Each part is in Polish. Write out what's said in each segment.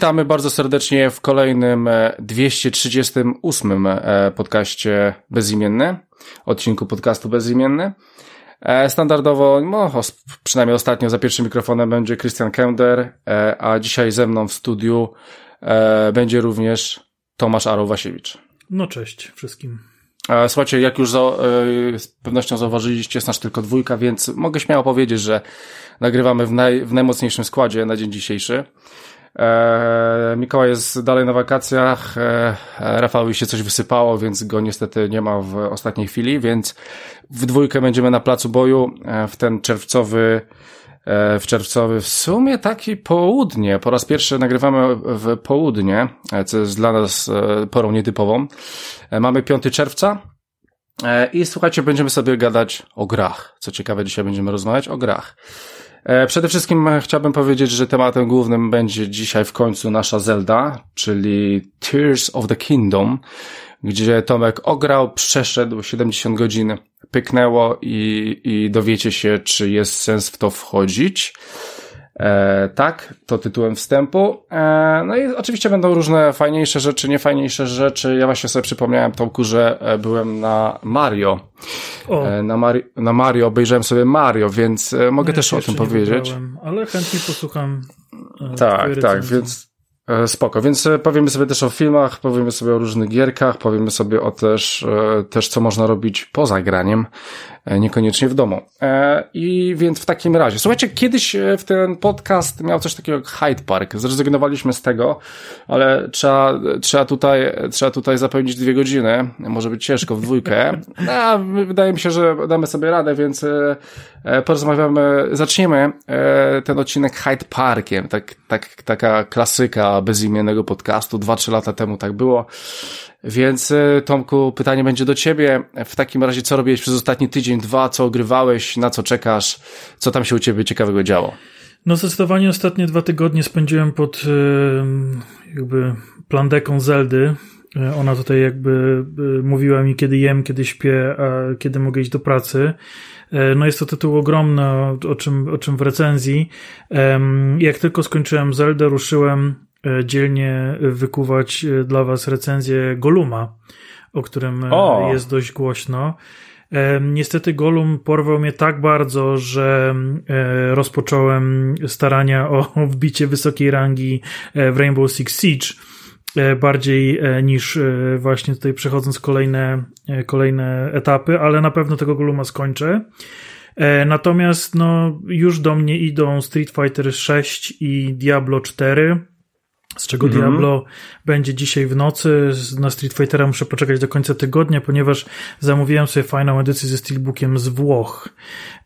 Witamy bardzo serdecznie w kolejnym 238 e, e, podcaście Bezimienny, odcinku podcastu Bezimienny. E, standardowo, no, przynajmniej ostatnio za pierwszym mikrofonem będzie Christian Kender, a dzisiaj ze mną w studiu będzie również Tomasz Arowasiewicz. No cześć wszystkim. Słuchajcie, jak już z pewnością zauważyliście, jest nasz tylko dwójka, więc mogę śmiało powiedzieć, że nagrywamy w, naj, w najmocniejszym składzie na dzień dzisiejszy. E, Mikołaj jest dalej na wakacjach, e, Rafałowi się coś wysypało, więc go niestety nie ma w ostatniej chwili, więc w dwójkę będziemy na placu boju e, w ten czerwcowy e, w czerwcowy w sumie taki południe. Po raz pierwszy nagrywamy w południe, co jest dla nas porą nietypową. Mamy 5 czerwca i słuchajcie, będziemy sobie gadać o grach. Co ciekawe, dzisiaj będziemy rozmawiać o grach. E, przede wszystkim chciałbym powiedzieć, że tematem głównym będzie dzisiaj w końcu nasza Zelda, czyli Tears of the Kingdom, gdzie Tomek ograł, przeszedł 70 godzin, pyknęło i, i dowiecie się, czy jest sens w to wchodzić. E, tak, to tytułem wstępu. E, no i oczywiście będą różne fajniejsze rzeczy, niefajniejsze rzeczy. Ja właśnie sobie przypomniałem, Tomku, że e, byłem na Mario. E, na, Mari na Mario obejrzałem sobie Mario, więc e, mogę też o tym powiedzieć. ale chętnie posłucham. E, tak, tak, więc spoko, więc powiemy sobie też o filmach, powiemy sobie o różnych gierkach, powiemy sobie o też, też co można robić poza graniem, niekoniecznie w domu. I więc w takim razie, słuchajcie, kiedyś w ten podcast miał coś takiego jak Hyde Park, zrezygnowaliśmy z tego, ale trzeba, trzeba tutaj, trzeba tutaj zapełnić dwie godziny, może być ciężko w dwójkę, a wydaje mi się, że damy sobie radę, więc porozmawiamy, zaczniemy ten odcinek Hyde Parkiem, tak, tak, taka klasyka bezimiennego podcastu. Dwa, trzy lata temu tak było. Więc e, Tomku, pytanie będzie do ciebie. W takim razie, co robiłeś przez ostatni tydzień, dwa, co ogrywałeś, na co czekasz, co tam się u ciebie ciekawego działo? No zdecydowanie ostatnie dwa tygodnie spędziłem pod e, jakby plandeką Zeldy. E, ona tutaj jakby mówiła mi, kiedy jem, kiedy śpię, a kiedy mogę iść do pracy. No jest to tytuł ogromny, o czym, o czym w recenzji. Jak tylko skończyłem Zeldę, ruszyłem dzielnie wykuwać e, dla Was recenzję Goluma, o którym e, o. jest dość głośno. Niestety Golum porwał mnie tak bardzo, że rozpocząłem starania o wbicie wysokiej rangi w Rainbow Six Siege bardziej niż właśnie tutaj przechodząc kolejne, kolejne etapy, ale na pewno tego Goluma skończę. Natomiast no, już do mnie idą Street Fighter 6 i Diablo 4 z czego mm -hmm. Diablo będzie dzisiaj w nocy. Na Street Fightera muszę poczekać do końca tygodnia, ponieważ zamówiłem sobie fajną edycję ze Steelbookiem z Włoch.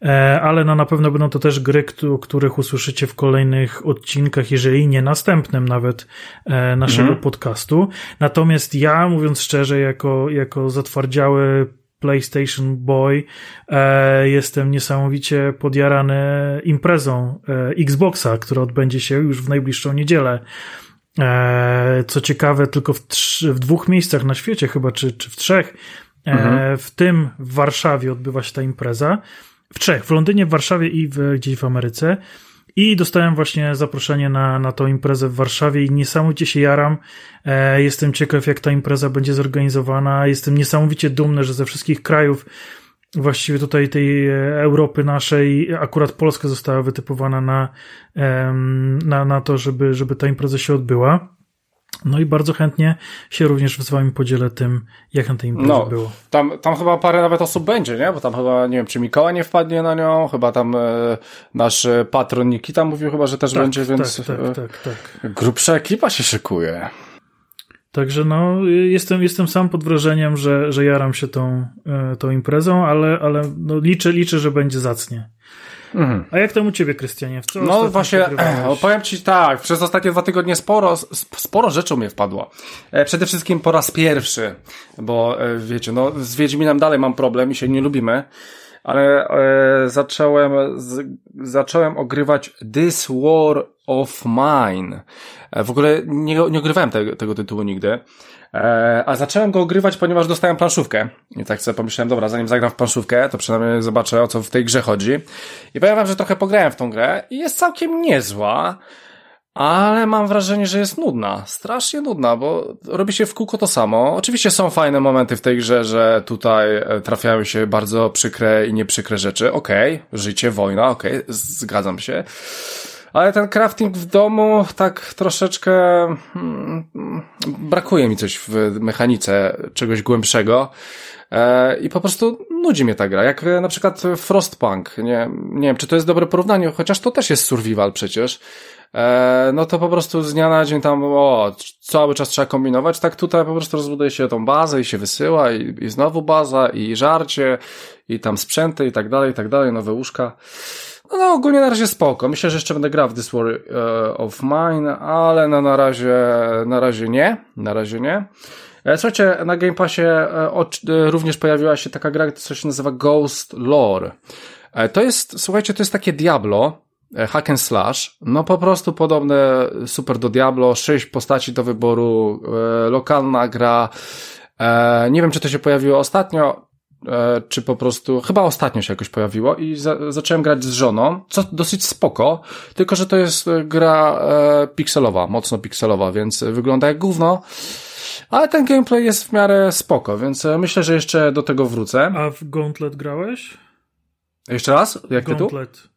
E, ale no na pewno będą to też gry, o których usłyszycie w kolejnych odcinkach, jeżeli nie następnym nawet e, naszego mm -hmm. podcastu. Natomiast ja, mówiąc szczerze, jako, jako zatwardziały PlayStation Boy e, jestem niesamowicie podjarany imprezą e, Xboxa, która odbędzie się już w najbliższą niedzielę. E, co ciekawe, tylko w, w dwóch miejscach na świecie, chyba, czy, czy w trzech, e, mhm. w tym w Warszawie odbywa się ta impreza. W trzech, w Londynie, w Warszawie i w, gdzieś w Ameryce. I dostałem właśnie zaproszenie na, na tą imprezę w Warszawie i niesamowicie się jaram. E, jestem ciekaw, jak ta impreza będzie zorganizowana. Jestem niesamowicie dumny, że ze wszystkich krajów właściwie tutaj tej e, Europy naszej, akurat Polska została wytypowana na, na, na to, żeby, żeby ta impreza się odbyła. No i bardzo chętnie się również z wami podzielę tym, jak na tej imprezie no, było. Tam, tam chyba parę nawet osób będzie, nie? Bo tam chyba, nie wiem, czy Mikołaj nie wpadnie na nią, chyba tam e, nasz patron Nikita mówił chyba, że też tak, będzie, więc tak, tak, e, tak, tak. grubsza ekipa się szykuje. Także no, jestem, jestem sam pod wrażeniem, że, że jaram się tą, e, tą imprezą, ale, ale no, liczę, liczę, że będzie zacnie. Mhm. A jak tam u ciebie, Krystianie? W co no właśnie, powiem ci tak, przez ostatnie dwa tygodnie sporo, sporo rzeczy mnie wpadło. E, przede wszystkim po raz pierwszy, bo e, wiecie, no z Wiedźminem dalej mam problem i się nie lubimy, ale e, zacząłem, z, zacząłem ogrywać This War of Mine. E, w ogóle nie, nie ogrywałem tego, tego tytułu nigdy. E, a zacząłem go ogrywać, ponieważ dostałem planszówkę. I tak sobie pomyślałem, dobra, zanim zagram w planszówkę, to przynajmniej zobaczę, o co w tej grze chodzi. I powiem wam, że trochę pograłem w tą grę i jest całkiem niezła. Ale mam wrażenie, że jest nudna. Strasznie nudna, bo robi się w kółko to samo. Oczywiście są fajne momenty w tej grze, że tutaj e, trafiają się bardzo przykre i nieprzykre rzeczy. Okej, okay, życie, wojna, okej, okay, zgadzam się. Ale ten crafting w domu tak troszeczkę hmm, brakuje mi coś w mechanice czegoś głębszego. E, I po prostu nudzi mnie ta gra, jak na przykład Frostpunk. Nie, nie wiem, czy to jest dobre porównanie, chociaż to też jest survival przecież. E, no to po prostu z dnia na dzień tam, o, cały czas trzeba kombinować. Tak tutaj po prostu rozbuduje się tą bazę i się wysyła i, i znowu baza i żarcie i tam sprzęty i tak dalej, i tak dalej, nowe łóżka. No, no ogólnie na razie spoko. Myślę, że jeszcze będę grał w This War uh, of Mine, ale no, na razie, na razie nie. Na razie nie. E, słuchajcie, na Game Passie również pojawiła się taka gra, co się nazywa Ghost Lore. To jest, słuchajcie, to jest takie Diablo, E, hack and slash, no po prostu podobne super do Diablo, sześć postaci do wyboru, e, lokalna gra, e, nie wiem czy to się pojawiło ostatnio, e, czy po prostu, chyba ostatnio się jakoś pojawiło i za, zacząłem grać z żoną, co dosyć spoko, tylko że to jest gra e, pikselowa, mocno pikselowa, więc wygląda jak gówno, ale ten gameplay jest w miarę spoko, więc e, myślę, że jeszcze do tego wrócę. A w Gauntlet grałeś? Jeszcze raz? Jak Gauntlet. tytuł?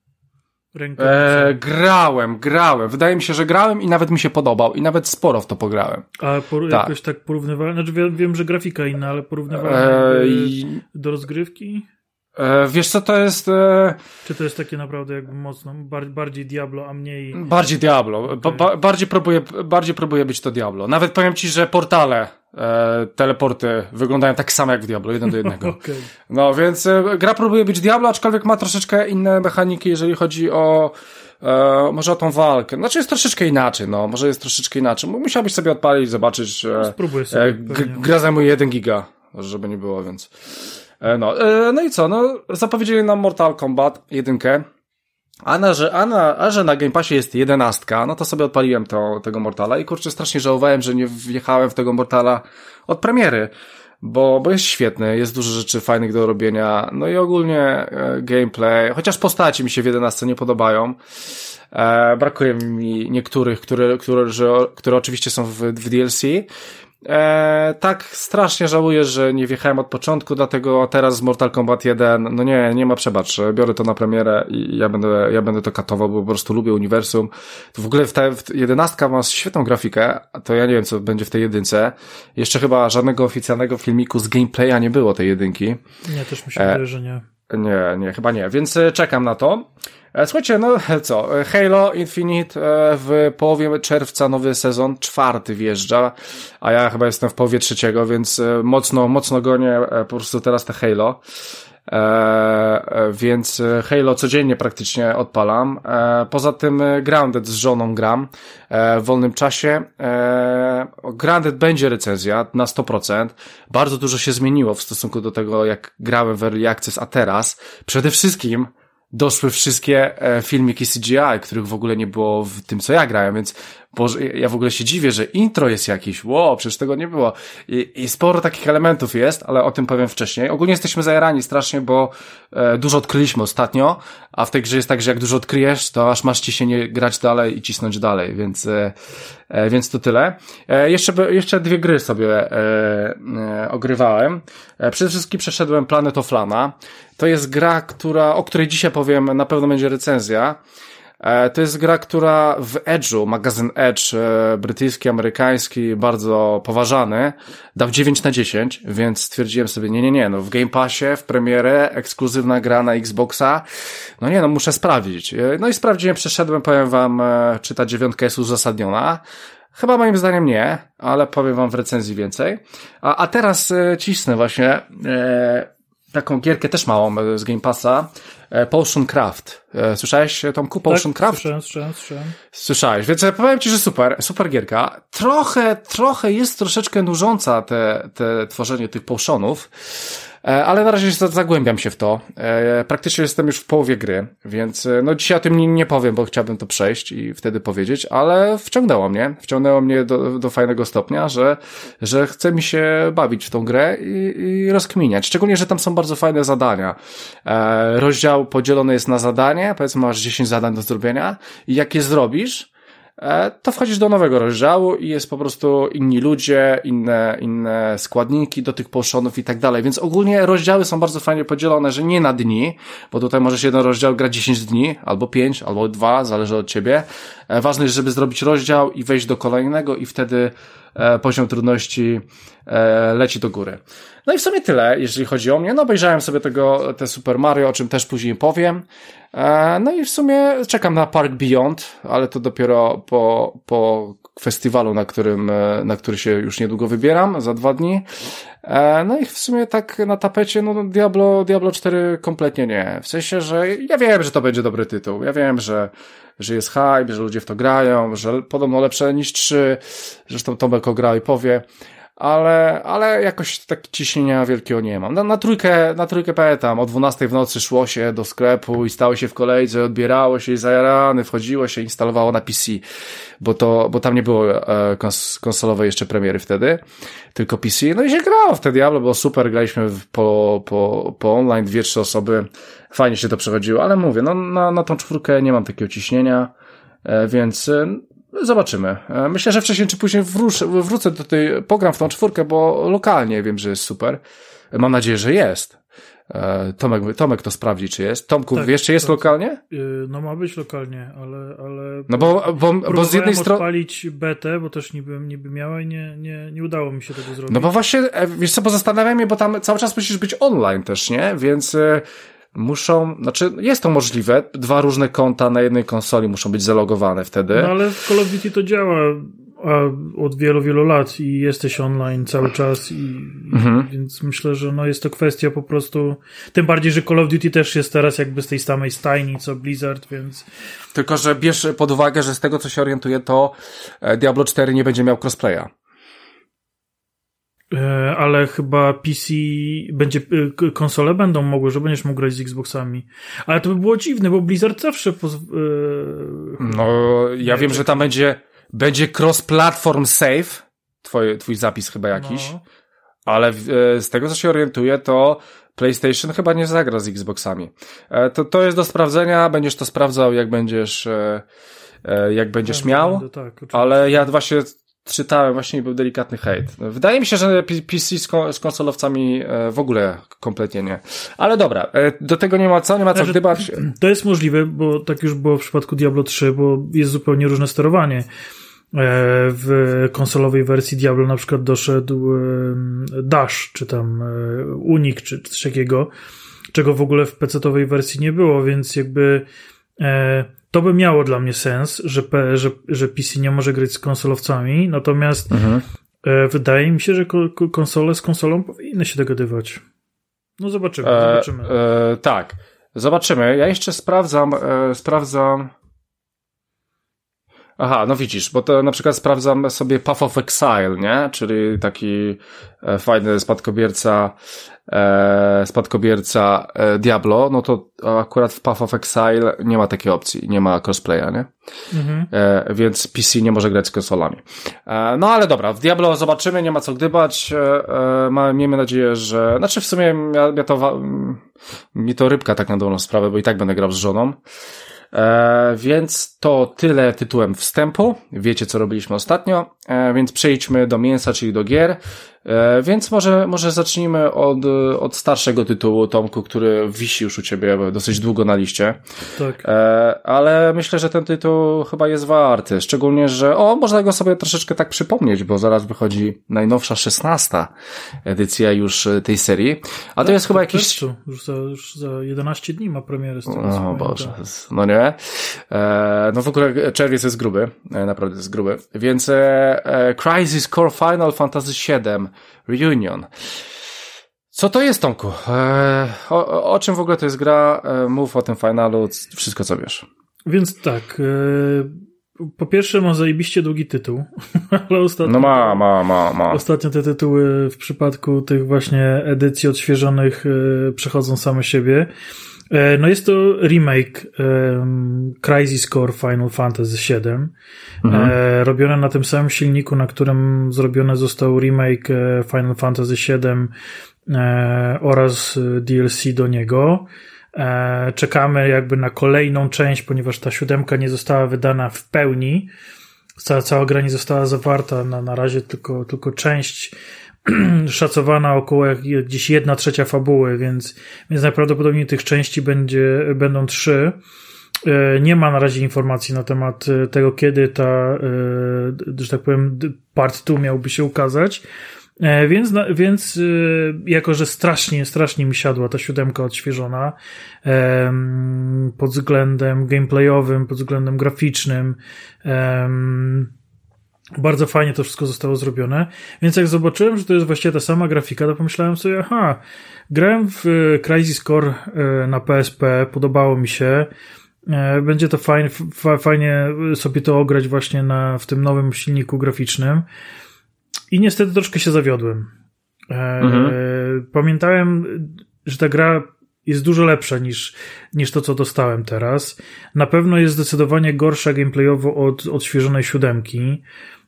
E, grałem, grałem. Wydaje mi się, że grałem i nawet mi się podobał. I nawet sporo w to pograłem. A por tak. jakoś tak porównywałem? Znaczy wiem, wiem, że grafika inna, ale porównywałem e, do rozgrywki? E, wiesz co to jest? E... Czy to jest takie naprawdę jakby mocno bardziej Diablo, a mniej... Bardziej Diablo. Ba bardziej, próbuję, bardziej próbuję być to Diablo. Nawet powiem ci, że portale e, teleporty wyglądają tak samo jak w Diablo, jeden do jednego. okay. No więc e, gra próbuje być Diablo, aczkolwiek ma troszeczkę inne mechaniki, jeżeli chodzi o e, może o tą walkę. Znaczy jest troszeczkę inaczej, no, może jest troszeczkę inaczej. Musiałbyś sobie odpalić, zobaczyć. E, Spróbuj sobie. E, gra zajmuje 1 giga, żeby nie było, więc. E, no, e, no i co, no, zapowiedzieli nam Mortal Kombat jedynkę. A, na, że, a, na, a że na Game Passie jest jedenastka, no to sobie odpaliłem to, tego Mortala i kurczę, strasznie żałowałem, że nie wjechałem w tego Mortala od premiery, bo, bo jest świetny, jest dużo rzeczy fajnych do robienia, no i ogólnie e, gameplay, chociaż postaci mi się w jedenastce nie podobają, e, brakuje mi niektórych, które, które, że, które oczywiście są w, w DLC, E, tak strasznie żałuję, że nie wjechałem od początku, dlatego teraz z Mortal Kombat 1, no nie, nie ma przebacz, biorę to na premierę i ja będę, ja będę to katował, bo po prostu lubię uniwersum. W ogóle w, w jedenastka ma świetną grafikę, to ja nie wiem, co będzie w tej jedynce. Jeszcze chyba żadnego oficjalnego filmiku z gameplaya nie było tej jedynki. Nie, też mi e, że nie. Nie, nie, chyba nie, więc e, czekam na to. E, słuchajcie, no co, Halo Infinite e, w połowie czerwca nowy sezon, czwarty wjeżdża, a ja chyba jestem w połowie trzeciego, więc mocno, mocno gonię po prostu teraz te Halo. E, więc Halo codziennie praktycznie odpalam. E, poza tym Grounded z żoną gram e, w wolnym czasie. E, Grounded będzie recenzja na 100%. Bardzo dużo się zmieniło w stosunku do tego, jak grałem w Early Access, a teraz przede wszystkim doszły wszystkie e, filmiki CGI, których w ogóle nie było w tym, co ja grałem, więc Boże, ja w ogóle się dziwię, że intro jest jakieś, wow, przecież tego nie było. I, I, sporo takich elementów jest, ale o tym powiem wcześniej. Ogólnie jesteśmy zajarani strasznie, bo e, dużo odkryliśmy ostatnio, a w tej grze jest tak, że jak dużo odkryjesz, to aż masz ciśnienie grać dalej i cisnąć dalej, więc, e, e, więc to tyle. E, jeszcze, jeszcze dwie gry sobie e, ogrywałem. Przede wszystkim przeszedłem Planet of Lana. To jest gra, która, o której dzisiaj powiem, na pewno będzie recenzja. E, to jest gra, która w Edge'u, magazyn Edge, e, brytyjski, amerykański, bardzo poważany, dał 9 na 10, więc stwierdziłem sobie, nie, nie, nie, no w Game Passie, w premierę, ekskluzywna gra na Xboxa, no nie, no muszę sprawdzić. E, no i sprawdziłem, przeszedłem, powiem wam, czy ta dziewiątka jest uzasadniona. Chyba moim zdaniem nie, ale powiem wam w recenzji więcej. A, a teraz cisnę właśnie e, taką gierkę też małą z Game Passa, Potion Craft. E, słyszałeś, Tomku, Potion tak, Craft? Słyszałem, słyszałem, słyszałem. Słyszałeś, więc powiem ci, że super, super gierka. Trochę, trochę jest troszeczkę nużąca te, te tworzenie tych potionów, E, ale na razie zagłębiam się w to. E, praktycznie jestem już w połowie gry, więc e, no dzisiaj o tym nie, powiem, bo chciałbym to przejść i wtedy powiedzieć, ale wciągnęło mnie, wciągnęło mnie do, do fajnego stopnia, że, że chce mi się bawić w tą grę i, i rozkminiać. Szczególnie, że tam są bardzo fajne zadania. Rozdział podzielony jest na zadanie, powiedzmy masz 10 zadań do zrobienia i jak je zrobisz, e, to wchodzisz do nowego rozdziału i jest po prostu inni ludzie, inne, inne składniki do tych potionów i tak dalej. Więc ogólnie rozdziały są bardzo fajnie podzielone, że nie na dni, bo tutaj możesz jeden rozdział grać 10 dni, albo 5, albo 2, zależy od ciebie. E, ważne jest, żeby zrobić rozdział i wejść do kolejnego i wtedy e, poziom trudności leci do góry. No i w sumie tyle, jeżeli chodzi o mnie. No obejrzałem sobie tego, te Super Mario, o czym też później powiem. E, no i w sumie czekam na Park Beyond, ale to dopiero po, po festiwalu, na którym, e, na który się już niedługo wybieram, za dwa dni. E, no i w sumie tak na tapecie, no Diablo, Diablo 4 kompletnie nie. W sensie, że ja wiem, że to będzie dobry tytuł. Ja wiem, że, że jest hype, że ludzie w to grają, że podobno lepsze niż 3. Zresztą Tomek grał i powie ale, ale jakoś tak ciśnienia wielkiego nie mam. Na, na trójkę, na trójkę pamiętam, o 12 w nocy szło się do sklepu i stało się w kolejce, odbierało się i zajarany, wchodziło się, instalowało na PC, bo to, bo tam nie było e, kons konsolowej jeszcze premiery wtedy, tylko PC, no i się grało w te Diablo, było super, graliśmy po, po, po online, dwie, trzy osoby, fajnie się to przechodziło, ale mówię, no na, na tą czwórkę nie mam takiego ciśnienia, e, więc Zobaczymy. E, myślę, że wcześniej czy później wrócę, wrócę do tej, pogram w tą czwórkę, bo lokalnie wiem, że jest super. Mam nadzieję, że jest. E, Tomek, Tomek to sprawdzi, czy jest. Tomku, tak, wiesz, czy jest tak. lokalnie? E, no ma być lokalnie, ale... ale no bo, bo, bo z jednej strony... odpalić betę, bo też niby, niby miała i nie, nie, nie udało mi się tego zrobić. No bo właśnie, wiesz co, bo zastanawiam się, bo tam cały czas musisz być online też, nie? Więc muszą, znaczy jest to możliwe, dwa różne konta na jednej konsoli muszą być zalogowane wtedy. No ale w Call of Duty to działa od wielu, wielu lat i jesteś online cały czas i, mhm. więc myślę, że no jest to kwestia po prostu, tym bardziej, że Call of Duty też jest teraz jakby z tej samej stajni co Blizzard, więc... Tylko, że bierz pod uwagę, że z tego co się orientuję, to e, Diablo 4 nie będzie miał crossplaya. E, ale chyba PC będzie, e, konsole będą mogły, że będziesz mógł grać z Xboxami. Ale to by było dziwne, bo Blizzard zawsze poz... E, no, ja wiem, że tam będzie, będzie cross-platform save, twój, twój zapis chyba jakiś, no. ale z tego co się orientuję, to PlayStation chyba nie zagra z Xboxami. To, to jest do sprawdzenia, będziesz to sprawdzał, jak będziesz, jak będziesz tak, miał, będę, tak, ale ja właśnie czytałem właśnie był delikatny hejt. Wydaje mi się, że PC z, konsolowcami e, w ogóle kompletnie nie. Ale dobra, e, do tego nie ma co, nie ma co znaczy, gdybać. To jest możliwe, bo tak już było w przypadku Diablo 3, bo jest zupełnie różne sterowanie. E, w konsolowej wersji Diablo na przykład doszedł Dash, czy tam Unik, czy coś takiego, czego w ogóle w PC-owej wersji nie było, więc jakby to by miało dla mnie sens, że, że, że PC nie może grać z konsolowcami, natomiast mhm. e, wydaje mi się, że konsole z konsolą powinny się dogadywać. No zobaczymy, e, zobaczymy. E, tak, zobaczymy. Ja jeszcze sprawdzam, e, sprawdzam Aha, no widzisz, bo to na przykład sprawdzam sobie Path of Exile, nie? Czyli taki e, fajny spadkobierca, e, spadkobierca e, Diablo, no to akurat w Path of Exile nie ma takiej opcji, nie ma crossplaya, nie? Mhm. E, więc PC nie może grać z konsolami. E, no ale dobra, w Diablo zobaczymy, nie ma co gdybać, e, e miejmy nadzieję, że, znaczy w sumie ja, ja to, mi to rybka tak na dobrą sprawę, bo i tak będę grał z żoną. E, więc to tyle tytułem wstępu. Wiecie, co robiliśmy ostatnio, więc przejdźmy do mięsa, czyli do gier. E, więc może, może zacznijmy od, od starszego tytułu, Tomku, który wisi już u ciebie dosyć długo na liście. Tak. E, ale myślę, że ten tytuł chyba jest warty. Szczególnie, że o, można go sobie troszeczkę tak przypomnieć, bo zaraz wychodzi najnowsza szesnasta edycja już tej serii. A tak, to jest chyba jakiś. Już za, już za 11 dni ma premierę. Z tego, o Boże, no nie. E, no w ogóle czerwiec jest gruby, naprawdę jest gruby. Więc Crisis Core Final Fantasy VII Reunion. Co to jest, Tomku? E, o, o, czym w ogóle to jest gra? E, mów o tym finalu, wszystko co wiesz. Więc tak, e, po pierwsze ma zajebiście długi tytuł, ale ostatnio... No ma, ma, ma, ma. Ostatnio te tytuły w przypadku tych właśnie edycji odświeżonych przechodzą same siebie. E, no jest to remake um, Crisis Core Final Fantasy VII, mhm. e, robione na tym samym silniku, na którym zrobione został remake e, Final Fantasy VII e, oraz DLC do niego. E, czekamy jakby na kolejną część, ponieważ ta siódemka nie została wydana w pełni, cała, cała gra nie została zawarta, na, na razie tylko, tylko część szacowana około jak, gdzieś jedna trzecia fabuły, więc, więc najprawdopodobniej tych części będzie, będą trzy. E, nie ma na razie informacji na temat e, tego, kiedy ta, e, że tak powiem, part 2 miałby się ukazać. Więc, więc jako, że strasznie, strasznie mi siadła ta siódemka odświeżona pod względem gameplayowym, pod względem graficznym, bardzo fajnie to wszystko zostało zrobione. Więc jak zobaczyłem, że to jest właściwie ta sama grafika, to pomyślałem sobie, aha, grałem w Crisis Core na PSP, podobało mi się. E, będzie to fajnie, fajnie sobie to ograć właśnie na, w tym nowym silniku graficznym. I niestety troszkę się zawiodłem. E, mhm. Pamiętałem, że ta gra jest dużo lepsza niż, niż to, co dostałem teraz. Na pewno jest zdecydowanie gorsza gameplayowo od odświeżonej siódemki.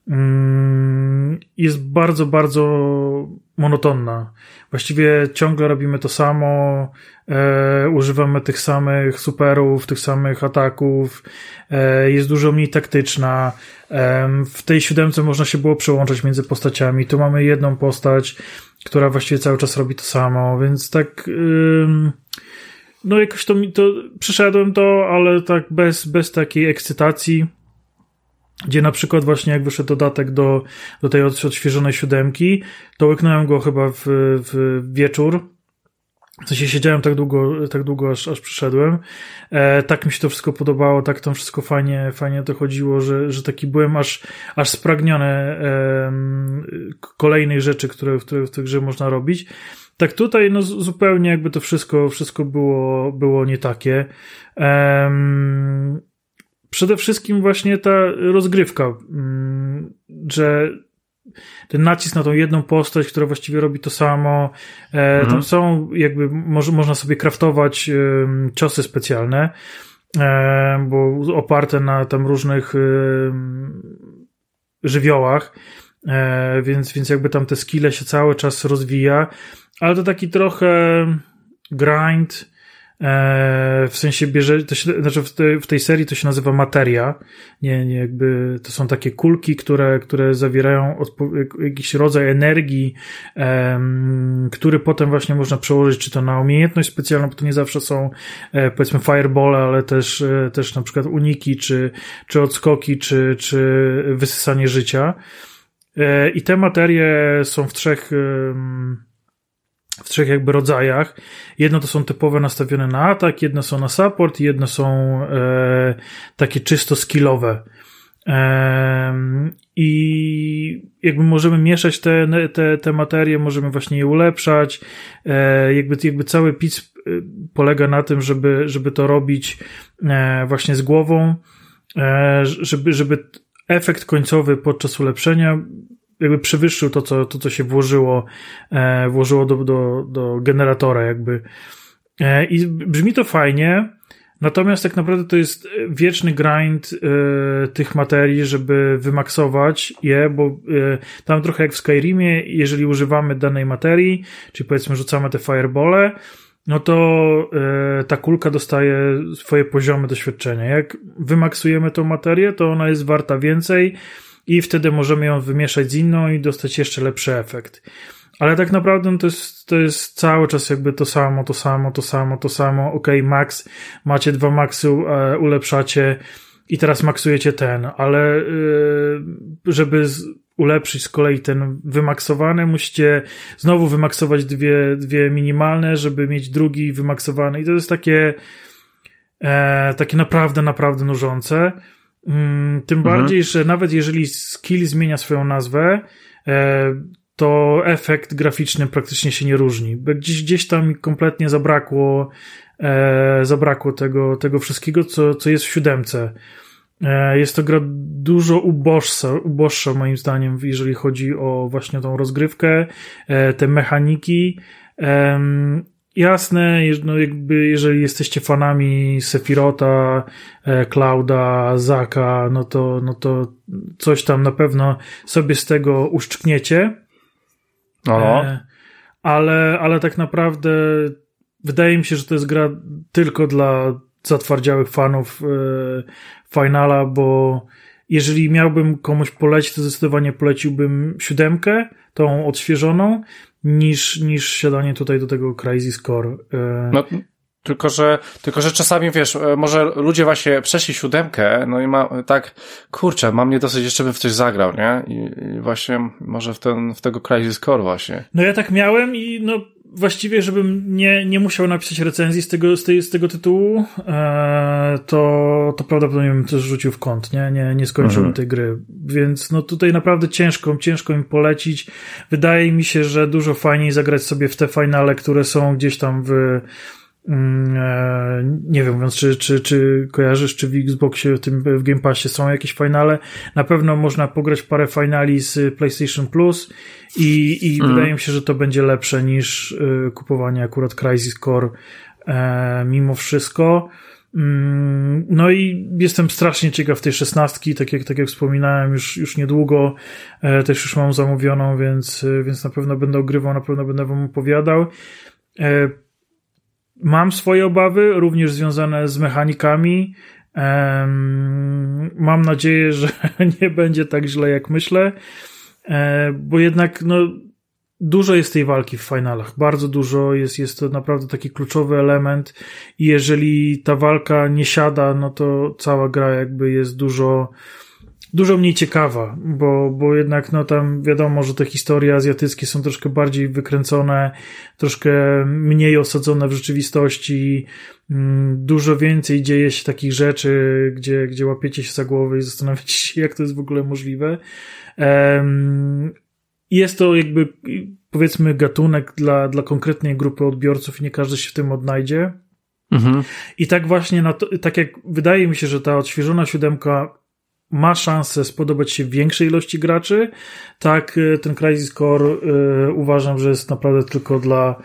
Mm, jest bardzo, bardzo monotonna. Właściwie ciągle robimy to samo, e, używamy tych samych superów, tych samych ataków, e, jest dużo mniej taktyczna. E, w tej siódemce można się było przełączać między postaciami. Tu mamy jedną postać, która właściwie cały czas robi to samo, więc tak. no, jakoś to mi to. Przeszedłem to, ale tak bez, bez takiej ekscytacji gdzie na przykład właśnie jak wyszedł dodatek do, do tej odświeżonej siódemki, to łyknąłem go chyba w, w wieczór. W sensie siedziałem tak długo, tak długo aż, aż przyszedłem. E, tak mi się to wszystko podobało, tak tam wszystko fajnie, fajnie to chodziło, że, że taki byłem aż, aż spragniony e, kolejnych rzeczy, które, które w tej grze można robić. Tak tutaj, no zupełnie jakby to wszystko, wszystko było, było nie takie. Przede wszystkim właśnie ta rozgrywka, mm, że ten nacisk na tą jedną postać, która właściwie robi to samo. E, mhm. Tam są jakby, może, można sobie kraftować ciosy specjalne, e, bo oparte na tam różnych żywiołach, e, więc, więc jakby tam te skille się cały czas rozwija, ale to taki trochę grind, w sensie bierze, to się, znaczy w, tej, w tej serii to się nazywa materia. Nie, nie, jakby to są takie kulki, które, które zawierają odpo- jakiś rodzaj energii, który potem właśnie można przełożyć, czy to na umiejętność specjalną, bo to nie zawsze są e, powiedzmy fireball, ale też, e, też na przykład uniki, czy, czy odskoki, czy, czy wysysanie życia. E, I te materie są w trzech. W trzech jakby rodzajach. Jedno to są typowe nastawione na atak, jedno są na support jedno są e, takie czysto skillowe. E, I jakby możemy mieszać te, te, te materie, możemy właśnie je ulepszać. E, jakby, jakby cały pic e, polega na tym, żeby, żeby to robić e, właśnie z głową, e, żeby, żeby efekt końcowy podczas ulepszenia jakby przewyższył to, co, to, co się włożyło, e, włożyło do, do, do generatora, jakby. E, I brzmi to fajnie, natomiast tak naprawdę to jest wieczny grind e, tych materii, żeby wymaksować je, bo e, tam trochę jak w Skyrimie, jeżeli używamy danej materii, czyli powiedzmy rzucamy te firebole, no to e, ta kulka dostaje swoje poziomy doświadczenia. Jak wymaksujemy tą materię, to ona jest warta więcej, i wtedy możemy ją wymieszać z inną i dostać jeszcze lepszy efekt. Ale tak naprawdę to, jest, to jest cały czas jakby to samo, to samo, to samo, to samo. Ok, max, macie dwa maxy, e, ulepszacie i teraz maksujecie ten, ale e, żeby ulepszyć z kolei ten wymaksowany, musicie znowu wymaksować dwie, dwie minimalne, żeby mieć drugi wymaksowany i to jest takie e, takie naprawdę, naprawdę nużące. Mm, tym mhm. bardziej, że nawet jeżeli skill zmienia swoją nazwę, e, to efekt graficzny praktycznie się nie różni. Gdzieś, gdzieś tam kompletnie zabrakło, e, zabrakło tego, tego wszystkiego, co, co jest w siódemce. E, jest to gra dużo uboższa, uboższa moim zdaniem, jeżeli chodzi o właśnie tą rozgrywkę, te mechaniki. Jasne, no jakby jeżeli jesteście fanami Sepirota, e, Clouda, Zaka, no to, no to coś tam na pewno sobie z tego uszczkniecie. No. E, ale, ale tak naprawdę wydaje mi się, że to jest gra tylko dla zatwardziałych fanów e, Finala, bo jeżeli miałbym komuś polecić, to zdecydowanie poleciłbym siódemkę, tą odświeżoną, niż, niż siadanie tutaj do tego Crazy Score. E, no, tylko, że, tylko, że czasami, wiesz, e, może ludzie właśnie przeszli siódemkę, no i ma, tak, kurczę, mam nie dosyć, jeszcze bym w coś zagrał, nie? I, i właśnie może w ten, w tego Crazy Score właśnie. No ja tak miałem i no, właściwie, żebym nie, nie musiał napisać recenzji z tego, z, tej, z tego tytułu, e, to, to prawdopodobnie bym też rzucił w kąt, nie? Nie, nie skończyłbym mhm. tej gry. Więc no tutaj naprawdę ciężko, ciężko im polecić. Wydaje mi się, że dużo fajniej zagrać sobie w te finale, które są gdzieś tam w nie wiem, mówiąc, czy, czy, czy kojarzysz, czy w Xboxie, w tym w Game Passie są jakieś finale. Na pewno można pograć parę finali z PlayStation Plus i, i mm. wydaje mi się, że to będzie lepsze niż y, kupowanie akurat Crisis Core e, mimo wszystko. Mm, no i jestem strasznie ciekaw tej szesnastki, tak jak, tak jak wspominałem, już, już niedługo e, też już mam zamówioną, więc, więc na pewno będę ogrywał, na pewno będę wam opowiadał. Mam swoje obawy, również związane z mechanikami. Mam nadzieję, że nie będzie tak źle, jak myślę, e, bo jednak no, dużo jest tej walki w finalach. Bardzo dużo jest, jest to naprawdę taki kluczowy element. I jeżeli ta walka nie siada, no to cała gra jakby jest dużo dużo mniej ciekawa, bo, bo jednak no tam wiadomo, że te historie azjatyckie są troszkę bardziej wykręcone, troszkę mniej osadzone w rzeczywistości, mm, dużo więcej dzieje się takich rzeczy, gdzie, gdzie łapiecie się za głowę i zastanawiacie się, jak to jest w ogóle możliwe. Jest to jakby powiedzmy gatunek dla, dla konkretnej grupy odbiorców i nie każdy się w tym odnajdzie. Mhm. I tak właśnie, na to, tak jak wydaje mi się, że ta odświeżona siódemka ma szansę spodobać się większej ilości graczy, tak e, ten Crisis Core y, uważam, że jest naprawdę tylko dla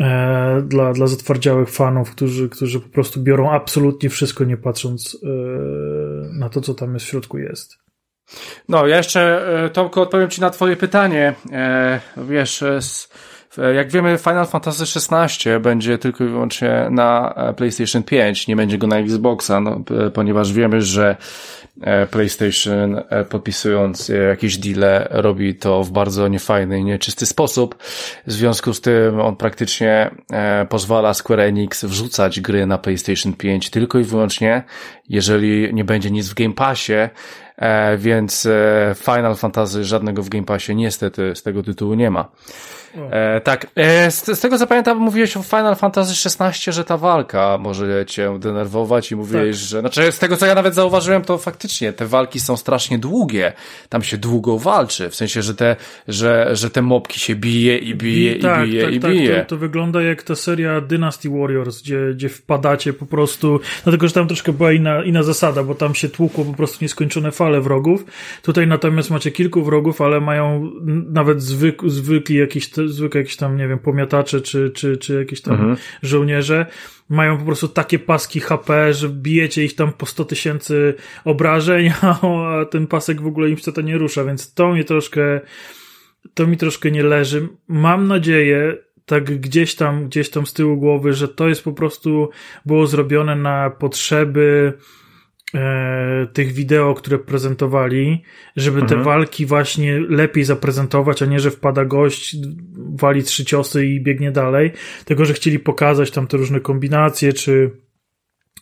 e, dla, dla zatwardziałych fanów, którzy, którzy po prostu biorą absolutnie wszystko, nie patrząc e, na to, co tam jest w środku jest. No, ja jeszcze, Tomku, odpowiem Ci na Twoje pytanie. Wiesz, jak wiemy, Final Fantasy XVI będzie tylko i wyłącznie na PlayStation 5, nie będzie go na Xboxa, no, ponieważ wiemy, że PlayStation e, podpisując jakieś deale robi to w bardzo niefajny i nieczysty sposób. W związku z tym on praktycznie e, pozwala Square Enix wrzucać gry na PlayStation 5 tylko i wyłącznie, jeżeli nie będzie nic w Game Passie, więc Final Fantasy żadnego w Game Passie niestety z tego tytułu nie ma. E, tak, e, z, z, tego co pamiętam, mówiłeś o Final Fantasy XVI, że ta walka może cię denerwować i mówiłeś, tak. że, znaczy z tego co ja nawet zauważyłem, to faktycznie te walki są strasznie długie. Tam się długo walczy, w sensie, że te, że, że te mopki się bije i bije i, i tak, bije tak, i tak, bije. To, to, wygląda jak ta seria Dynasty Warriors, gdzie, gdzie wpadacie po prostu, dlatego, że tam troszkę była inna, inna zasada, bo tam się tłukło po prostu nieskończone fale wrogów. Tutaj natomiast macie kilku wrogów, ale mają nawet zwyk, zwykli jakiś jakieś tam, nie wiem, pomiatacze czy, czy, czy jakieś tam mhm. żołnierze mają po prostu takie paski HP, że bijecie ich tam po 100 tysięcy obrażeń, a ten pasek w ogóle im się to nie rusza, więc to mi troszkę, to mi troszkę nie leży. Mam nadzieję, tak gdzieś tam, gdzieś tam z tyłu głowy, że to jest po prostu było zrobione na potrzeby tych wideo, które prezentowali, żeby mhm. te walki właśnie lepiej zaprezentować, a nie, że wpada gość, wali trzy ciosy i biegnie dalej, tylko, że chcieli pokazać tam te różne kombinacje, czy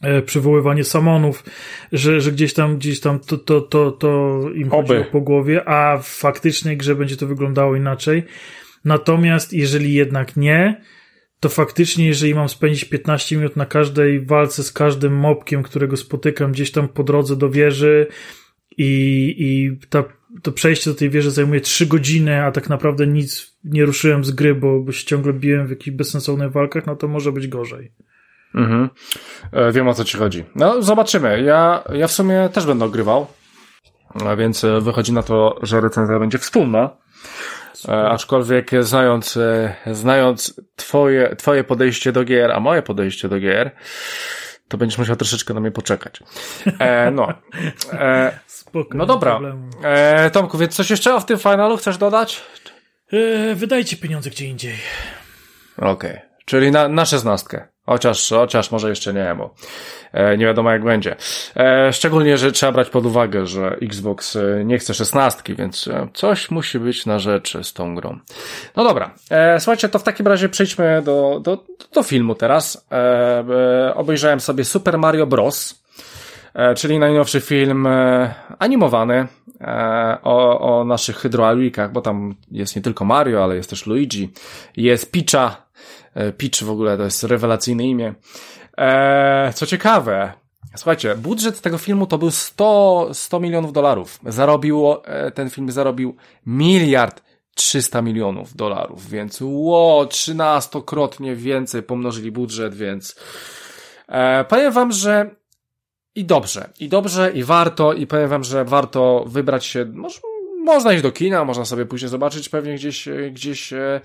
e, przywoływanie samonów, że, że gdzieś tam, gdzieś tam to, to, to, to im chodziło po głowie, a w faktycznej grze będzie to wyglądało inaczej. Natomiast jeżeli jednak nie, to faktycznie, jeżeli mam spędzić 15 minut na każdej walce z każdym mobkiem, którego spotykam gdzieś tam po drodze do wieży i, i ta, to przejście do tej wieży zajmuje 3 godziny, a tak naprawdę nic nie ruszyłem z gry, bo, bo się ciągle biłem w jakichś bezsensownych walkach, no to może być gorzej. Mhm. E, wiem o co ci chodzi. No, zobaczymy. Ja, ja w sumie też będę ogrywał, a więc e, wychodzi na to, że recenzja będzie wspólna. E, aczkolwiek znając, e, znając twoje, twoje podejście do gier, a moje podejście do gier, to będziesz musiał troszeczkę na mnie poczekać. E, no. E, Spoko, no dobra. E, Tomku, więc coś jeszcze w tym finalu chcesz dodać? E, wydajcie pieniądze gdzie indziej. Okej. Okay. Czyli na, na szesnastkę. Chociaż, chociaż może jeszcze nie, bo e, nie wiadomo jak będzie. E, szczególnie, że trzeba brać pod uwagę, że Xbox e, nie chce szesnastki, więc coś musi być na rzeczy z tą grą. No dobra, słuchajcie, to w takim razie przejdźmy do, do, do filmu teraz. Obejrzałem sobie Super Mario Bros., czyli najnowszy film animowany o, o naszych hydroalikach, bo tam jest nie tylko Mario, ale jest też Luigi, jest Peacha, E, Peach w ogóle to jest rewelacyjne imię. Eee, co ciekawe, słuchajcie, budżet tego filmu to był 100, 100 milionów dolarów. Zarobił, e, ten film zarobił miliard 300 milionów dolarów, więc ło, 13-krotnie więcej pomnożyli budżet, więc e, powiem wam, że i dobrze, i dobrze, i warto, i powiem wam, że warto wybrać się, może można iść do kina, można sobie później zobaczyć pewnie gdzieś, e, gdzieś, e,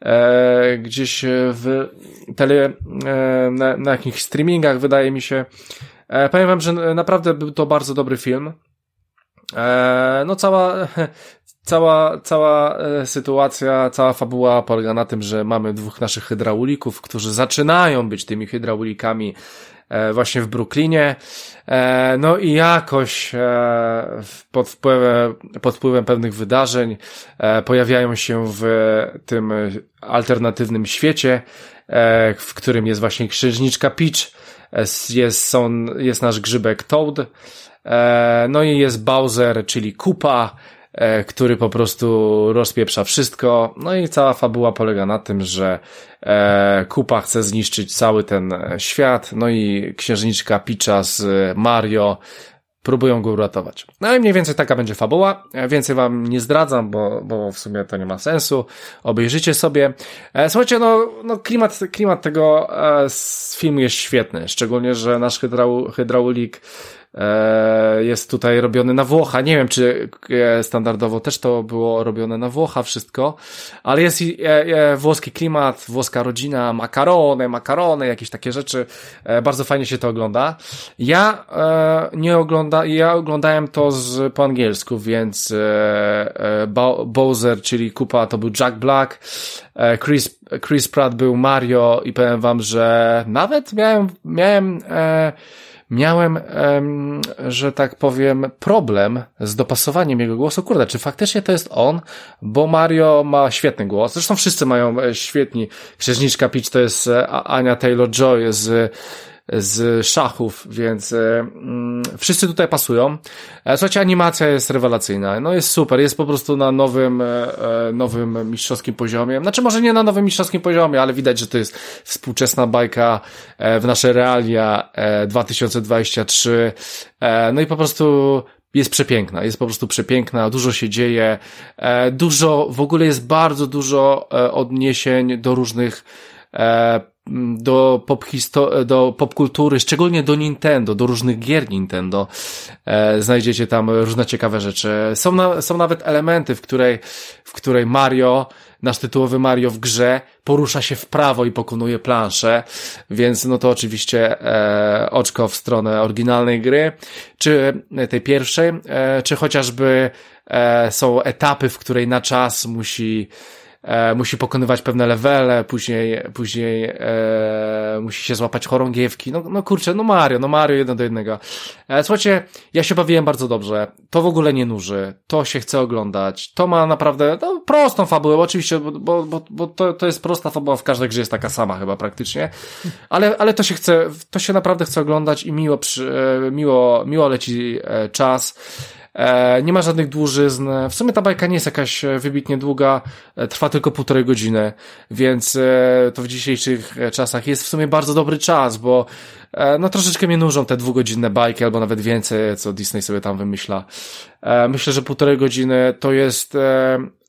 e, gdzieś w tele, e, na, na jakichś streamingach, wydaje mi się. E, powiem wam, że naprawdę był to bardzo dobry film. E, no cała, cała, cała e, sytuacja, cała fabuła polega na tym, że mamy dwóch naszych hydraulików, którzy zaczynają być tymi hydraulikami E, właśnie w Brooklynie. E, no i jakoś e, pod wpływem, pod wpływem pewnych wydarzeń pojawiają się w tym alternatywnym świecie, w którym jest właśnie księżniczka Peach, jest, są, jest nasz grzybek Toad, no i jest Bowser, czyli Kupa, E, który po prostu rozpieprza wszystko. No i cała fabuła polega na tym, że e, Kupa chce zniszczyć cały ten e, świat, no i księżniczka Picza z Mario próbują go uratować. No i mniej więcej taka będzie fabuła. Więcej wam nie zdradzam, bo, bo w sumie to nie ma sensu. Obejrzyjcie sobie. Słuchajcie, no, no klimat, klimat tego filmu jest świetny. Szczególnie, że nasz hydrau, hydraulik E, jest tutaj robiony na Włocha. Nie wiem, czy e, standardowo też to było robione na Włocha wszystko, ale jest e, włoski klimat, włoska rodzina, makarony, makarony, jakieś takie rzeczy. Bardzo fajnie się to ogląda. Ja nie ogląda, ja oglądałem to z, po angielsku, więc Bowser, czyli Kupa, to był Jack Black, Chris, Chris Pratt był Mario i powiem wam, że nawet miałem, miałem miałem, że tak powiem, problem z dopasowaniem jego głosu. Kurde, czy faktycznie to jest on? Bo Mario ma świetny głos. Zresztą wszyscy mają e, świetni. Księżniczka Peach to jest e, Ania Taylor-Joy z z szachów, więc e, mm, wszyscy tutaj pasują. E, słuchajcie, animacja jest rewelacyjna. No jest super, jest po prostu na nowym, e, nowym mistrzowskim poziomie. Znaczy może nie na nowym mistrzowskim poziomie, ale widać, że to jest współczesna bajka w nasze realia 2023. No i po prostu jest przepiękna, jest po prostu przepiękna, dużo się dzieje, dużo, w ogóle jest bardzo dużo odniesień do różnych do pop do popkultury, szczególnie do Nintendo, do różnych gier Nintendo. E, znajdziecie tam różne ciekawe rzeczy. Są, na, są nawet elementy, w której, w której Mario, nasz tytułowy Mario w grze, porusza się w prawo i pokonuje planszę, więc no to oczywiście e, oczko w stronę oryginalnej gry, czy tej pierwszej, e, czy chociażby e, są etapy, w której na czas musi e, musi pokonywać pewne levele, później, później e, musi się złapać chorągiewki. No, no kurczę, no Mario, no Mario jedno do jednego. E, słuchajcie, ja się bawiłem bardzo dobrze. To w ogóle nie nuży. To się chce oglądać. To ma naprawdę no, prostą fabułę, oczywiście, bo, bo, bo to, to jest prosta fabuła w każdej grze jest taka sama chyba praktycznie. Ale, ale to się chce, to się naprawdę chce oglądać i miło, przy, e, miło, miło leci e, czas. E, nie ma żadnych dłużyzn. W sumie ta bajka nie jest jakaś e, wybitnie długa, e, trwa tylko półtorej godziny, więc to w dzisiejszych czasach jest w sumie bardzo dobry czas, bo no troszeczkę mnie nużą te dwugodzinne bajki, albo nawet więcej, co Disney sobie tam wymyśla. Myślę, że półtorej godziny to jest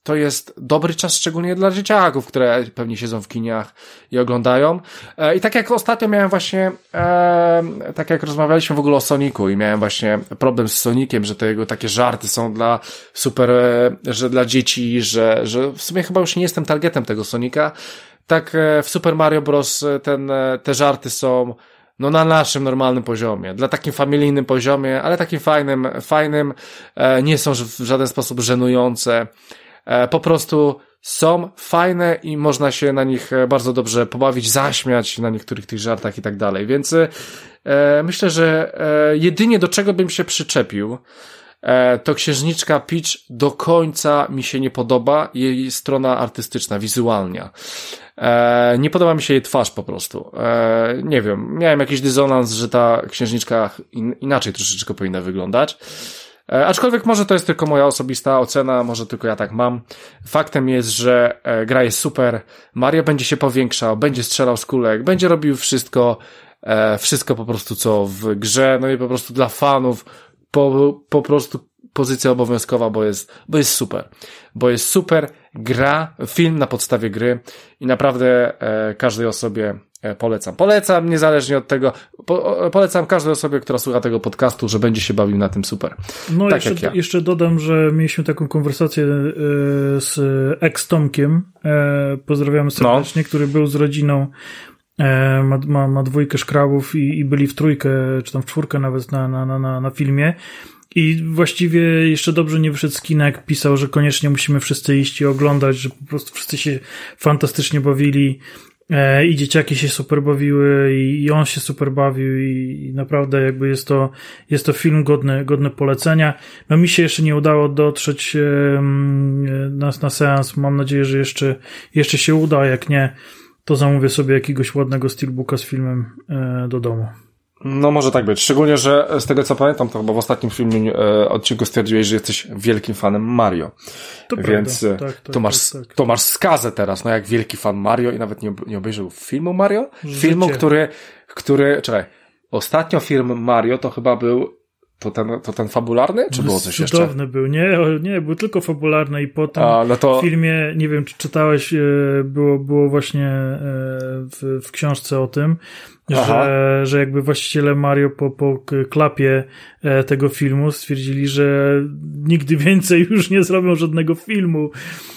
to jest dobry czas, szczególnie dla dzieciaków, które pewnie siedzą w kiniach i oglądają. E, I tak jak ostatnio miałem właśnie, e, tak jak rozmawialiśmy w ogóle o Soniku i miałem właśnie problem z Sonikiem, że te jego takie żarty są dla super, e, że dla dzieci, że, że w sumie chyba już nie jestem targetem tego Sonika. Tak w Super Mario Bros. ten, te żarty są no na naszym normalnym poziomie, dla takim familijnym poziomie, ale takim fajnym, fajnym, nie są w żaden sposób żenujące. Po prostu są fajne i można się na nich bardzo dobrze pobawić, zaśmiać na niektórych tych żartach i tak dalej. Więc e, myślę, że e, jedynie do czego bym się przyczepił, e, to księżniczka Peach do końca mi się nie podoba, jej strona artystyczna, wizualnia. E, nie podoba mi się jej twarz po prostu. E, nie wiem, miałem jakiś dysonans, że ta księżniczka in, inaczej troszeczkę powinna wyglądać. E, aczkolwiek może to jest tylko moja osobista ocena, może tylko ja tak mam. Faktem jest, że e, gra jest super. Mario będzie się powiększał, będzie strzelał z kulek, będzie robił wszystko, e, wszystko po prostu co w grze, no i po prostu dla fanów po, po prostu pozycja obowiązkowa, bo jest, bo jest super. Bo jest super gra, film na podstawie gry i naprawdę każdej osobie polecam. Polecam, niezależnie od tego, po, polecam każdej osobie, która słucha tego podcastu, że będzie się bawił na tym super. No tak jeszcze, ja. jeszcze dodam, że mieliśmy taką konwersację e, z ex-Tomkiem, e, pozdrawiamy serdecznie, no. który był z rodziną e, ma, ma, ma dwójkę szkrabów i, i byli w trójkę, czy tam w czwórkę nawet na, na, na, na filmie i właściwie jeszcze dobrze nie wyszedł z kina, jak pisał, że koniecznie musimy wszyscy iść i oglądać, że po prostu wszyscy się fantastycznie bawili e, i dzieciaki się super bawiły i, on się super bawił i, naprawdę jakby jest to, jest to film godny, godny polecenia. No mi się jeszcze nie udało dotrzeć e, na, na seans. Mam nadzieję, że jeszcze, jeszcze się uda. Jak nie, to zamówię sobie jakiegoś ładnego steelbooka z filmem e, do domu. No może tak być. Szczególnie, że z tego co pamiętam, to chyba w ostatnim filmie e, odcinku stwierdziłeś, że jesteś wielkim fanem Mario. To Więc prawda. Tak, tak, to, masz, tak, tak. to masz skazę teraz, no jak wielki fan Mario i nawet nie, nie obejrzał filmu Mario? Życie. Filmu, który, który, czekaj, ostatnio film Mario to chyba był to ten, to ten fabularny, czy było coś jeszcze? Cudowny był, nie, nie, był tylko fabularny i potem A, no to... w filmie, nie wiem, czy czytałeś, e, było, było właśnie e, w, w książce o tym, że, że jakby właściciele Mario po, po klapie e, tego filmu stwierdzili, że nigdy więcej już nie zrobią żadnego filmu.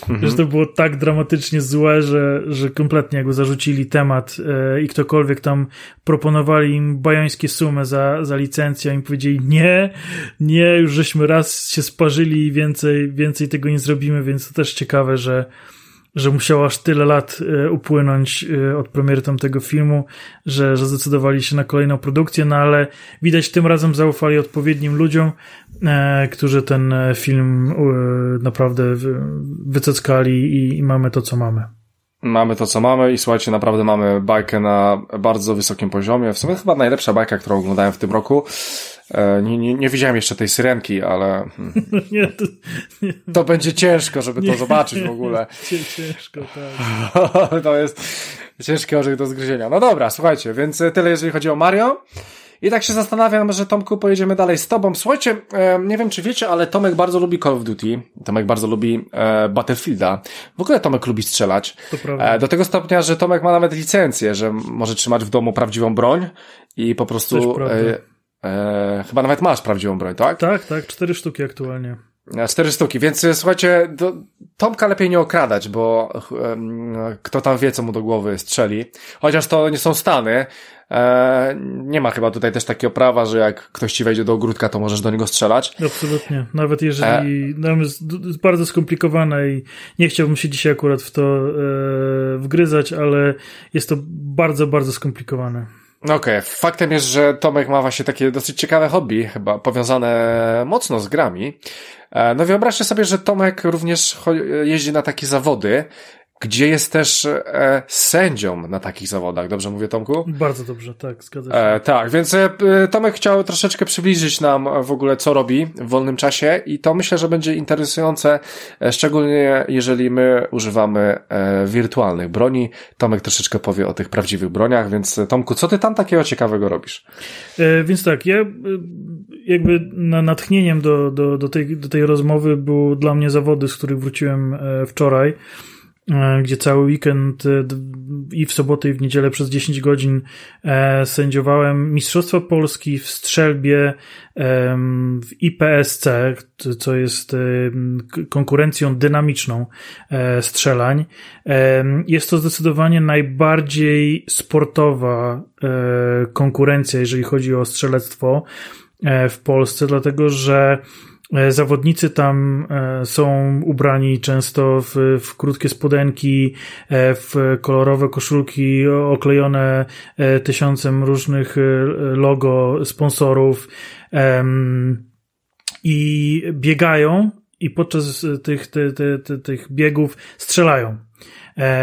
Mhm. Że to było tak dramatycznie złe, że, że kompletnie jakby zarzucili temat e, i ktokolwiek tam proponowali im bajońskie sumy za, za licencję, im powiedzieli nie, nie, już żeśmy raz się sparzyli i więcej, więcej tego nie zrobimy, więc to też ciekawe, że że musiało aż tyle lat e, upłynąć e, od premiery tamtego filmu, że, że zdecydowali się na kolejną produkcję, no ale widać tym razem zaufali odpowiednim ludziom, e, którzy ten film naprawdę wyceckali i, i mamy to, co mamy. Mamy to, co mamy i słuchajcie, naprawdę mamy bajkę na bardzo wysokim poziomie. W sumie chyba najlepsza bajka, którą oglądałem w tym roku. E, nie, nie, nie widziałem jeszcze tej syrenki, ale hmm. nie, to, nie. to, będzie ciężko, żeby to zobaczyć w ogóle. Ciężko, tak. to jest ciężki orzech do zgryzienia. No dobra, słuchajcie, więc tyle jeżeli chodzi o Mario. I tak się zastanawiam, że Tomku pojedziemy dalej z tobą. Słuchajcie, e, nie wiem czy wiecie, ale Tomek bardzo lubi Call of Duty. Tomek bardzo lubi e, Battlefielda. W ogóle Tomek lubi strzelać. E, do tego stopnia, że Tomek ma nawet licencję, że może trzymać w domu prawdziwą broń i po prostu... E, e, chyba nawet masz prawdziwą broń, tak? Tak, tak. Cztery sztuki aktualnie. Cztery sztuki, więc e, słuchajcie, do, Tomka lepiej nie okradać, bo um, kto tam wie, co mu do głowy strzeli. Chociaż to nie są Stany, E, nie ma chyba tutaj też takiego prawa, że jak ktoś ci wejdzie do ogródka, to możesz do niego strzelać. Absolutnie. Nawet jeżeli e... no, jest bardzo skomplikowane i nie chciałbym się dzisiaj akurat w to e, wgryzać, ale jest to bardzo, bardzo skomplikowane. Okej, okay. faktem jest, że Tomek ma właśnie takie dosyć ciekawe hobby, chyba powiązane mocno z grami. E, no wyobraźcie sobie, że Tomek również jeździ na takie zawody, gdzie jest też e, sędzią na takich zawodach. Dobrze mówię, Tomku? Bardzo dobrze, tak, zgadza się. E, tak, więc e, Tomek chciał troszeczkę przybliżyć nam w ogóle, co robi w wolnym czasie i to myślę, że będzie interesujące, e, szczególnie jeżeli my używamy e, wirtualnych broni. Tomek troszeczkę powie o tych prawdziwych broniach, więc e, Tomku, co ty tam takiego ciekawego robisz? E, więc tak, ja jakby na natchnieniem do, do, do, tej, do tej rozmowy było dla mnie zawody, z których wróciłem wczoraj. E, gdzie cały weekend e, i w sobotę i w niedzielę przez 10 godzin e, sędziowałem Mistrzostwa Polski w strzelbie w IPSC, co jest konkurencją dynamiczną strzelań. Jest to zdecydowanie najbardziej sportowa konkurencja, jeżeli chodzi o strzelectwo w Polsce, dlatego że zawodnicy tam e, są ubrani często w, w krótkie spodenki, e, w kolorowe koszulki oklejone tysiącem różnych logo sponsorów i biegają i podczas tych, tych, tych, tych biegów strzelają.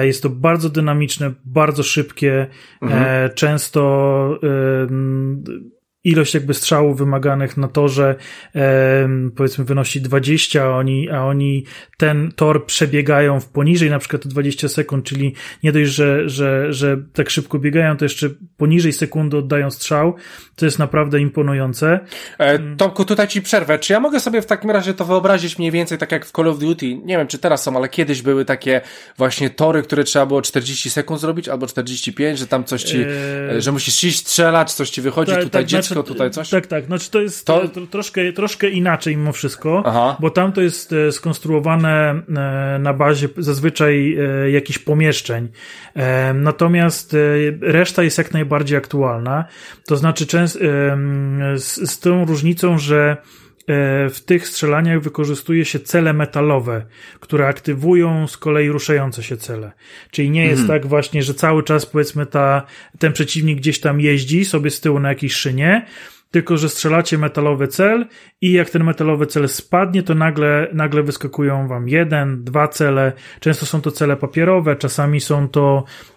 Jest to bardzo dynamiczne, bardzo szybkie, mhm. często ilość jakby strzałów wymaganych na torze e, powiedzmy wynosi 20, a oni, a oni ten tor przebiegają w poniżej na przykład 20 sekund, czyli nie dość, że, że, że tak szybko biegają, to jeszcze poniżej sekundy oddają strzał, to jest naprawdę imponujące. E, Tomku, tutaj ci przerwę. Czy ja mogę sobie w takim razie to wyobrazić mniej więcej tak jak w Call of Duty? Nie wiem, czy teraz są, ale kiedyś były takie właśnie tory, które trzeba było 40 sekund zrobić, albo 45, że tam coś ci, e... że musisz iść strzelać, coś ci wychodzi, tak, tutaj tak, dziecko znaczy, tutaj coś? Tak, tak. Znaczy to jest to... to troszkę, troszkę inaczej mimo wszystko, Aha. bo tam to jest e, skonstruowane e, na bazie zazwyczaj e, jakichś pomieszczeń. Natomiast reszta jest jak najbardziej aktualna. To znaczy z tą różnicą, że w tych strzelaniach wykorzystuje się cele metalowe, które aktywują z kolei ruszające się cele. Czyli nie jest mhm. tak właśnie, że cały czas powiedzmy ta, ten przeciwnik gdzieś tam jeździ sobie z tyłu na jakiejś szynie, tylko że strzelacie metalowy cel i jak ten metalowy cel spadnie, to nagle, nagle wyskakują wam jeden, dwa cele. Często są to cele papierowe, czasami są to e,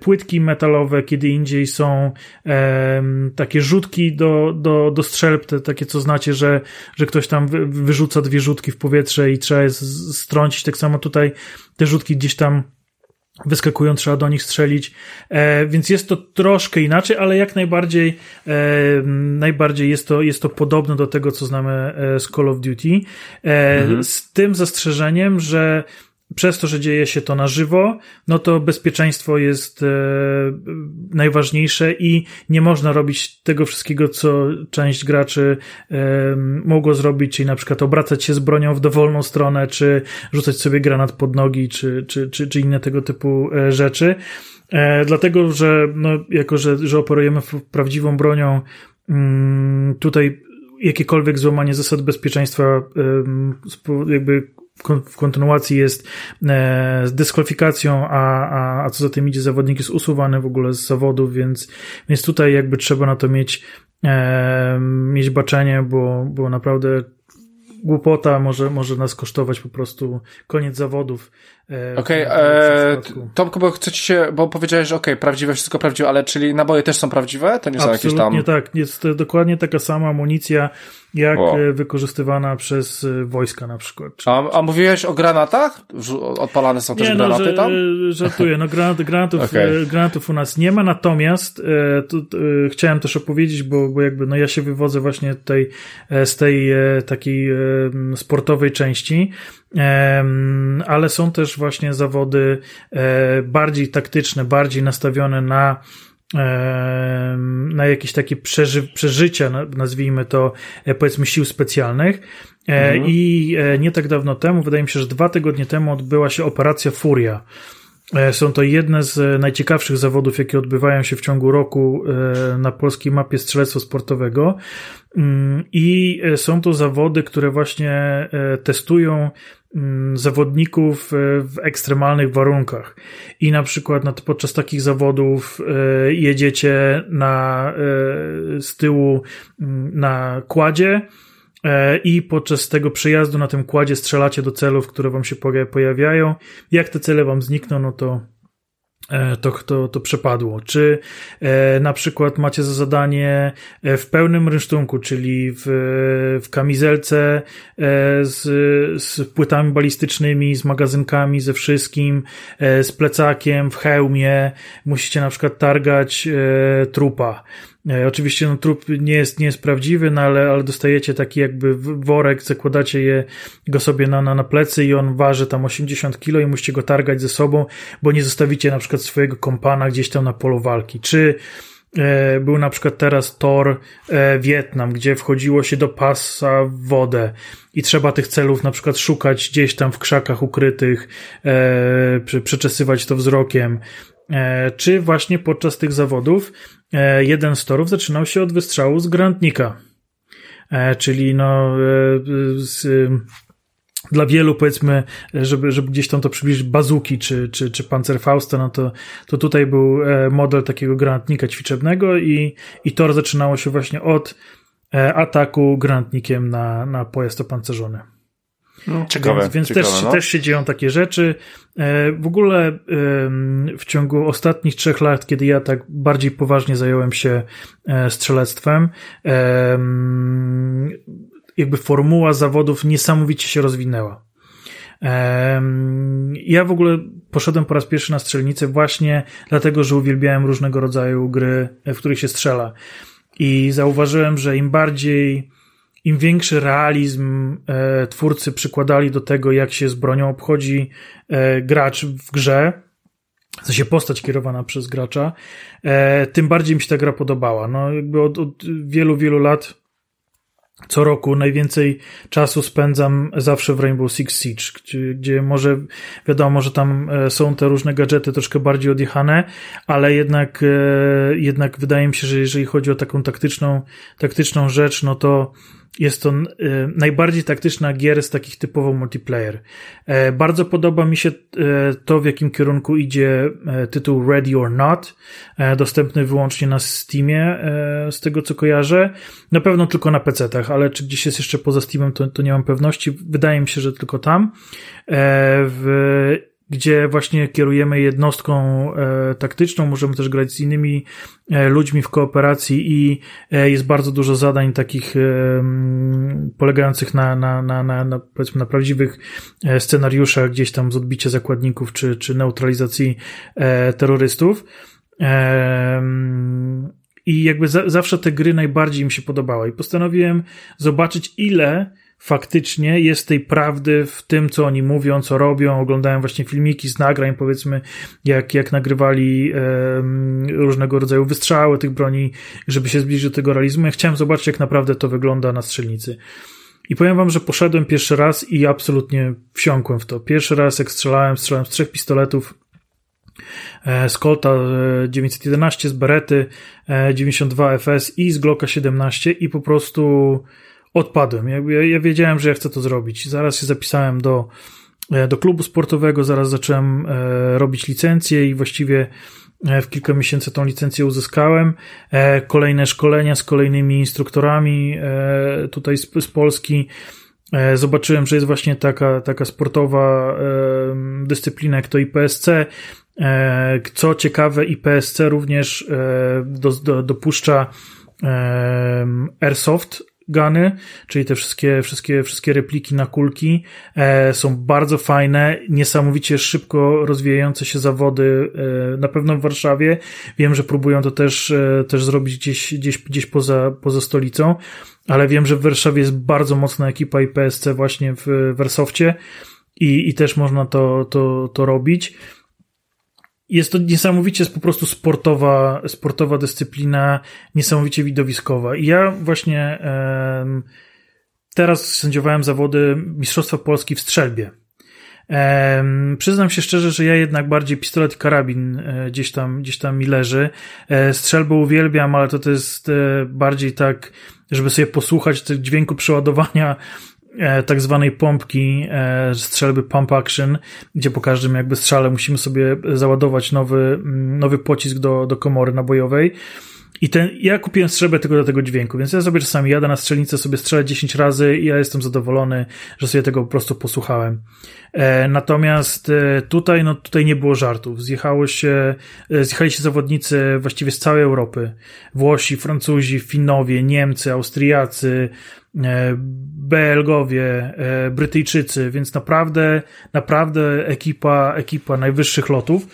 płytki metalowe, kiedy indziej są e, takie rzutki do, do, do strzelb, te, takie co znacie, że, że ktoś tam wy, wyrzuca dwie rzutki w powietrze i trzeba je strącić. Tak samo tutaj te rzutki gdzieś tam wyskakują, trzeba do nich strzelić, e, więc jest to troszkę inaczej, ale jak najbardziej e, najbardziej jest to, jest to podobne do tego, co znamy e, z Call of Duty, e, mhm. z tym zastrzeżeniem, że przez to, że dzieje się to na żywo, no to bezpieczeństwo jest e, najważniejsze i nie można robić tego wszystkiego, co część graczy e, mogło zrobić, czyli na przykład obracać się z bronią w dowolną stronę, czy rzucać sobie granat pod nogi, czy, czy, czy, czy inne tego typu e, rzeczy. E, dlatego, że no, jako, że, że operujemy prawdziwą bronią, mm, tutaj jakiekolwiek złamanie zasad bezpieczeństwa jakby w kontynuacji jest e, z dyskwalifikacją, a, a, a co za tym idzie, zawodnik jest usuwany w ogóle z zawodów, więc, więc tutaj jakby trzeba na to mieć, e, mieć baczenie, bo, bo naprawdę głupota może, może nas kosztować po prostu koniec zawodów. E, okej, okay, e, Tomku, bo chcę ci się, bo powiedziałeś, że okej, okay, prawdziwe, wszystko prawdziwe, ale czyli naboje też są prawdziwe? To nie są jakieś tam... tak, jest dokładnie taka sama amunicja, jak o. E, wykorzystywana przez wojska na przykład. A, a mówiłeś o granatach? Odpalane są też nie, granaty no, że, tam? Żartuję, no granat, granatów, okay. granatów u nas nie ma, natomiast tu, e, chciałem też opowiedzieć, bo, bo jakby no ja się wywodzę właśnie tutaj z tej takiej sportowej części, ale są też właśnie zawody bardziej taktyczne, bardziej nastawione na na jakieś takie przeży przeżycia, nazwijmy to, e, powiedzmy, sił specjalnych. E, mhm. I e, nie tak dawno temu, wydaje mi się, że dwa tygodnie temu odbyła się operacja Furia. Są to jedne z najciekawszych zawodów, jakie odbywają się w ciągu roku na polskiej mapie strzelectwa sportowego. Mm, I są to zawody, które właśnie testują zawodników e, w ekstremalnych warunkach. I na przykład podczas takich zawodów e, jedziecie na, e, z tyłu mm, na kładzie i podczas tego przejazdu na tym kładzie strzelacie do celów, które wam się pojawiają. Jak te cele wam znikną, no to to, to, to przepadło. Czy e, na przykład macie za zadanie e, w pełnym rynsztunku, czyli w, w kamizelce e, z, z płytami balistycznymi, z magazynkami, ze wszystkim, e, z plecakiem, w hełmie, musicie na przykład targać e, trupa. E, oczywiście no, trup nie jest, nie jest prawdziwy, no, ale, ale dostajecie taki jakby worek, zakładacie je, go sobie na, na, na plecy i on waży tam 80 kilo i musicie go targać ze sobą, bo nie zostawicie na przykład swojego kompana gdzieś tam na polu walki. Czy e, był na przykład teraz tor e, Wietnam, gdzie wchodziło się do pasa w wodę i trzeba tych celów na przykład szukać gdzieś tam w krzakach ukrytych, przeczesywać to wzrokiem, czy właśnie podczas tych zawodów E, jeden z torów zaczynał się od wystrzału z grantnika. czyli no z, dla wielu powiedzmy, żeby, żeby gdzieś tam to przybliżyć, bazuki czy, czy, czy Panzerfausta, no to, to tutaj był model takiego granatnika ćwiczebnego i, i tor zaczynało się właśnie od ataku granatnikiem na, na pojazd opancerzony. No, ciekawe. Więc, więc ciekawe, też, no. też się dzieją takie rzeczy. E, w ogóle w ciągu ostatnich trzech lat, kiedy ja tak bardziej poważnie zająłem się e, strzelectwem, jakby formuła zawodów niesamowicie się rozwinęła. Ja w ogóle poszedłem po raz pierwszy na strzelnicę właśnie dlatego, że uwielbiałem różnego rodzaju gry, w których się strzela. I zauważyłem, że im bardziej im większy realizm e, twórcy przykładali do tego, jak się z bronią obchodzi e, gracz w grze, w sensie postać kierowana przez gracza, e, tym bardziej mi się ta gra podobała. No, jakby od, od wielu, wielu lat co roku najwięcej czasu spędzam zawsze w Rainbow Six Siege, gdzie, gdzie może wiadomo, że tam e, są te różne gadżety troszkę bardziej odjechane, ale jednak, e, jednak wydaje mi się, że jeżeli chodzi o taką taktyczną, taktyczną rzecz, no to jest to y, najbardziej taktyczna gier z takich typowo multiplayer. E, bardzo podoba mi się e, to, w jakim kierunku idzie e, tytuł Ready or Not, dostępny wyłącznie na Steamie, z tego co kojarzę. Na pewno tylko na PC-tach, ale czy gdzieś jest jeszcze poza Steamem, to, to nie mam pewności. Wydaje mi się, że tylko tam. W gdzie właśnie kierujemy jednostką e, taktyczną, możemy też grać z innymi e, ludźmi w kooperacji i e, jest bardzo dużo zadań takich e, polegających na, na, na, na, na, powiedzmy na prawdziwych e, scenariuszach, gdzieś tam z odbicia zakładników czy, czy neutralizacji e, terrorystów. I jakby za, zawsze te gry najbardziej mi się podobały i postanowiłem zobaczyć ile faktycznie jest tej prawdy w tym, co oni mówią, co robią. Oglądałem właśnie filmiki z nagrań, powiedzmy, jak, jak nagrywali e, różnego rodzaju wystrzały tych broni, żeby się zbliżyć do tego realizmu. Ja chciałem zobaczyć, jak naprawdę to wygląda na strzelnicy. I powiem wam, że poszedłem pierwszy raz i absolutnie wsiąkłem w to. Pierwszy raz, jak strzelałem, strzelałem z trzech pistoletów, e, z Colta 911, e, z Berety 92 FS i z Glocka 17 i po prostu odpadłem. Ja, ja, ja wiedziałem, że ja chcę to zrobić. Zaraz się zapisałem do, e, do klubu sportowego, zaraz zacząłem e, robić licencję i właściwie e, w kilka miesięcy tą licencję uzyskałem. Kolejne szkolenia z kolejnymi instruktorami tutaj z, z Polski. Zobaczyłem, że jest właśnie taka, taka sportowa dyscyplina jak to IPSC. Co ciekawe, IPSC również do, do, dopuszcza airsoft, guny, czyli te wszystkie, wszystkie, wszystkie repliki na kulki, e, są bardzo fajne, niesamowicie szybko rozwijające się zawody, e, na pewno w Warszawie. Wiem, że próbują to też, e, też zrobić gdzieś, gdzieś, gdzieś poza, poza stolicą, ale wiem, że w Warszawie jest bardzo mocna ekipa IPSC właśnie w Wersofcie i, i też można to, to, to robić jest to niesamowicie po prostu sportowa, sportowa dyscyplina, niesamowicie widowiskowa. I ja właśnie e, teraz sędziowałem zawody Mistrzostwa Polski w strzelbie. E, przyznam się szczerze, że ja jednak bardziej pistolet i karabin e, gdzieś tam, gdzieś tam mi leży. E, strzelbę uwielbiam, ale to, to jest e, bardziej tak, żeby sobie posłuchać dźwięku przeładowania tak zwanej pompki e, strzelby pump action, gdzie po każdym jakby strzale musimy sobie załadować nowy, mm, nowy pocisk do, do komory nabojowej. I ten, ja kupiłem strzelbę tylko do tego dźwięku, więc ja sobie czasami jadę na strzelnicę, sobie strzelę 10 razy i ja jestem zadowolony, że sobie tego po prostu posłuchałem. E, natomiast e, tutaj, no tutaj nie było żartów. Zjechało się, e, zjechali się zawodnicy właściwie z całej Europy. Włosi, Francuzi, Finowie, Niemcy, Austriacy, E, Belgowie, e, Brytyjczycy, więc naprawdę, naprawdę ekipa, ekipa najwyższych lotów.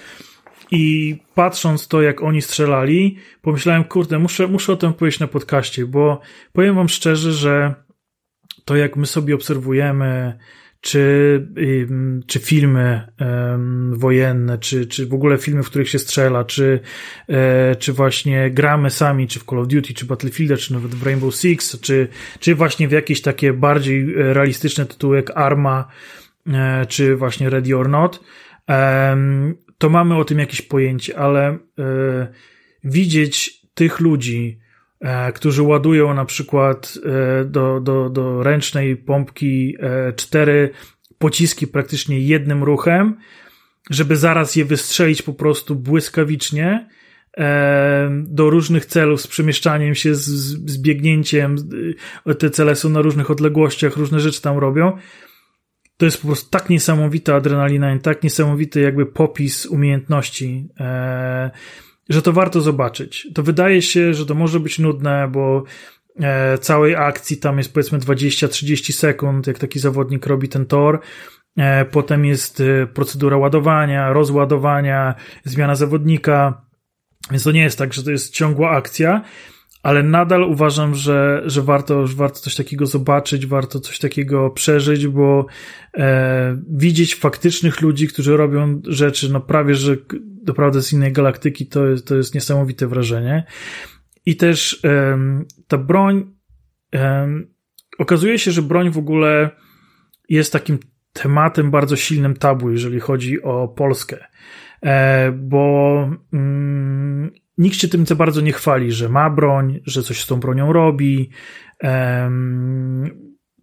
I patrząc to, jak oni strzelali, pomyślałem, kurde, muszę, muszę o tym powiedzieć na podcaście, bo powiem wam szczerze, że to jak my sobie obserwujemy czy, czy filmy wojenne, czy, czy w ogóle filmy, w których się strzela, czy, e, czy właśnie gramy sami, czy w Call of Duty, czy Battlefield, czy nawet w Rainbow Six, czy, czy właśnie w jakieś takie bardziej e, realistyczne tytuły jak Arma, e, czy właśnie Ready or Not, to mamy o tym jakieś pojęcie, ale widzieć tych ludzi, e, którzy ładują na przykład e, do, do, do ręcznej pompki e, cztery pociski praktycznie jednym ruchem, żeby zaraz je wystrzelić po prostu błyskawicznie do różnych celów z przemieszczaniem się, z, z biegnięciem. Te cele są na różnych odległościach, różne rzeczy tam robią. To jest po prostu tak niesamowita adrenalina i tak niesamowity jakby popis umiejętności, e, że to warto zobaczyć. To wydaje się, że to może być nudne, bo e, całej akcji tam jest powiedzmy 20-30 sekund, jak taki zawodnik robi ten tor. E, potem jest procedura ładowania, rozładowania, zmiana zawodnika więc to nie jest tak, że to jest ciągła akcja, ale nadal uważam, że, że warto, że warto coś takiego zobaczyć, warto coś takiego przeżyć, bo e, widzieć faktycznych ludzi, którzy robią rzeczy, no prawie, że naprawdę z innej galaktyki, to jest, to jest niesamowite wrażenie. I też e, ta broń, e, okazuje się, że broń w ogóle jest takim tematem bardzo silnym tabu, jeżeli chodzi o Polskę. E, bo mm, nikt się tym co bardzo nie chwali, że ma broń, że coś z tą bronią robi.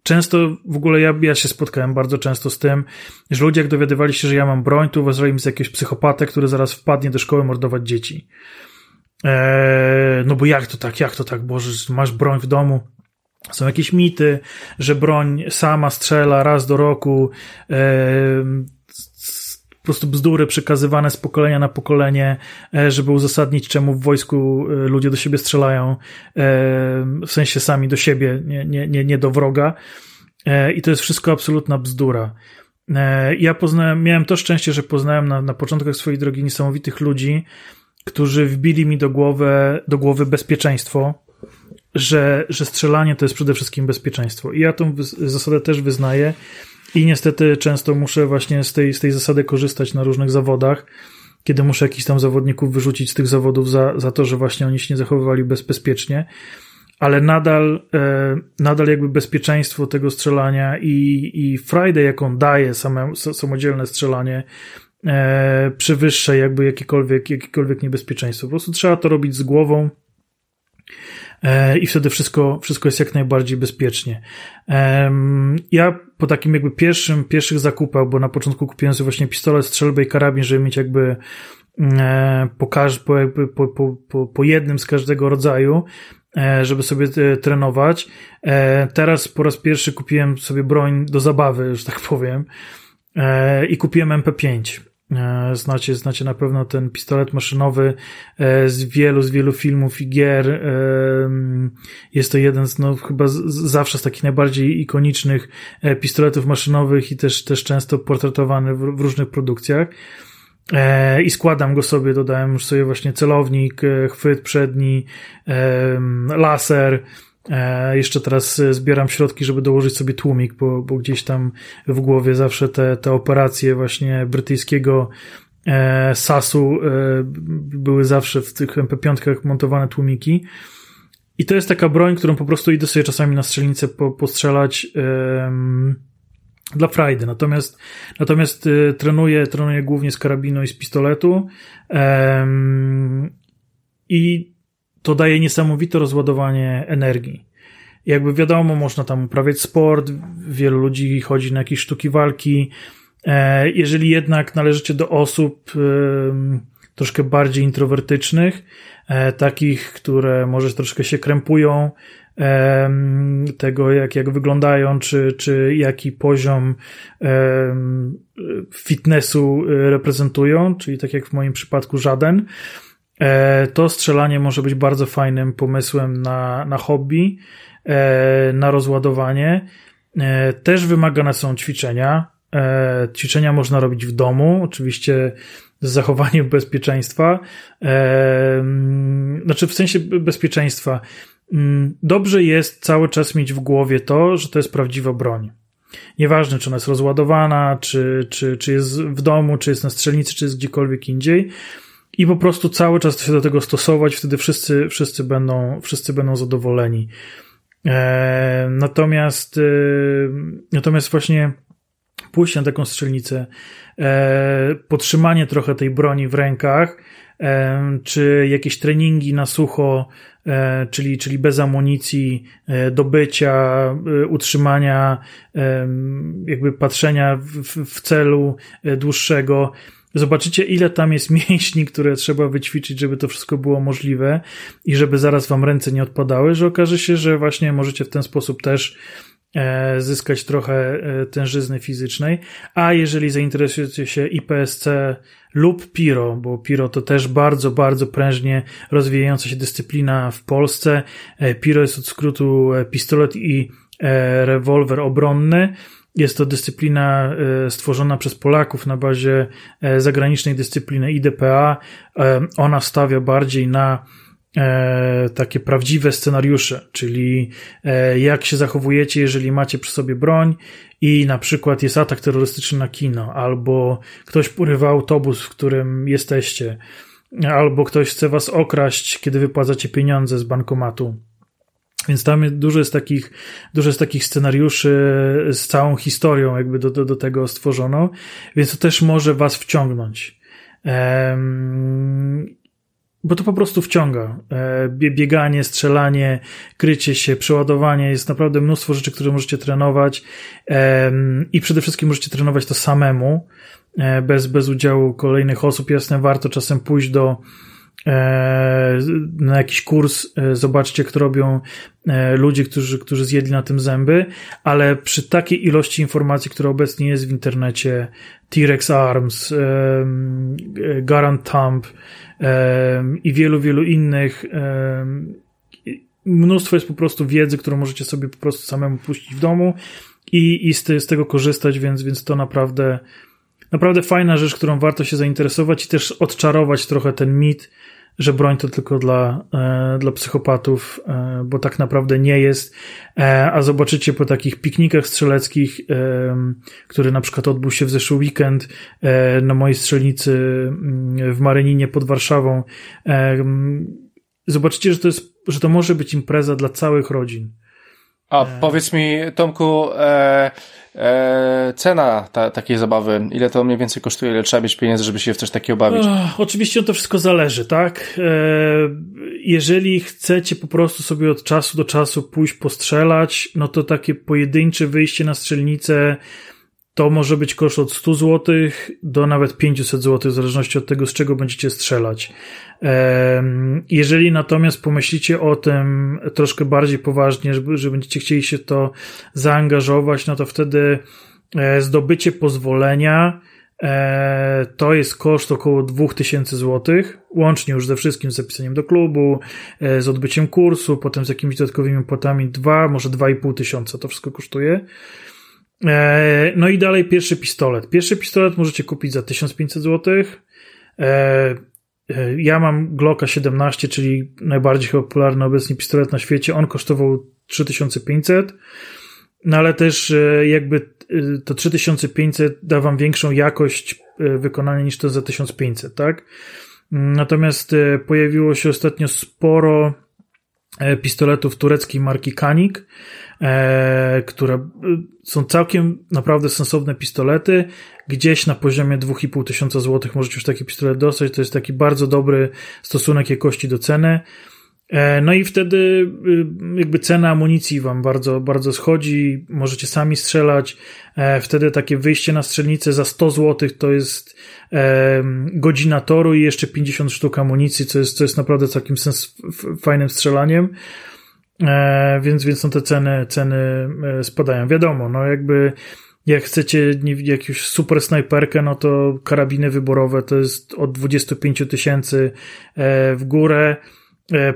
Często w ogóle ja, ja się spotkałem bardzo często z tym, że ludzie jak dowiadywali się, że ja mam broń, to uważali mi za jakiegoś psychopatę, który zaraz wpadnie do szkoły mordować dzieci. Eee, no bo jak to tak, jak to tak, Boże, masz broń w domu. Są jakieś mity, że broń sama strzela raz do roku. Po prostu bzdury przekazywane z pokolenia na pokolenie, e, żeby uzasadnić, czemu w wojsku e, ludzie do siebie strzelają, e, w sensie sami do siebie, nie, nie, nie, nie do wroga. I to jest wszystko absolutna bzdura. Ja poznałem, miałem to szczęście, że poznałem na, na początkach swojej drogi niesamowitych ludzi, którzy wbili mi do głowy, do głowy bezpieczeństwo, że, że strzelanie to jest przede wszystkim bezpieczeństwo. I ja tą zasadę też wyznaję i niestety często muszę właśnie z tej, z tej zasady korzystać na różnych zawodach, kiedy muszę jakichś tam zawodników wyrzucić z tych zawodów za, za to, że właśnie oni się nie zachowywali bezpiecznie. Ale nadal, e, nadal jakby bezpieczeństwo tego strzelania i, i Friday, jaką daje same, samodzielne strzelanie, e, przewyższa jakby jakiekolwiek, jakiekolwiek niebezpieczeństwo. Po prostu trzeba to robić z głową, i wtedy wszystko, wszystko jest jak najbardziej bezpiecznie. Ja po takim jakby pierwszym, pierwszych zakupach, bo na początku kupiłem sobie właśnie pistolet, strzelbę i karabin, żeby mieć jakby e, po, po, po, po, po, jednym z każdego rodzaju, e, żeby sobie trenować. Teraz po raz pierwszy kupiłem sobie broń do zabawy, że tak powiem, i kupiłem MP5. E, znacie, znacie na pewno ten pistolet maszynowy e, z wielu, z wielu filmów i gier. E, jest to jeden z, no, chyba z, zawsze z takich najbardziej ikonicznych pistoletów maszynowych i też, też często portretowany w, w różnych produkcjach. I składam go sobie, dodałem już sobie właśnie celownik, chwyt przedni, laser, jeszcze teraz zbieram środki, żeby dołożyć sobie tłumik, bo, bo gdzieś tam w głowie zawsze te, te operacje właśnie brytyjskiego e, SAS-u e, były zawsze w tych MP5 montowane tłumiki. I to jest taka broń, którą po prostu idę sobie czasami na strzelnicę po, postrzelać dla frajdy. Natomiast, natomiast trenuję, trenuję głównie z karabinu i z pistoletu. I to daje niesamowite rozładowanie energii. Jakby wiadomo, można tam uprawiać sport, wielu ludzi chodzi na jakieś sztuki walki. E, jeżeli jednak należycie do osób troszkę bardziej introwertycznych, e, takich, które może troszkę się krępują tego, jak, jak wyglądają, czy, czy jaki poziom fitnessu reprezentują, czyli tak jak w moim przypadku żaden, E, to strzelanie może być bardzo fajnym pomysłem na, na hobby, e, na rozładowanie. E, też wymagane są ćwiczenia. Ćwiczenia można robić w domu, oczywiście z zachowaniem bezpieczeństwa. Znaczy, w sensie bezpieczeństwa. Mm, dobrze jest cały czas mieć w głowie to, że to jest prawdziwa broń. Nieważne, czy ona jest rozładowana, czy, czy, czy jest w domu, czy jest na strzelnicy, czy jest gdziekolwiek indziej i po prostu cały czas się do tego stosować, wtedy wszyscy, wszyscy, będą, wszyscy będą zadowoleni. E, natomiast, e, natomiast właśnie pójście na taką strzelnicę, e, podtrzymanie trochę tej broni w rękach, czy jakieś treningi na sucho czyli, czyli bez amunicji, do bycia, utrzymania, jakby patrzenia w, w celu dłuższego. Zobaczycie, ile tam jest mięśni, które trzeba wyćwiczyć, żeby to wszystko było możliwe i żeby zaraz wam ręce nie odpadały, że okaże się, że właśnie możecie w ten sposób też e, zyskać trochę e, tężyzny fizycznej. A jeżeli zainteresujecie się IPSC lub PIRO, bo PIRO to też bardzo, bardzo prężnie rozwijająca się dyscyplina w Polsce. E, PIRO jest od skrótu pistolet i rewolwer obronny. Jest to dyscyplina e, stworzona przez Polaków na bazie e, zagranicznej dyscypliny IDPA. E, ona stawia bardziej na takie prawdziwe scenariusze, czyli jak się zachowujecie, jeżeli macie przy sobie broń i na przykład jest atak terrorystyczny na kino, albo ktoś porywa autobus, w którym jesteście, albo ktoś chce was okraść, kiedy wypłacacie pieniądze z bankomatu więc tam dużo jest takich, dużo jest takich scenariuszy z całą historią jakby do, do, do tego stworzono, więc to też może was wciągnąć. Um, bo to po prostu wciąga. E, bieganie, strzelanie, krycie się, przeładowanie, jest naprawdę mnóstwo rzeczy, które możecie trenować i przede wszystkim możecie trenować to samemu, e, bez, bez udziału kolejnych osób. Jasne, warto czasem pójść do na jakiś kurs, e, zobaczcie, kto robią e, ludzie, którzy, którzy zjedli na tym zęby, ale przy takiej ilości informacji, która obecnie jest w internecie, T-Rex Arms, Garant Thumb i wielu, wielu innych, mnóstwo jest po prostu wiedzy, którą możecie sobie po prostu samemu puścić w domu i, i z tego korzystać, więc, więc to naprawdę naprawdę fajna rzecz, którą warto się zainteresować i też odczarować trochę ten mit, że broń to tylko dla, e, dla psychopatów, e, bo tak naprawdę nie jest. E, a zobaczycie po takich piknikach strzeleckich, który na przykład odbył się w zeszły weekend na mojej strzelnicy mm, w Maryninie pod Warszawą. Zobaczycie, że to jest, że to może być impreza dla całych rodzin. A powiedz mi, Tomku, e, e, cena ta, takiej zabawy, ile to mniej więcej kosztuje, ile trzeba mieć pieniędzy, żeby się w coś takiego bawić? oczywiście to wszystko zależy, tak? E, jeżeli chcecie po prostu sobie od czasu do czasu pójść postrzelać, no to takie pojedyncze wyjście na strzelnicę to może być koszt od 100 zł do nawet 500 zł, w zależności od tego, z czego będziecie strzelać. Jeżeli natomiast pomyślicie o tym troszkę bardziej poważnie, że, będziecie chcieli się to zaangażować, no to wtedy e, zdobycie pozwolenia e, to jest koszt około 2000 zł, łącznie już ze wszystkim, z zapisaniem do klubu, e, z odbyciem kursu, potem z jakimiś dodatkowymi płatami 2, może 2,5 tysiąca to wszystko kosztuje. No i dalej pierwszy pistolet. Pierwszy pistolet możecie kupić za 1500 zł. E, ja mam Glocka 17, czyli najbardziej popularny obecnie pistolet na świecie. On kosztował 3500, no ale też e, jakby e, to 3500 da wam większą jakość wykonania niż to za 1500, tak? Natomiast pojawiło się ostatnio sporo pistoletów tureckiej marki Kanik, e, które e, są całkiem naprawdę sensowne pistolety. Gdzieś na poziomie 2,5 tysiąca złotych możecie już taki pistolet dostać. To jest taki bardzo dobry stosunek jakości do ceny. E, no i wtedy e, jakby cena amunicji wam bardzo, bardzo schodzi, możecie sami strzelać. Wtedy takie wyjście na strzelnicę za 100 zł to jest godzina toru i jeszcze 50 sztuk amunicji, co jest, co jest naprawdę całkiem sens, fajnym strzelaniem. E, więc, więc są te ceny, ceny e, spadają. Wiadomo, no jakby jak chcecie jakąś super snajperkę, no to karabiny wyborowe to jest od 25 tysięcy e, w górę,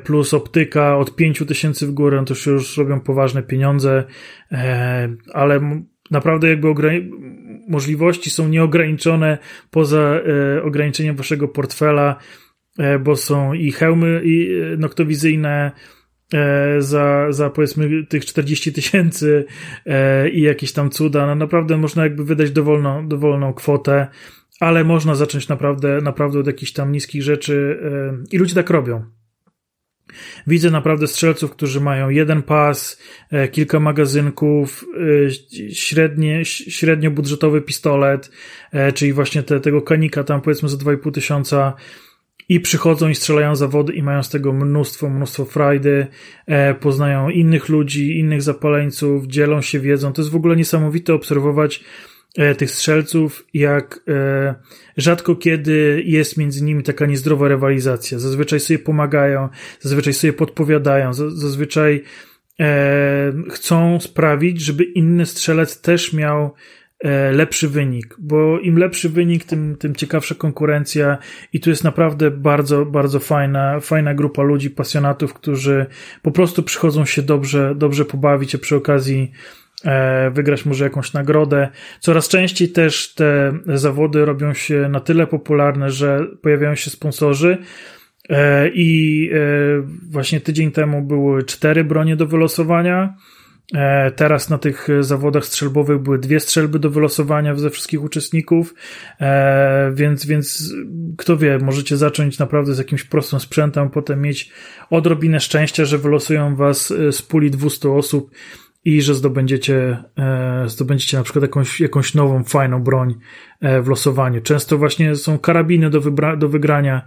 plus optyka od 5 tysięcy w górę, no to już, już robią poważne pieniądze, ale naprawdę jakby możliwości są nieograniczone poza ograniczeniem waszego portfela, bo są i hełmy i noktowizyjne, E, za, za powiedzmy tych 40 tysięcy e, i jakieś tam cuda. No naprawdę można jakby wydać dowolną, dowolną kwotę, ale można zacząć naprawdę, naprawdę od jakichś tam niskich rzeczy e, i ludzie tak robią. Widzę naprawdę strzelców, którzy mają jeden pas, kilka magazynków, średnie, średnio budżetowy pistolet, czyli właśnie te, tego kanika tam powiedzmy za 2,5 tysiąca i przychodzą i strzelają zawody i mają z tego mnóstwo, mnóstwo frajdy, e, poznają innych ludzi, innych zapaleńców, dzielą się wiedzą. To jest w ogóle niesamowite obserwować e, tych strzelców, jak e, rzadko kiedy jest między nimi taka niezdrowa rywalizacja. Zazwyczaj sobie pomagają, zazwyczaj sobie podpowiadają, zazwyczaj e, chcą sprawić, żeby inny strzelec też miał lepszy wynik, bo im lepszy wynik, tym, tym ciekawsza konkurencja i tu jest naprawdę bardzo, bardzo fajna, fajna grupa ludzi, pasjonatów, którzy po prostu przychodzą się dobrze, dobrze pobawić, a przy okazji e, wygrać może jakąś nagrodę. Coraz częściej też te zawody robią się na tyle popularne, że pojawiają się sponsorzy, e, i właśnie tydzień temu były cztery bronie do wylosowania. E, teraz na tych zawodach strzelbowych były dwie strzelby do wylosowania ze wszystkich uczestników, e, więc, więc kto wie, możecie zacząć naprawdę z jakimś prostym sprzętem, potem mieć odrobinę szczęścia, że wylosują was e, z puli 200 osób i że zdobędziecie, zdobędziecie na przykład jakąś, jakąś nową, fajną broń w losowaniu. Często właśnie są karabiny do, wybra- do wygrania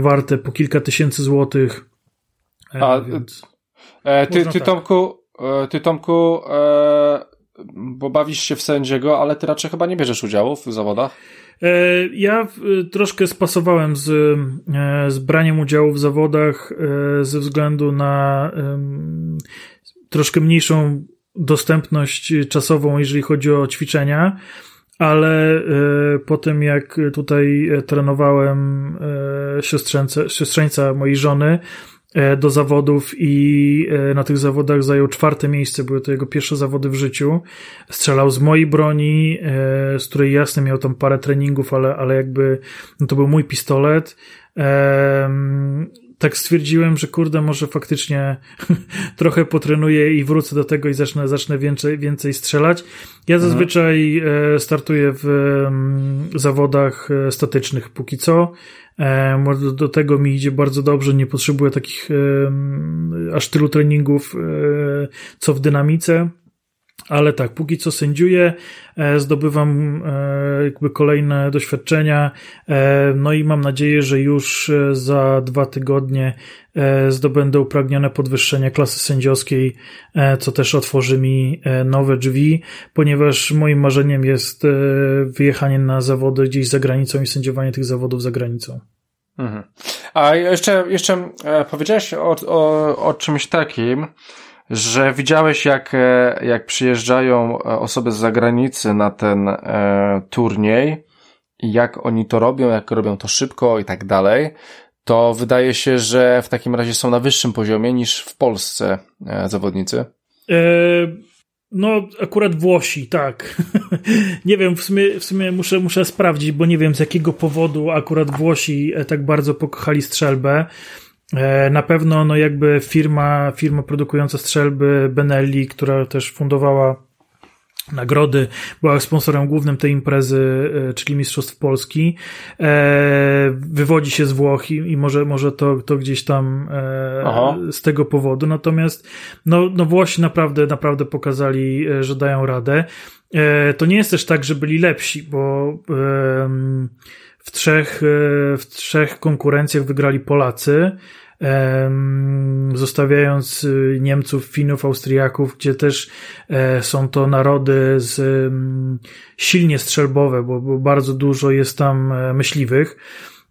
warte po kilka tysięcy złotych. A, więc... ty, ty tak. Tomku, ty Tomku, e, bo bawisz się w sędziego, ale ty raczej chyba nie bierzesz udziału w zawodach? E, ja troszkę spasowałem z, z braniem udziału w zawodach ze względu na troszkę mniejszą dostępność czasową, jeżeli chodzi o ćwiczenia, ale po tym jak tutaj trenowałem siostrzeńca mojej żony, E, do zawodów i e, na tych zawodach zajął czwarte miejsce. Były to jego pierwsze zawody w życiu. Strzelał z mojej broni, e, z której jasne miał tam parę treningów, ale, ale jakby no to był mój pistolet. Tak stwierdziłem, że kurde, może faktycznie trochę potrenuję i wrócę do tego i zacznę, zacznę więcej, więcej strzelać. Ja mhm. zazwyczaj startuję w zawodach statycznych póki co. E, do, tego mi idzie bardzo dobrze, nie potrzebuję takich e, aż tylu treningów, e, co w dynamice. Ale tak, póki co sędziuję, zdobywam jakby kolejne doświadczenia, no i mam nadzieję, że już za dwa tygodnie zdobędę upragnione podwyższenie klasy sędziowskiej, co też otworzy mi nowe drzwi, ponieważ moim marzeniem jest wyjechanie na zawody gdzieś za granicą i sędziowanie tych zawodów za granicą. Mhm. A jeszcze, jeszcze e, powiedziałeś o, o, o czymś takim, że widziałeś jak, e, jak przyjeżdżają e, osoby z zagranicy na ten e, turniej i jak oni to robią, jak robią to szybko i tak dalej, to wydaje się, że w takim razie są na wyższym poziomie niż w Polsce e, zawodnicy. E no, akurat Włosi, tak. nie wiem, w sumie, w sumie muszę, muszę sprawdzić, bo nie wiem z jakiego powodu akurat Włosi e, tak bardzo pokochali strzelbę. Na pewno, no jakby firma, firma produkująca strzelby Benelli, która też fundowała nagrody, była sponsorem głównym tej imprezy, e, czyli Mistrzostw Polski. E, wywodzi się z Włoch i, i może, może to, to gdzieś tam e, z tego powodu. Natomiast no, no Włosi naprawdę, naprawdę pokazali, że dają radę. To nie jest też tak, że byli lepsi, bo w trzech, w trzech konkurencjach wygrali Polacy zostawiając y, Niemców, Finów, Austriaków, gdzie też e, są to narody z silnie strzelbowe, bo, bo bardzo dużo jest tam e, myśliwych.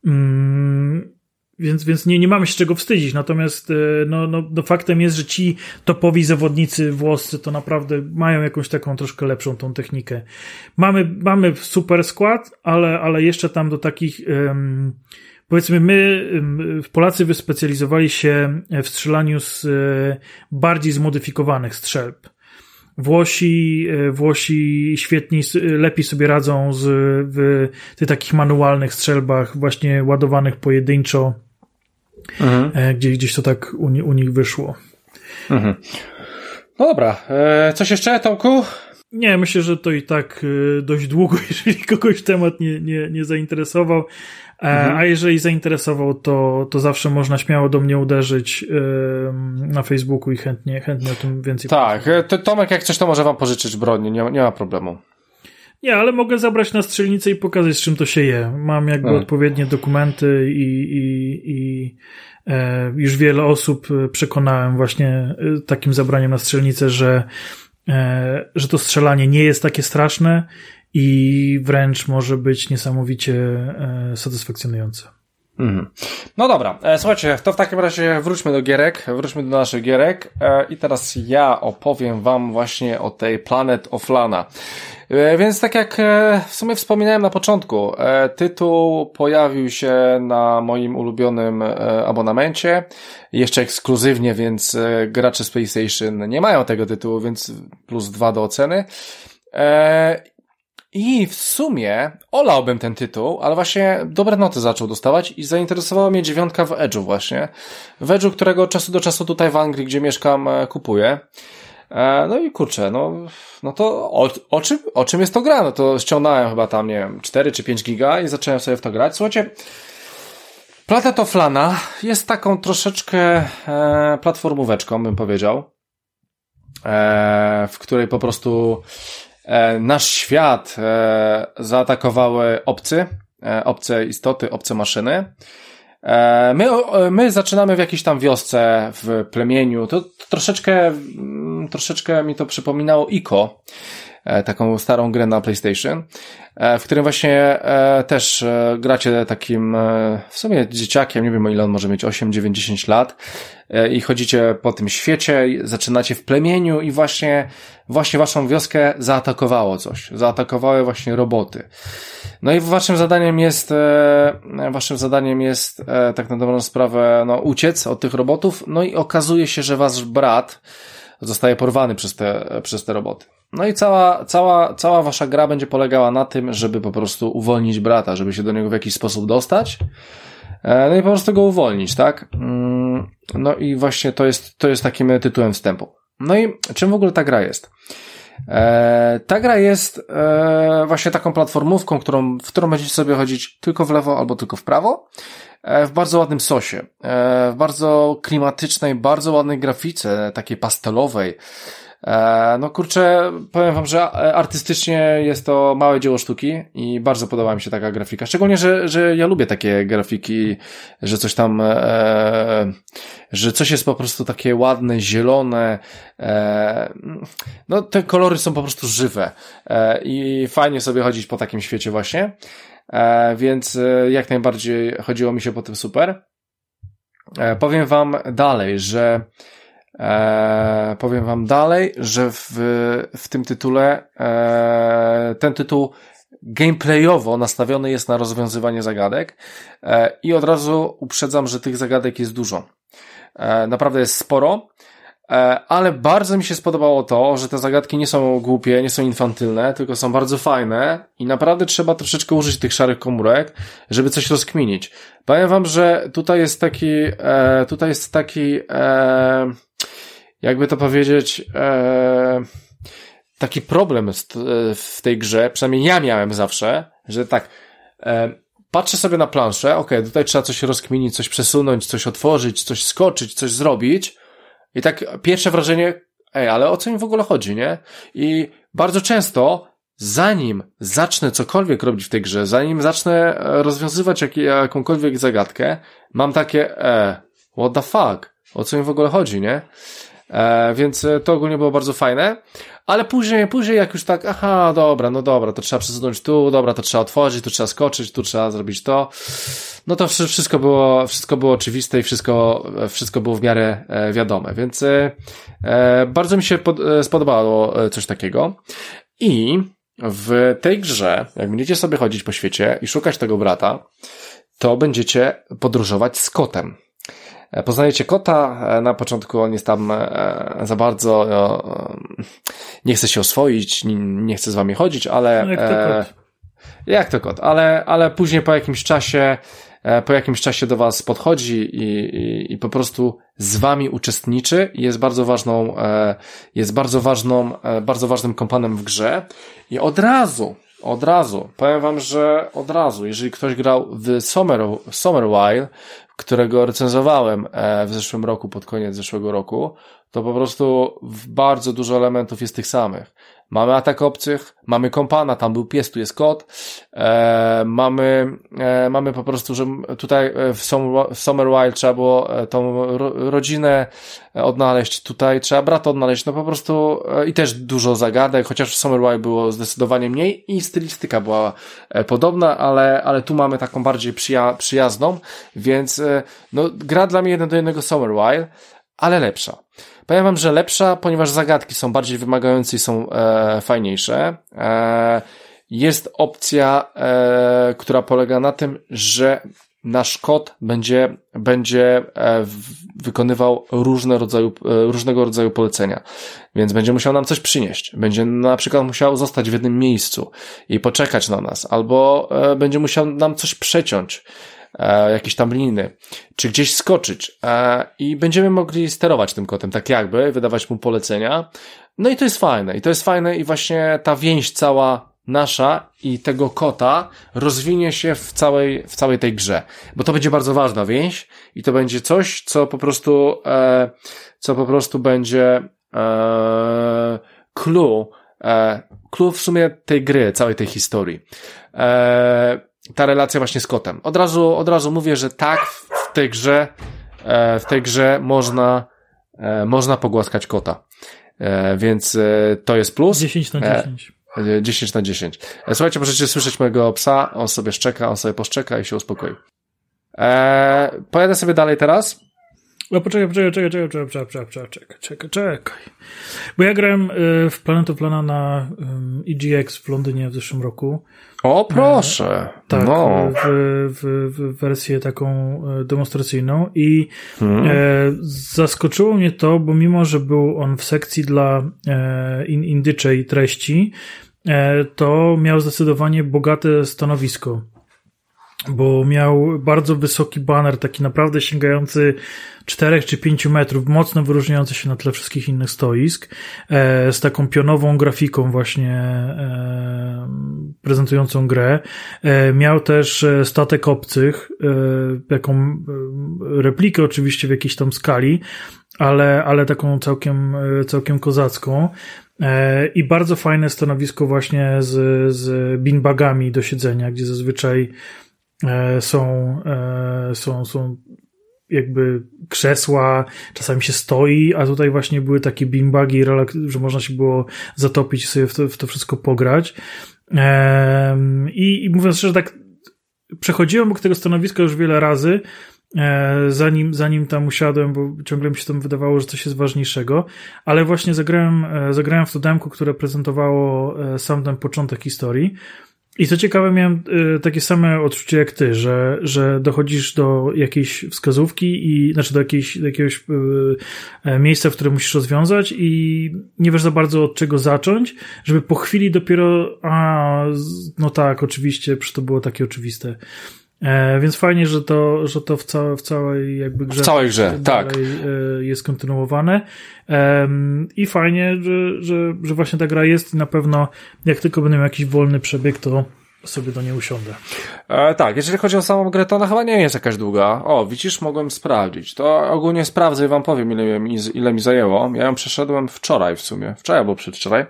Mm, więc, więc nie, nie mamy się czego wstydzić. Natomiast e, no, no, no faktem jest, że ci topowi zawodnicy włoscy to naprawdę mają jakąś taką troszkę lepszą tą technikę. Mamy, mamy super skład, ale, ale jeszcze tam do takich um, Powiedzmy, my, Polacy, wyspecjalizowali się w strzelaniu z e, bardziej zmodyfikowanych strzelb. Włosi, e, Włosi świetnie, lepiej sobie radzą z, w tych takich manualnych strzelbach, właśnie ładowanych pojedynczo, mhm. E, gdzie, gdzieś to tak u, u nich wyszło. Mhm. No dobra, coś jeszcze, Tomku? Nie, myślę, że to i tak dość długo, jeżeli kogoś temat nie, nie, nie zainteresował. E, mhm. A jeżeli zainteresował, to, to zawsze można śmiało do mnie uderzyć na Facebooku i chętnie, chętnie o tym więcej Tak, powiem. Tomek, jak chcesz, to może wam pożyczyć broń, nie, nie ma problemu. Nie, ale mogę zabrać na strzelnicę i pokazać, z czym to się je. Mam jakby hmm. odpowiednie dokumenty i, i, i e, już wiele osób e, przekonałem właśnie takim zabraniem na strzelnicę, że, że to strzelanie nie jest takie straszne i wręcz może być niesamowicie e, satysfakcjonujące. Mhm. No dobra, e, słuchajcie, to w takim razie wróćmy do gierek, wróćmy do naszych gierek e, i teraz ja opowiem wam właśnie o tej Planet of Lana. E, więc tak jak w sumie wspominałem na początku, tytuł pojawił się na moim ulubionym abonamencie, jeszcze ekskluzywnie, więc gracze z PlayStation nie mają tego tytułu, więc plus dwa do oceny. I w sumie olałbym ten tytuł, ale właśnie dobre noty zaczął dostawać i zainteresowała mnie dziewiątka w Edge'u właśnie. W Edge'u, którego czasu do czasu tutaj w Anglii, gdzie mieszkam, kupuję. E, no i kurczę, no, no to o, o, czym, o czym jest to gra? No to ściągnąłem chyba tam, nie wiem, 4 czy 5 giga i zacząłem sobie w to grać. Słuchajcie, Planet of Lana jest taką troszeczkę e, platformóweczką, bym powiedział, e, w której po prostu e, nasz świat e, zaatakowały obcy, e, obce istoty, obce maszyny. E, my, my zaczynamy w jakiejś tam wiosce, w plemieniu. To, to troszeczkę, mm, troszeczkę mi to przypominało Ico, e, taką starą grę na PlayStation, e, w którym właśnie też gracie takim w sumie dzieciakiem, nie wiem ile on może mieć 8, 9, 10 lat i chodzicie po tym świecie, zaczynacie w plemieniu i właśnie, właśnie waszą wioskę zaatakowało coś. Zaatakowały właśnie roboty. No i waszym zadaniem jest, e, waszym zadaniem jest e, tak na dobrą sprawę, no, uciec od tych robotów, no i okazuje się, że wasz brat zostaje porwany przez te, przez te roboty. No i cała, cała, cała wasza gra będzie polegała na tym, żeby po prostu uwolnić brata, żeby się do niego w jakiś sposób dostać. E, no i po prostu go uwolnić, tak? Mm, no i właśnie to jest, to jest takim tytułem wstępu. No i czym w ogóle ta gra jest? E, ta gra jest e, właśnie taką platformówką, którą, w którą będziecie sobie chodzić tylko w lewo albo tylko w prawo. W bardzo ładnym sosie, w bardzo klimatycznej, bardzo ładnej grafice, takiej pastelowej. E, no kurczę, powiem wam, że artystycznie jest to małe dzieło sztuki i bardzo podoba mi się taka grafika. Szczególnie, że, że ja lubię takie grafiki, że coś tam, e, że coś jest po prostu takie ładne, zielone. E, no te kolory są po prostu żywe e, i fajnie sobie chodzić po takim świecie właśnie. E, więc e, jak najbardziej chodziło mi się po tym super. powiem wam dalej, że E, powiem wam dalej, że w, w tym tytule e, ten tytuł gameplayowo nastawiony jest na rozwiązywanie zagadek e, i od razu uprzedzam, że tych zagadek jest dużo. E, naprawdę jest sporo, e, ale bardzo mi się spodobało to, że te zagadki nie są głupie, nie są infantylne, tylko są bardzo fajne i naprawdę trzeba troszeczkę użyć tych szarych komórek, żeby coś rozkminić. Powiem wam, że tutaj jest taki, e, tutaj jest taki, jakby to powiedzieć, e, taki problem w tej grze, przynajmniej ja miałem zawsze, że tak, e, patrzę sobie na planszę, ok, tutaj trzeba coś rozkminić, coś przesunąć, coś otworzyć, coś skoczyć, coś zrobić i tak pierwsze wrażenie, ej, ale o co mi w ogóle chodzi, nie? I bardzo często zanim zacznę cokolwiek robić w tej grze, zanim zacznę e, rozwiązywać jak, jakąkolwiek zagadkę, mam takie, e, what the fuck? O co mi w ogóle chodzi, nie? E, więc e, to ogólnie było bardzo fajne. Ale później, później jak już tak, aha, dobra, no dobra, to trzeba przesunąć tu, dobra, to trzeba otworzyć, tu trzeba skoczyć, tu trzeba zrobić to. No to wszystko było, wszystko było oczywiste i wszystko, wszystko było w miarę e, wiadome, więc e, bardzo mi się pod, spodobało coś takiego. I w tej grze, jak będziecie sobie chodzić po świecie i szukać tego brata, to będziecie podróżować z kotem. E, poznajecie kota, e, na początku on jest tam e, za bardzo, nie chce się oswoić, nie chce z wami chodzić, ale... No jak to kot. Jak to kot, ale, ale później po jakimś czasie po jakimś czasie do was podchodzi i, i, i po prostu z wami uczestniczy. I jest bardzo ważną, jest bardzo ważną, bardzo ważnym kompanem w grze. I od razu, od razu, powiem wam, że od razu, jeżeli ktoś grał w Summer, Summer While, którego recenzowałem e, w zeszłym roku, pod koniec zeszłego roku, to po prostu bardzo dużo elementów jest tych samych. Mamy atak obcych, mamy kompana, tam był pies, tu jest kot, e, mamy, e, mamy po prostu, że tutaj e, w, Summer, w Summer Wild trzeba było e, tą ro, rodzinę odnaleźć, tutaj trzeba brata odnaleźć, no po prostu e, i też dużo zagadek, chociaż w Summer Wild było zdecydowanie mniej i stylistyka była e, podobna, ale, ale tu mamy taką bardziej przyja przyjazną, więc no, gra dla mnie jeden do jednego Summer Wild, ale lepsza. Powiem wam, że lepsza, ponieważ zagadki są bardziej wymagające i są e, fajniejsze. E, jest opcja, e, która polega na tym, że nasz kod będzie, będzie e, wykonywał różne rodzaju, e, różnego rodzaju polecenia. Więc będzie musiał nam coś przynieść. Będzie na przykład musiał zostać w jednym miejscu i poczekać na nas, albo e, będzie musiał nam coś przeciąć jakieś tam liny, czy gdzieś skoczyć e, i będziemy mogli sterować tym kotem, tak jakby, wydawać mu polecenia. No i to jest fajne, i to jest fajne i właśnie ta więź cała nasza i tego kota rozwinie się w całej, w całej tej grze. Bo to będzie bardzo ważna więź i to będzie coś, co po prostu, e, co po prostu będzie e, clue, e, clue w sumie tej gry, całej tej historii. E, ta relacja właśnie z kotem. Od razu, od razu mówię, że tak, w tej grze, e, w tej grze można, e, można pogłaskać kota. E, więc to jest plus. 10 na 10. 10 na 10. Słuchajcie, możecie słyszeć mojego psa, on sobie szczeka, on sobie poszczeka i się uspokoi. Eee, pojadę sobie dalej teraz. No poczekaj, poczekaj, czekaj, czekaj, czekaj, czekaj, czekaj, czekaj, czekaj, czekaj. Bo ja grałem w Planet of Lana na EGX w Londynie w zeszłym roku. O, proszę. E, tak, no. w, w, w wersję taką e, demonstracyjną i hmm. e, zaskoczyło mnie to, bo mimo, że był on w sekcji dla e, in, indyczej treści, to miał zdecydowanie bogate stanowisko bo miał bardzo wysoki banner, taki naprawdę sięgający 4 czy 5 metrów, mocno wyróżniający się na tle wszystkich innych stoisk, e, z taką pionową grafiką właśnie e, prezentującą grę. E, miał też statek obcych, taką replikę oczywiście w jakiejś tam skali, ale, ale taką całkiem, całkiem kozacką. I bardzo fajne stanowisko właśnie z, z beanbagami do siedzenia, gdzie zazwyczaj są, e, są, są jakby krzesła, czasami się stoi, a tutaj właśnie były takie beanbagi, że można się było zatopić i sobie w to, w to wszystko pograć. I, I mówiąc szczerze, tak przechodziłem obok tego stanowiska już wiele razy, e, zanim, zanim tam usiadłem, bo ciągle mi się tam wydawało, że coś jest ważniejszego, ale właśnie zagrałem, zagrałem w to demku, które prezentowało sam ten początek historii i co ciekawe, miałem y, takie same odczucie jak ty, że, że dochodzisz do jakiejś wskazówki i, znaczy do, jakiejś, do jakiegoś y, miejsca, w którym musisz rozwiązać i nie wiesz za bardzo od czego zacząć, żeby po chwili dopiero, a, no tak, oczywiście, przecież to było takie oczywiste. E, więc fajnie, że to, że to w, całe, w całej jakby grze. W całej grze, tak. E, jest kontynuowane. E, I fajnie, że, że, że właśnie ta gra jest i na pewno jak tylko będę miał jakiś wolny przebieg, to sobie do niej usiądę. E, tak, jeżeli chodzi o samą grę, to ona chyba nie jest jakaś długa. O, widzisz, mogłem sprawdzić. To ogólnie sprawdzę i wam powiem, ile mi, ile mi zajęło. Ja ją przeszedłem wczoraj w sumie. Wczoraj albo przedwczoraj.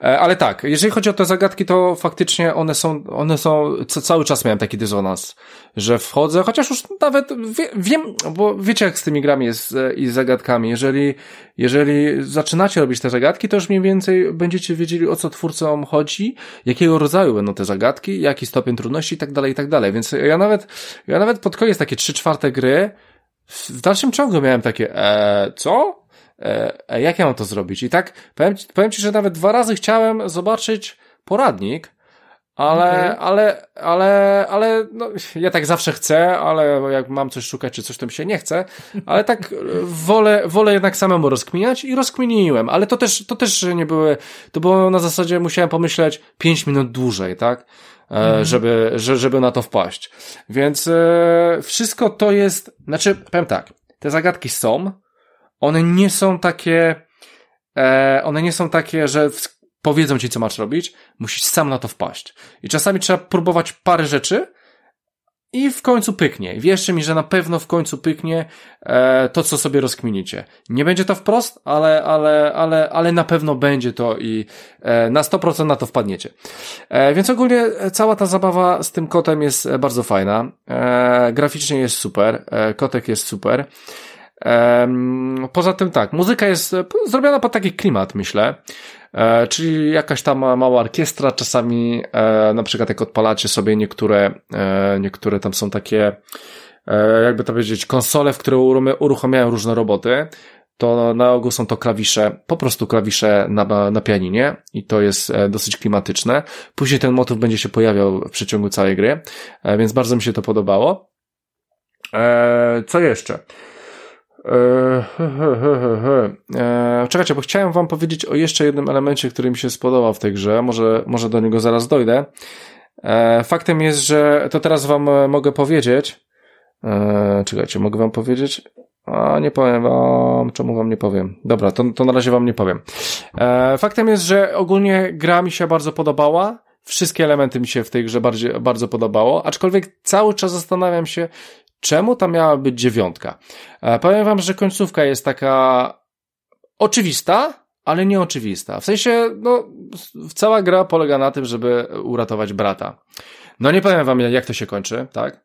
E, ale tak, jeżeli chodzi o te zagadki, to faktycznie one są, one są, cały czas miałem taki dysonans, że wchodzę, chociaż już nawet wie, wiem, bo wiecie jak z tymi grami jest e, i z zagadkami. Jeżeli, jeżeli zaczynacie robić te zagadki, to już mniej więcej będziecie wiedzieli, o co twórcom chodzi, jakiego rodzaju będą te zagadki, jaki stopień trudności i tak dalej, i tak dalej. Więc ja nawet, ja nawet pod koniec takie trzy czwarte gry w dalszym ciągu miałem takie, e, co? E, e, jak ja mam to zrobić? I tak, powiem, powiem ci, że nawet dwa razy chciałem zobaczyć poradnik, ale, okay. ale, ale, ale, no, ja tak zawsze chcę, ale jak mam coś szukać, czy coś, to mi się nie chce, ale tak wolę, wolę jednak samemu rozkminiać i rozkminiłem, ale to też, to też nie były, to było na zasadzie, musiałem pomyśleć pięć minut dłużej, tak? Mm. Żeby, żeby na to wpaść. Więc e, wszystko to jest, znaczy, powiem tak, te zagadki są, one nie są takie, e, one nie są takie, że w powiedzą ci, co masz robić, musisz sam na to wpaść. I czasami trzeba próbować parę rzeczy, i w końcu pyknie. Wierzcie mi, że na pewno w końcu pyknie e, to, co sobie rozkminicie. Nie będzie to wprost, ale, ale, ale, ale na pewno będzie to i e, na 100% na to wpadniecie. E, więc ogólnie cała ta zabawa z tym kotem jest bardzo fajna. E, graficznie jest super, e, kotek jest super. E, poza tym tak, muzyka jest zrobiona pod taki klimat, myślę. E, czyli jakaś tam mała orkiestra, czasami e, na przykład jak odpalacie sobie niektóre, e, niektóre tam są takie, jakby to powiedzieć, konsole, w które uruchamiają różne roboty, to na ogół są to klawisze, po prostu klawisze na, na pianinie i to jest dosyć klimatyczne. Później ten motyw będzie się pojawiał w przeciągu całej gry, więc bardzo mi się to podobało. Co jeszcze? Eee, eee, czekajcie, bo chciałem wam powiedzieć o jeszcze jednym elemencie, który mi się spodobał w tej grze. Może, może do niego zaraz dojdę. Eee, faktem jest, że to teraz wam e, mogę powiedzieć. Czekajcie, mogę wam powiedzieć? A nie powiem wam, czemu wam nie powiem. Dobra, to, to na razie wam nie powiem. Faktem jest, że ogólnie gra mi się bardzo podobała. Wszystkie elementy mi się w tej grze bardziej, bardzo podobało, aczkolwiek cały czas zastanawiam się, Czemu tam miała być dziewiątka? E, powiem wam, że końcówka jest taka oczywista, ale nieoczywista. W sensie, no, cała gra polega na tym, żeby uratować brata. No nie powiem wam, jak to się kończy, tak?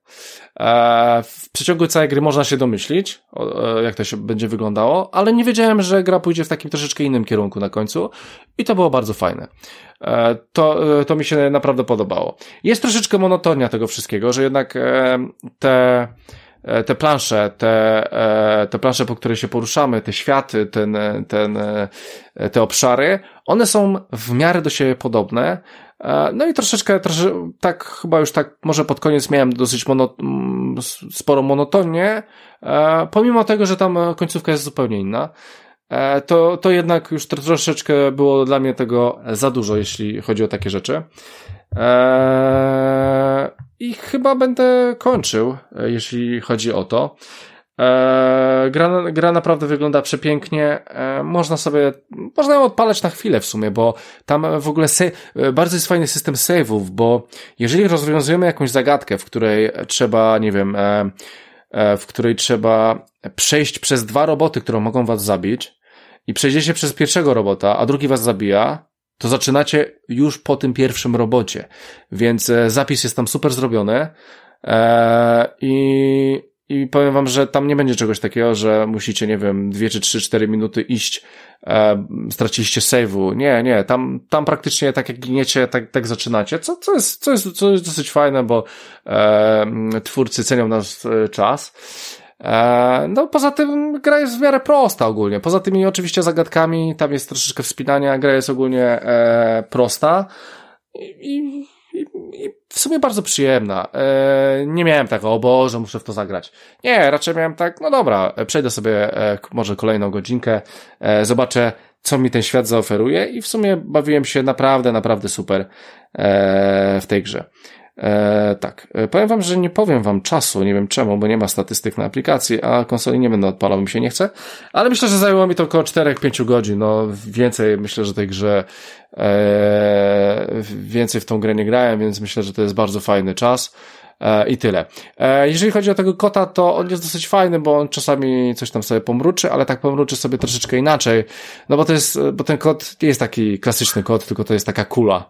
E, w przeciągu całej gry można się domyślić, e, jak to się będzie wyglądało, ale nie wiedziałem, że gra pójdzie w takim troszeczkę innym kierunku na końcu i to było bardzo fajne. E, to, to mi się naprawdę podobało. Jest troszeczkę monotonia tego wszystkiego, że jednak te te plansze, te, te plansze, po które się poruszamy, te światy, ten, ten, te obszary, one są w miarę do siebie podobne, no i troszeczkę, trosze, tak chyba już tak, może pod koniec miałem dosyć mono, mm, sporo monotonię, e, pomimo tego, że tam końcówka jest zupełnie inna. E, to, to jednak już troszeczkę było dla mnie tego za dużo, jeśli chodzi o takie rzeczy. I chyba będę kończył, jeśli chodzi o to. E, gra, gra naprawdę wygląda przepięknie. E, można sobie, można ją odpalać na chwilę w sumie, bo tam w ogóle e, bardzo jest fajny system save'ów, bo jeżeli rozwiązujemy jakąś zagadkę, w której trzeba, nie wiem, w której trzeba przejść przez dwa roboty, które mogą was zabić i przejdziecie przez pierwszego robota, a drugi was zabija, to zaczynacie już po tym pierwszym robocie. Więc zapis jest tam super zrobiony. I i powiem wam, że tam nie będzie czegoś takiego, że musicie, nie wiem, dwie czy trzy, cztery minuty iść, e, straciliście save'u. Nie, nie, tam, tam praktycznie tak jak giniecie, tak, tak zaczynacie, co, co, jest, co, jest, co jest dosyć fajne, bo e, twórcy cenią nasz e, czas. E, no, poza tym gra jest w miarę prosta ogólnie. Poza tymi oczywiście zagadkami, tam jest troszeczkę wspinania, gra jest ogólnie e, prosta. I, i w sumie bardzo przyjemna. E, nie miałem tak, o Boże, muszę w to zagrać. Nie, raczej miałem tak, no dobra, przejdę sobie e, może kolejną godzinkę, e, zobaczę, co mi ten świat zaoferuje i w sumie bawiłem się naprawdę, naprawdę super w tej grze. E, tak, e, powiem wam, że nie powiem wam czasu, nie wiem czemu, bo nie ma statystyk na aplikacji, a konsoli nie będę odpalał, mi się nie chce, ale myślę, że zajęło mi to około 4-5 godzin, no więcej myślę, że tej grze e, więcej w tą grę nie grałem, więc myślę, że to jest bardzo fajny czas. E, I tyle. E, jeżeli chodzi o tego kota, to on jest dosyć fajny, bo on czasami coś tam sobie pomruczy, ale tak pomruczy sobie troszeczkę inaczej. No bo to jest, bo ten kot nie jest taki klasyczny kot, tylko to jest taka kula.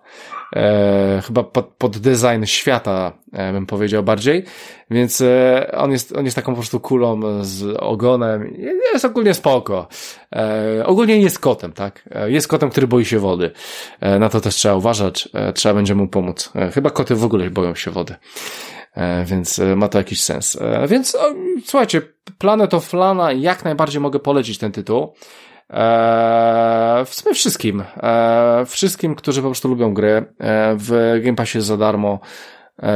E, chyba pod, pod design świata, e, bym powiedział bardziej. Więc e, on jest, on jest taką po prostu kulą z ogonem. Jest ogólnie spoko. E, ogólnie jest kotem, tak? E, jest kotem, który boi się wody. E, na to też trzeba uważać. E, trzeba będzie mu pomóc. E, chyba koty w ogóle boją się wody. E, więc e, ma to jakiś sens. E, więc słuchajcie, Planet of Lana jak najbardziej mogę polecić ten tytuł. W sumie wszystkim. wszystkim, którzy po prostu lubią gry. w Game Passie jest za darmo,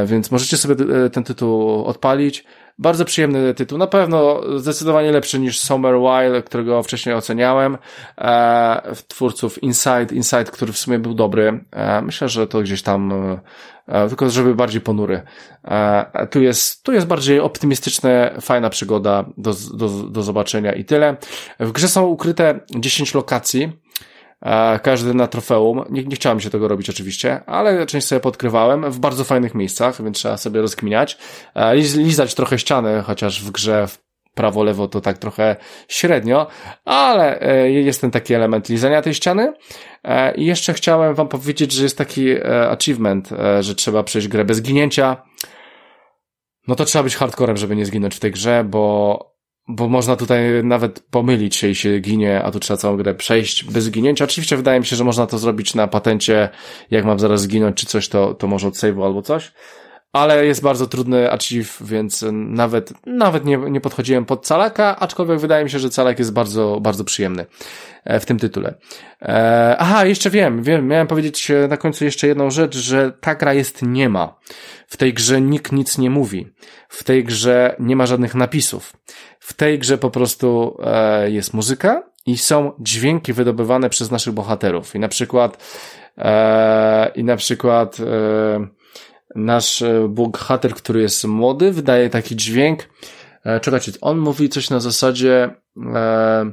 więc możecie sobie ten tytuł odpalić. Bardzo przyjemny tytuł, na pewno zdecydowanie lepszy niż Summer Wild, którego wcześniej oceniałem. E, twórców Inside, Inside, który w sumie był dobry. E, myślę, że to gdzieś tam, e, tylko żeby bardziej ponury. E, tu jest, tu jest bardziej optymistyczna, fajna przygoda do, do, do zobaczenia i tyle. W grze są ukryte 10 lokacji, każdy na trofeum. Nie, nie chciałem się tego robić oczywiście, ale część sobie podkrywałem w bardzo fajnych miejscach, więc trzeba sobie rozkminiać. Lizać trochę ściany, chociaż w grze w prawo, lewo to tak trochę średnio, ale e, jest ten taki element lizania tej ściany. E, I jeszcze chciałem wam powiedzieć, że jest taki e, achievement, że trzeba przejść grę bez ginięcia. No to trzeba być hardcorem, żeby nie zginąć w tej grze, bo bo można tutaj nawet pomylić się i się ginie, a tu trzeba całą grę przejść bez ginięcia. Oczywiście wydaje mi się, że można to zrobić na patencie, jak mam zaraz zginąć czy coś, to, to może od save'u albo coś ale jest bardzo trudny achieve, więc nawet, nawet nie, nie podchodziłem pod calaka, aczkolwiek wydaje mi się, że calak jest bardzo, bardzo przyjemny e, w tym tytule. E, aha, jeszcze wiem, wiem, miałem powiedzieć na końcu jeszcze jedną rzecz, że ta gra jest niema. W tej grze nikt nic nie mówi. W tej grze nie ma żadnych napisów. W tej grze po prostu e, jest muzyka i są dźwięki wydobywane przez naszych bohaterów. I na przykład, i na przykład, nasz e, bohater, który jest młody, wydaje taki dźwięk. E, czekajcie, on mówi coś na zasadzie. E,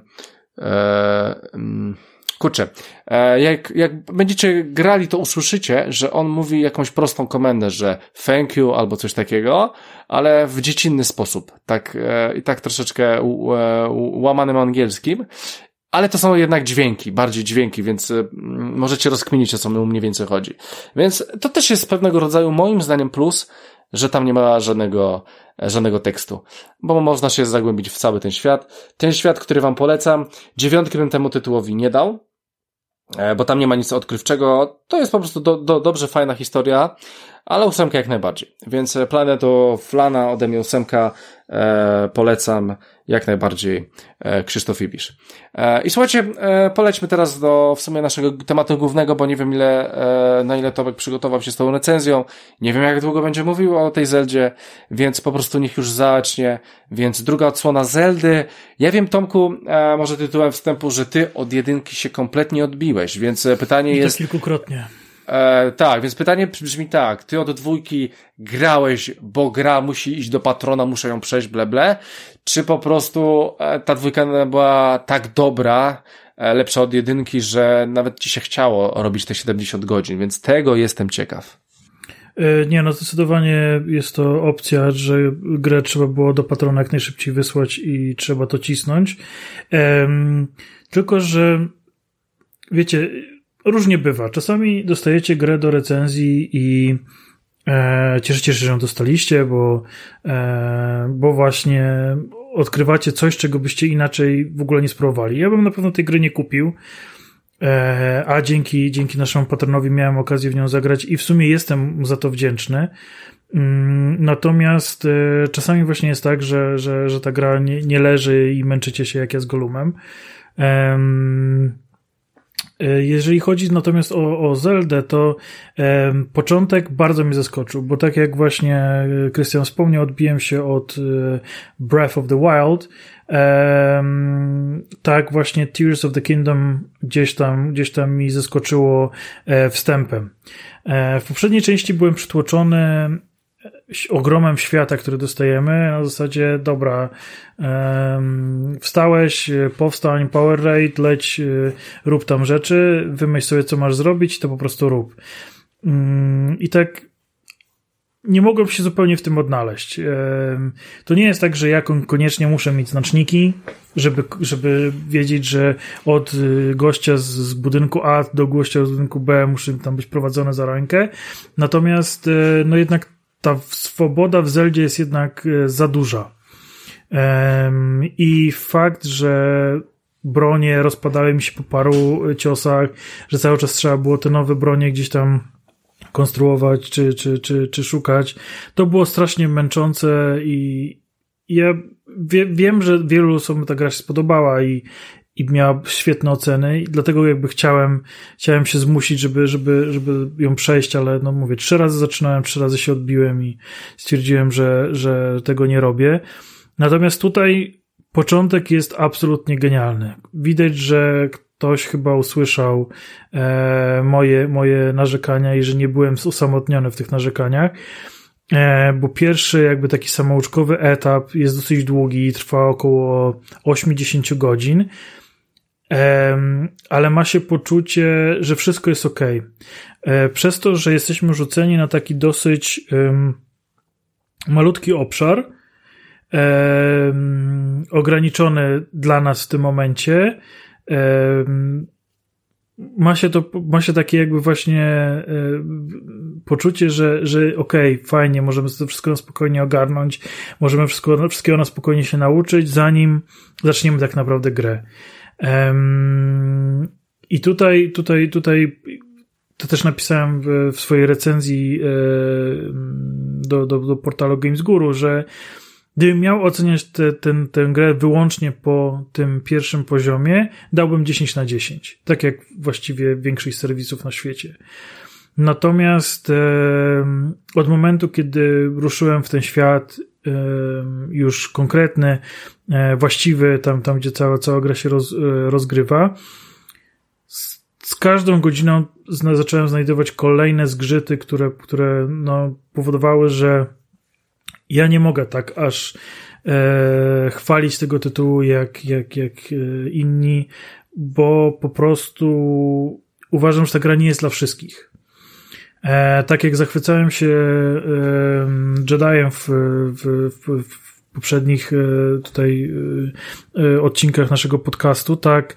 e, mm, kurczę, e, jak, jak będziecie grali, to usłyszycie, że on mówi jakąś prostą komendę, że thank you albo coś takiego, ale w dziecinny sposób. Tak, i tak troszeczkę łamanym angielskim ale to są jednak dźwięki, bardziej dźwięki, więc y, możecie rozkminić, o co mu mniej więcej chodzi. Więc to też jest pewnego rodzaju, moim zdaniem, plus, że tam nie ma żadnego, żadnego tekstu, bo można się zagłębić w cały ten świat. Ten świat, który wam polecam, dziewiątki bym temu tytułowi nie dał, e, bo tam nie ma nic odkrywczego. To jest po prostu do, do, dobrze fajna historia, ale ósemka jak najbardziej. Więc Planet of Flana ode mnie ósemka e, polecam jak najbardziej e, Krzysztof Ibisz. E, I słuchajcie, e, polećmy teraz do w sumie naszego tematu głównego, bo nie wiem ile, e, na ile Tomek przygotował się z tą recenzją, nie wiem jak długo będzie mówił o tej Zeldzie, więc po prostu niech już zacznie. Więc druga odsłona Zeldy. Ja wiem Tomku, e, może tytułem wstępu, że ty od jedynki się kompletnie odbiłeś, więc pytanie I jest... kilkukrotnie. E, tak, więc pytanie brzmi tak. Ty od dwójki grałeś, bo gra musi iść do patrona, muszę ją przejść, ble, ble. Czy po prostu e, ta dwójka była tak dobra, e, lepsza od jedynki, że nawet ci się chciało robić te 70 godzin, więc tego jestem ciekaw. E, nie, no zdecydowanie jest to opcja, że grę trzeba było do patrona jak najszybciej wysłać i trzeba to cisnąć. Tylko, że wiecie, różnie bywa. Czasami dostajecie grę do recenzji i e, cieszycie się, że ją dostaliście, bo, e, bo właśnie odkrywacie coś, czego byście inaczej w ogóle nie spróbowali. Ja bym na pewno tej gry nie kupił, e, a dzięki, dzięki naszemu patronowi miałem okazję w nią zagrać i w sumie jestem za to wdzięczny. Mm, natomiast e, czasami właśnie jest tak, że, że, że ta gra nie, nie leży i męczycie się jak ja z Golumem. E, jeżeli chodzi natomiast o, o Zeldę, to e, początek bardzo mnie zaskoczył, bo tak jak właśnie Krystian wspomniał, odbiłem się od e, Breath of the Wild, e, tak właśnie Tears of the Kingdom gdzieś tam, gdzieś tam mi zaskoczyło e, wstępem. E, w poprzedniej części byłem przytłoczony ogromem świata, który dostajemy, na zasadzie, dobra, wstałeś, powstań, power raid, leć, e, rób tam rzeczy, wymyśl sobie, co masz zrobić, to po prostu rób. Um, I tak nie mogłem się zupełnie w tym odnaleźć. To nie jest tak, że ja koniecznie muszę mieć znaczniki, żeby, żeby wiedzieć, że od e, gościa z, z budynku A do gościa z budynku B muszę tam być prowadzone za rękę. Natomiast, e, no jednak ta swoboda w Zeldzie jest jednak e, za duża. I fakt, że bronie rozpadały mi się po paru ciosach, że cały czas trzeba było te nowe bronie gdzieś tam konstruować czy, czy, czy, czy szukać, to było strasznie męczące i ja wie, wiem, że wielu osobom ta gra się spodobała i, i miała świetne oceny i dlatego jakby chciałem, chciałem się zmusić, żeby, żeby, żeby ją przejść, ale no mówię, trzy razy zaczynałem, trzy razy się odbiłem i stwierdziłem, że, że tego nie robię. Natomiast tutaj początek jest absolutnie genialny. Widać, że ktoś chyba usłyszał e, moje, moje narzekania i że nie byłem usamotniony w tych narzekaniach, e, bo pierwszy jakby taki samouczkowy etap jest dosyć długi, trwa około 8-10 godzin ale ma się poczucie, że wszystko jest ok. Przez to, że jesteśmy rzuceni na taki dosyć malutki obszar, ograniczony dla nas w tym momencie, ma się to, ma się takie jakby właśnie e, poczucie, że, że okej, fajnie, możemy to wszystko na spokojnie ogarnąć, możemy wszystko, wszystkiego na spokojnie się nauczyć, zanim zaczniemy tak naprawdę grę. I tutaj, tutaj, tutaj to też napisałem w, w swojej recenzji e, do, do, do portalu Games Guru, że Gdybym miał oceniać te, tę grę wyłącznie po tym pierwszym poziomie, dałbym 10 na 10. Tak jak właściwie większość serwisów na świecie. Natomiast e, od momentu, kiedy ruszyłem w ten świat już konkretny, e, właściwy, tam, tam gdzie cała, cała gra się roz, e, rozgrywa, z, z, każdą godziną zna, zacząłem znajdować kolejne zgrzyty, które, które no, powodowały, że ja nie mogę tak aż e, chwalić tego tytułu jak, jak, jak e, inni, bo po prostu uważam, że ta gra nie jest dla wszystkich. E, tak jak zachwycałem się e, Jediem w, w, w, w poprzednich e, tutaj e, odcinkach naszego podcastu, tak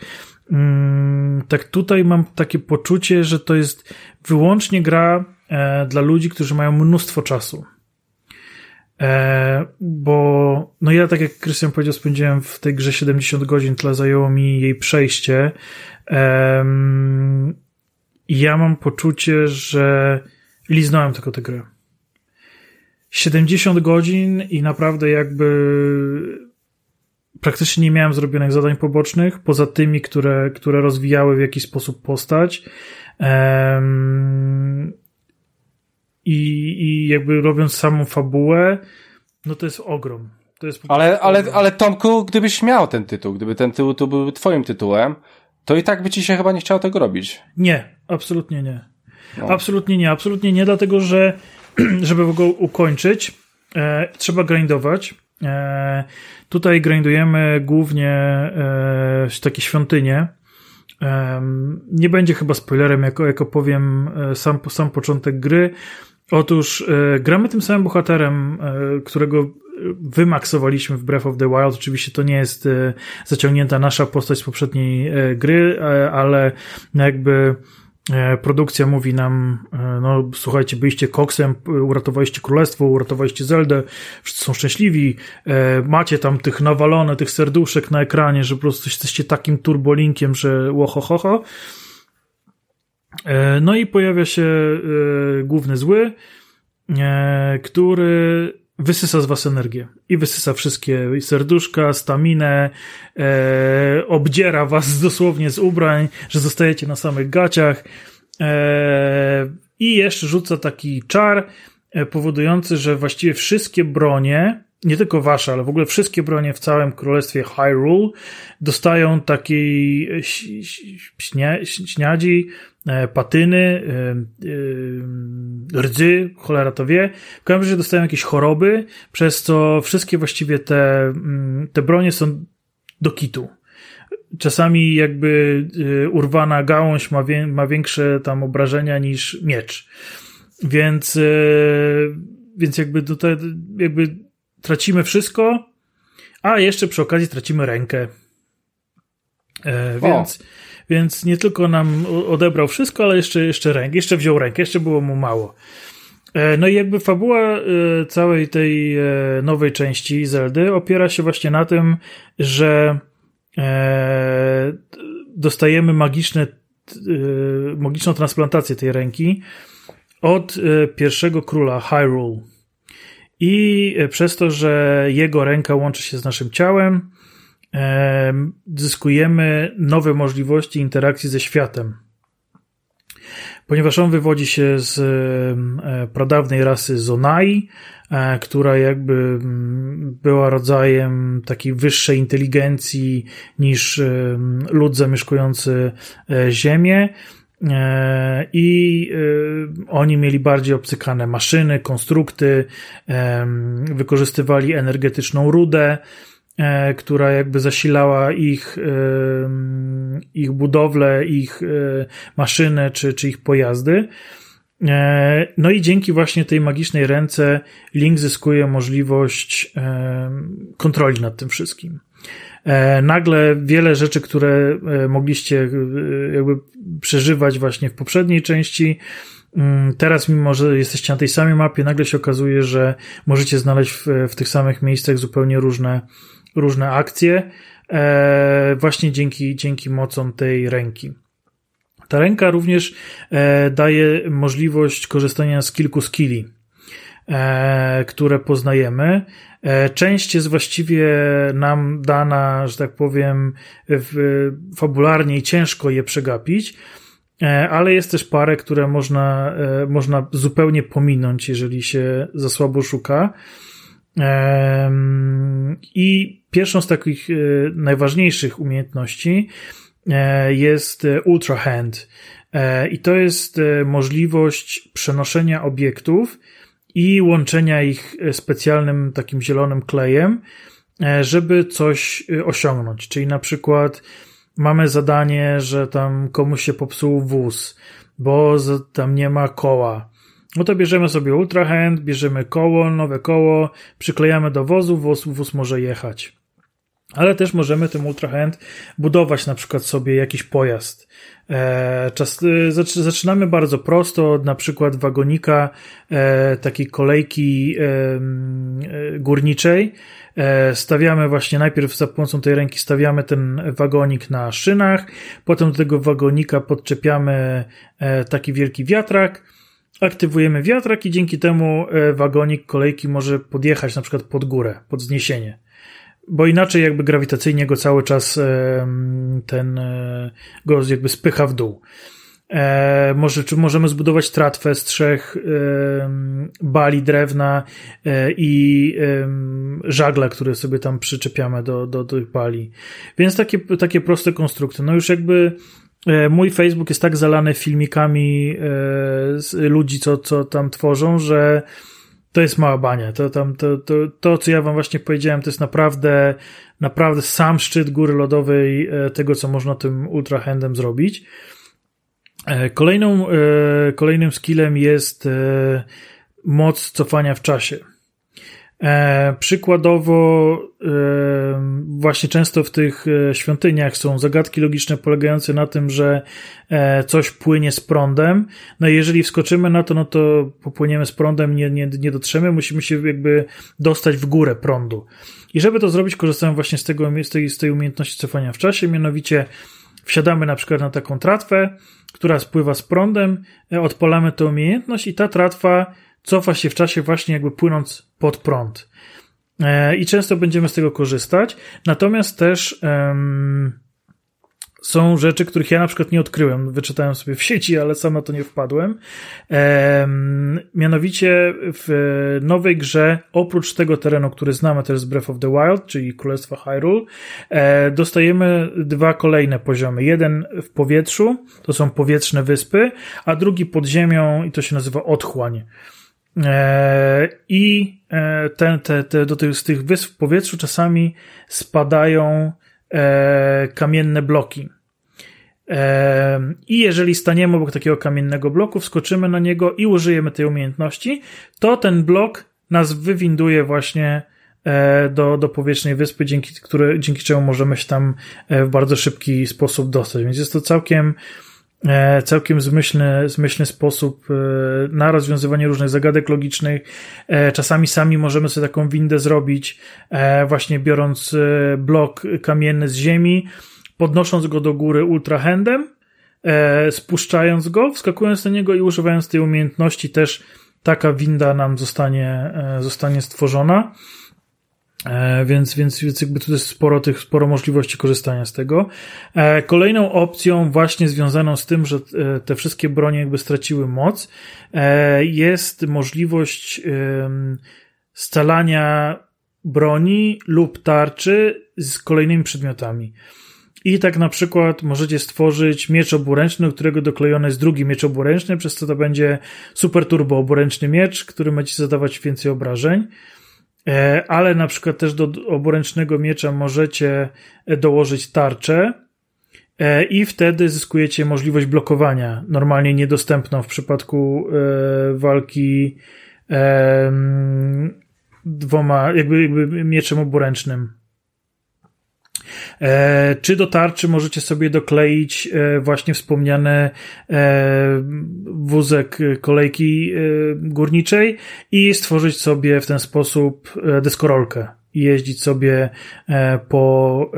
mm, tak tutaj mam takie poczucie, że to jest wyłącznie gra dla ludzi, którzy mają mnóstwo czasu. E, bo no ja, tak jak Krystian powiedział, spędziłem w tej grze 70 godzin, tyle zajęło mi jej przejście. Ja mam poczucie, że liznąłem tylko tę grę. 70 godzin i naprawdę jakby praktycznie nie miałem zrobionych zadań pobocznych, poza tymi, które, które rozwijały w jakiś sposób postać. Um, i, i jakby robiąc samą fabułę, no to jest ogrom. To jest ale, ale, ale Tomku, gdybyś miał ten tytuł, gdyby ten tytuł to był twoim tytułem, to i tak by ci się chyba nie chciało tego robić. Nie, absolutnie nie. No. Absolutnie nie, absolutnie nie, dlatego że żeby go ukończyć, e, trzeba grindować. E, tutaj grindujemy głównie e, takie świątynie. E, nie będzie chyba spoilerem, jako, jako powiem e, sam, sam początek gry. Otóż e, gramy tym samym bohaterem, e, którego wymaksowaliśmy w Breath of the Wild. Oczywiście to nie jest e, zaciągnięta nasza postać z poprzedniej gry, ale jakby produkcja mówi nam, no słuchajcie, byliście koksem, uratowaliście królestwo, uratowaliście Zeldę, wszyscy są szczęśliwi, macie tam tych nawalone, tych serduszek na ekranie, że po prostu jesteście takim turbolinkiem, że łohohoho. Ho, ho. E, no i pojawia się e, główny zły, e, który wysysa z was energię i wysysa wszystkie serduszka, staminę, obdziera was dosłownie z ubrań, że zostajecie na samych gaciach i jeszcze rzuca taki czar powodujący, że właściwie wszystkie bronie, nie tylko wasze, ale w ogóle wszystkie bronie w całym królestwie Hyrule dostają takiej śniadzi, patyny, e, e, rdzy, cholera to wie. W każdym razie dostają jakieś choroby, przez co wszystkie właściwie te, mm, te bronie są do kitu. Czasami jakby urwana gałąź ma, wie, ma większe tam obrażenia niż miecz. Więc, więc jakby tutaj jakby tracimy wszystko, a jeszcze przy okazji tracimy rękę. Więc, więc nie tylko nam odebrał wszystko, ale jeszcze, jeszcze rękę, jeszcze wziął rękę, jeszcze było mu mało. E, no i jakby fabuła e, całej tej e, nowej części Zeldy opiera się właśnie na tym, że dostajemy magiczne, magiczną transplantację tej ręki od pierwszego króla Hyrule. I przez to, że jego ręka łączy się z naszym ciałem, zyskujemy nowe możliwości interakcji ze światem. Ponieważ on wywodzi się z e, pradawnej rasy Zonai, e, która jakby mm, była rodzajem takiej wyższej inteligencji niż lud zamieszkujący e, Ziemię. I oni mieli bardziej obcykane maszyny, konstrukty, wykorzystywali energetyczną rudę, która jakby zasilała ich, ich budowlę, ich maszyny czy, czy ich pojazdy. No i dzięki właśnie tej magicznej ręce Link zyskuje możliwość kontroli nad tym wszystkim. Nagle wiele rzeczy, które mogliście jakby przeżywać właśnie w poprzedniej części, Mm, teraz, mimo że jesteście na tej samej mapie, nagle się okazuje, że możecie znaleźć w, w tych samych miejscach zupełnie różne, różne akcje, e, właśnie dzięki, dzięki mocom tej ręki. Ta ręka również e, daje możliwość korzystania z kilku skilli, e, które poznajemy. Część jest właściwie nam dana, że tak powiem, fabularnie i ciężko je przegapić. Ale jest też parę, które można, można zupełnie pominąć, jeżeli się za słabo szuka. I pierwszą z takich e, najważniejszych umiejętności jest Ultra Hand. I to jest możliwość przenoszenia obiektów i łączenia ich specjalnym takim zielonym klejem, żeby coś osiągnąć. Czyli na przykład mamy zadanie, że tam komuś się popsuł wóz, bo tam nie ma koła. No to bierzemy sobie ultrahand, bierzemy koło, nowe koło, przyklejamy do wozu, wóz, wóz może jechać. Ale też możemy tym ultrahand budować na przykład sobie jakiś pojazd. E, czas, e, zaczynamy bardzo prosto, od na przykład wagonika e, takiej kolejki górniczej, E, stawiamy właśnie najpierw za pomocą tej ręki stawiamy ten wagonik na szynach, potem do tego wagonika podczepiamy e, taki wielki wiatrak, aktywujemy wiatrak i dzięki temu e, wagonik kolejki może podjechać na przykład pod górę, pod zniesienie. Bo inaczej jakby grawitacyjnie go cały czas ten go jakby spycha w dół. E, może, czy możemy zbudować tratwę z trzech e, bali drewna e, i e, żagle, które sobie tam przyczepiamy do, do, do tych bali. Więc takie, takie proste konstrukty. No już jakby e, mój Facebook jest tak zalany filmikami e, ludzi, co, co tam tworzą, że to jest mała bania. To, tam, to, to, to, co ja wam właśnie powiedziałem, to jest naprawdę, naprawdę sam szczyt góry lodowej e, tego, co można tym ultrahandem zrobić. E, kolejną, e, kolejnym skillem jest moc cofania w czasie. Przykładowo, właśnie często w tych świątyniach są zagadki logiczne polegające na tym, że coś płynie z prądem. No i jeżeli wskoczymy na to, no to popłyniemy z prądem, nie, nie, nie dotrzemy, musimy się jakby dostać w górę prądu. I żeby to zrobić, korzystamy właśnie z, tego, z, tej, z tej umiejętności cofania w czasie, mianowicie wsiadamy na przykład na taką tratwę, która spływa z prądem, e, odpalamy tę umiejętność i ta tratwa cofa się w czasie właśnie jakby płynąc pod prąd. E, I często będziemy z tego korzystać. Natomiast też um, są rzeczy, których ja na przykład nie odkryłem. Wyczytałem sobie w sieci, ale sam na to nie wpadłem. Ehm, mianowicie w nowej grze, oprócz tego terenu, który znamy, to jest Breath of the Wild, czyli Królestwo Hyrule, e, dostajemy dwa kolejne poziomy. Jeden w powietrzu, to są powietrzne wyspy, a drugi pod ziemią i to się nazywa Otchłań. E, I e, ten, te, te, do tych, z tych wysp w powietrzu czasami spadają e, kamienne bloki. I jeżeli staniemy obok takiego kamiennego bloku, wskoczymy na niego i użyjemy tej umiejętności, to ten blok nas wywinduje właśnie do, do powietrznej wyspy, dzięki, które, dzięki czemu możemy się tam w bardzo szybki sposób dostać. Więc jest to całkiem, całkiem zmyślny, zmyślny sposób na rozwiązywanie różnych zagadek logicznych. Czasami sami możemy sobie taką windę zrobić, właśnie biorąc blok kamienny z ziemi, podnosząc go do góry ultrahandem, e, spuszczając go, wskakując na niego i używając tej umiejętności też taka winda nam zostanie, e, zostanie stworzona. E, więc, więc, więc jakby tu jest sporo tych, sporo możliwości korzystania z tego. E, kolejną opcją właśnie związaną z tym, że e, te wszystkie bronie jakby straciły moc, jest możliwość scalania broni lub tarczy z kolejnymi przedmiotami. I tak na przykład możecie stworzyć miecz oburęczny, którego doklejony jest drugi miecz oburęczny, przez co to będzie super turbo oburęczny miecz, który będzie zadawać więcej obrażeń. Ale na przykład też do oboręcznego miecza możecie dołożyć tarczę i wtedy zyskujecie możliwość blokowania, normalnie niedostępną w przypadku walki dwoma, jakby, jakby mieczem oburęcznym. E, czy do tarczy możecie sobie dokleić e, właśnie wspomniane e, wózek kolejki górniczej i stworzyć sobie w ten sposób e, jeździć sobie e, po,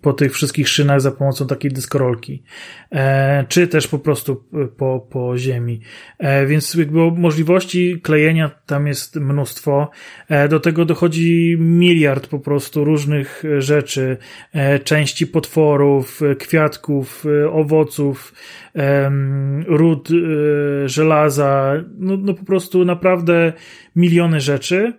po tych wszystkich szynach za pomocą takiej dyskorolki, e, czy też po prostu po, po ziemi. E, więc jakby możliwości klejenia tam jest mnóstwo. Do tego dochodzi miliard po prostu różnych rzeczy, części potworów, kwiatków, owoców, ród żelaza, no, no po prostu naprawdę miliony rzeczy.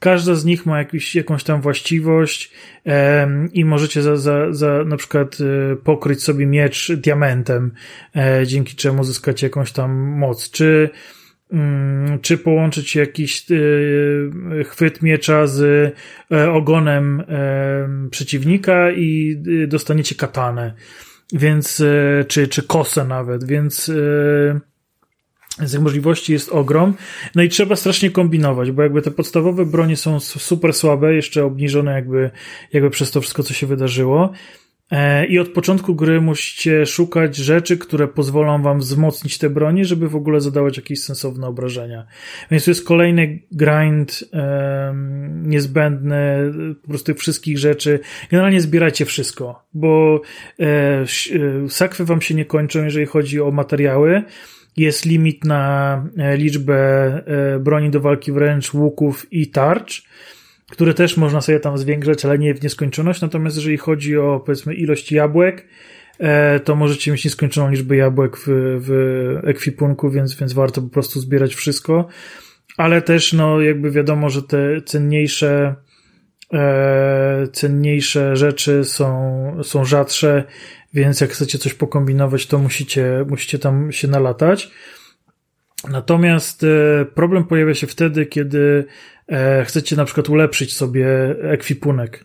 Każda z nich ma jakiś, jakąś tam właściwość e, i możecie za, za, za na przykład e, pokryć sobie miecz diamentem, e, dzięki czemu zyskacie jakąś tam moc. Czy, mm, czy połączyć jakiś e, chwyt miecza z e, ogonem e, przeciwnika i dostaniecie katanę. Więc, czy, czy kosę nawet, więc więc tych możliwości jest ogrom. No i trzeba strasznie kombinować, bo jakby te podstawowe bronie są super słabe, jeszcze obniżone jakby, jakby przez to wszystko, co się wydarzyło. E, I od początku gry musicie szukać rzeczy, które pozwolą wam wzmocnić te bronie, żeby w ogóle zadawać jakieś sensowne obrażenia. Więc to jest kolejny grind e, niezbędny, po prostu tych wszystkich rzeczy. Generalnie zbierajcie wszystko, bo e, e sakwy wam się nie kończą, jeżeli chodzi o materiały jest limit na e, liczbę e, broni do walki wręcz, łuków i tarcz, które też można sobie tam zwiększać, ale nie w nieskończoność. Natomiast jeżeli chodzi o powiedzmy ilość jabłek, e, to możecie mieć nieskończoną liczbę jabłek w, w ekwipunku, więc, więc warto po prostu zbierać wszystko. Ale też, no, jakby wiadomo, że te cenniejsze, e, cenniejsze rzeczy są, są rzadsze więc jak chcecie coś pokombinować, to musicie, musicie tam się nalatać. Natomiast e, problem pojawia się wtedy, kiedy e, chcecie na przykład ulepszyć sobie ekwipunek